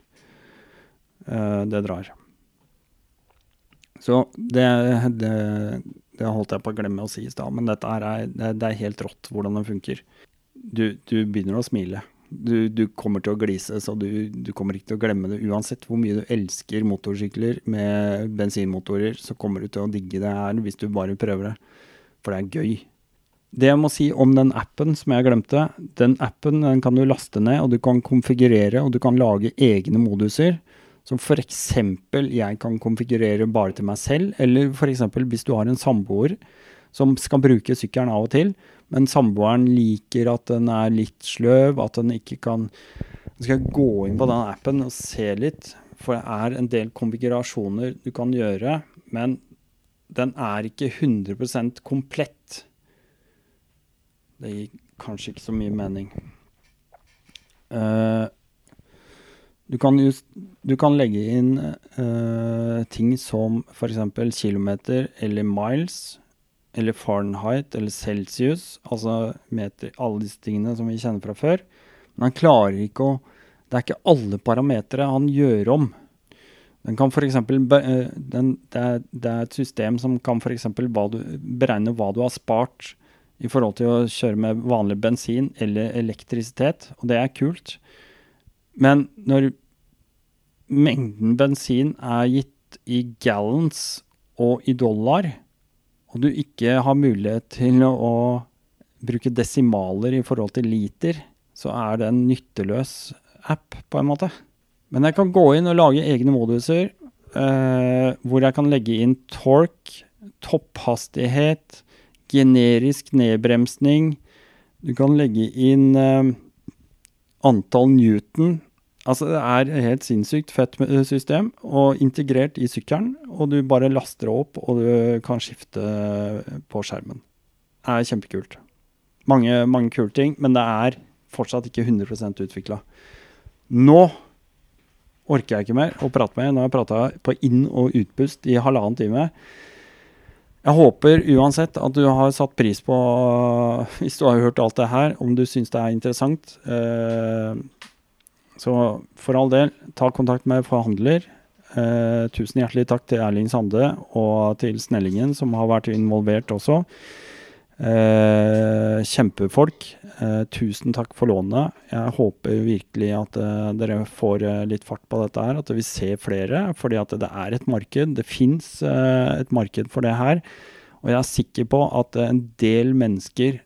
uh, det drar. Så det, det, det, holdt jeg på å glemme å si i stad, men dette er, det, det, er helt rått hvordan det funker. Du, du begynner å smile Du, du kommer til å glise, så du, du kommer ikke til å glemme det. Uansett hvor mye du elsker motorsykler med bensinmotorer, så kommer du til å digge det her hvis du bare prøver det. For det er gøy. Det jeg må si om den appen som jeg glemte, den appen den kan du laste ned, og du kan konfigurere, og du kan lage egne moduser. Som f.eks. jeg kan konfigurere bare til meg selv, eller f.eks. hvis du har en samboer som skal bruke sykkelen av og til, men samboeren liker at den er litt sløv, at den ikke kan Så skal jeg gå inn på den appen og se litt, for det er en del konfigurasjoner du kan gjøre, men den er ikke 100% komplett. Det gir kanskje ikke så mye mening. Uh, du, kan just, du kan legge inn uh, ting som f.eks. kilometer eller miles eller Fahrenheit eller Celsius, altså meter, alle disse tingene som vi kjenner fra før. Men han klarer ikke å Det er ikke alle parametere han gjør om. Den kan for eksempel, den, det, er, det, er, et system som kan f.eks. beregne hva du har spart i forhold til å kjøre med vanlig bensin eller elektrisitet, og det er kult. Men når mengden bensin er gitt i gallons og i dollar, og du ikke har mulighet til å bruke desimaler i forhold til liter, så er det en nytteløs app, på en måte. Men jeg kan gå inn og lage egne moduser eh, hvor jeg kan legge inn torque, topphastighet, generisk nedbremsning. Du kan legge inn eh, antall newton Altså, det er et helt sinnssykt fett system, og integrert i sykkelen. Og du bare laster det opp, og du kan skifte på skjermen. Det er kjempekult. Mange, mange kule ting, men det er fortsatt ikke 100 utvikla. Nå orker jeg ikke mer å prate med. Nå har jeg prata på inn- og utpust i halvannen time. Jeg håper uansett at du har satt pris på, hvis du har hørt alt det her, om du syns det er interessant. Eh, så for all del, ta kontakt med forhandler. Eh, tusen hjertelig takk til Erling Sande og til Snellingen, som har vært involvert også. Eh, kjempefolk. Eh, tusen takk for lånet. Jeg håper virkelig at eh, dere får eh, litt fart på dette her, at vi ser flere. Fordi at det er et marked. Det fins eh, et marked for det her. Og jeg er sikker på at en del mennesker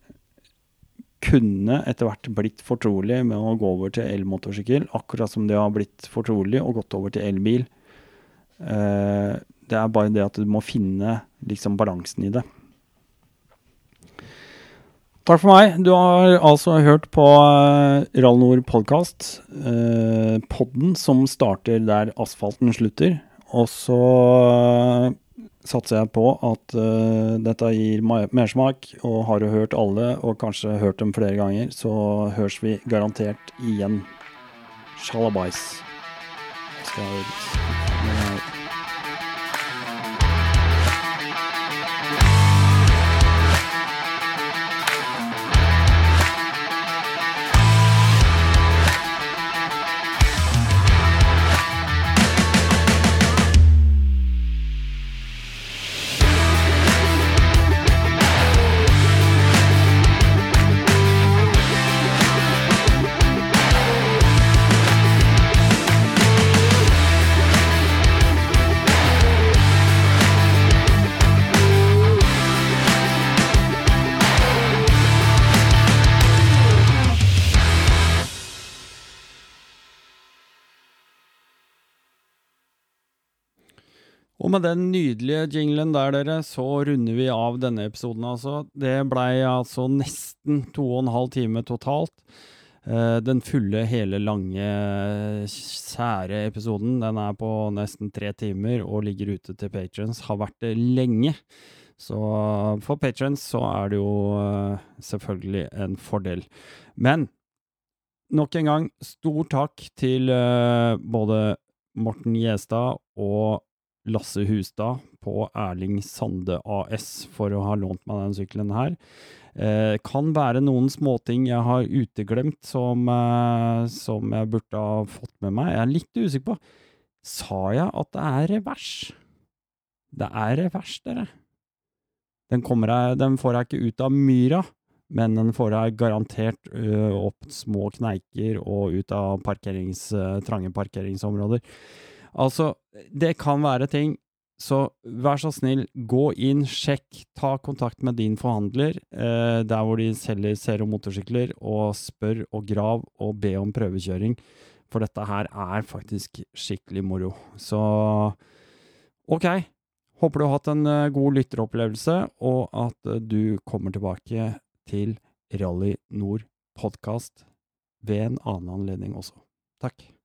kunne etter hvert blitt fortrolig med å gå over til elmotorsykkel, akkurat som det har blitt fortrolig og gått over til elbil. Eh, det er bare det at du må finne liksom balansen i det. Takk for meg. Du har altså hørt på Rallnor Rall podkast. Uh, podden som starter der asfalten slutter. Og så satser jeg på at uh, dette gir mersmak. Og har du hørt alle, og kanskje hørt dem flere ganger, så høres vi garantert igjen. Sjalabais. Skal Med den nydelige jinglen der, dere, så runder vi av denne episoden, altså. Det blei altså nesten to og en halv time totalt. Uh, den fulle, hele, lange, sære episoden, den er på nesten tre timer og ligger ute til patrons. Har vært det lenge. Så for patrons så er det jo uh, selvfølgelig en fordel. Men nok en gang, stor takk til uh, både Morten Gjestad og Lasse Hustad på Erling Sande AS for å ha lånt meg den sykkelen her. Eh, kan være noen småting jeg har uteglemt som, eh, som jeg burde ha fått med meg. Jeg er litt usikker på Sa jeg at det er revers? Det er revers, dere. Den, jeg, den får jeg ikke ut av myra, men den får jeg garantert ø, opp små kneiker og ut av parkerings, trange parkeringsområder. Altså, det kan være ting, så vær så snill, gå inn, sjekk, ta kontakt med din forhandler, eh, der hvor de selger Zero motorsykler, og spør og grav og be om prøvekjøring, for dette her er faktisk skikkelig moro. Så ok, håper du har hatt en eh, god lytteropplevelse, og at eh, du kommer tilbake til Rally Nord podkast ved en annen anledning også. Takk.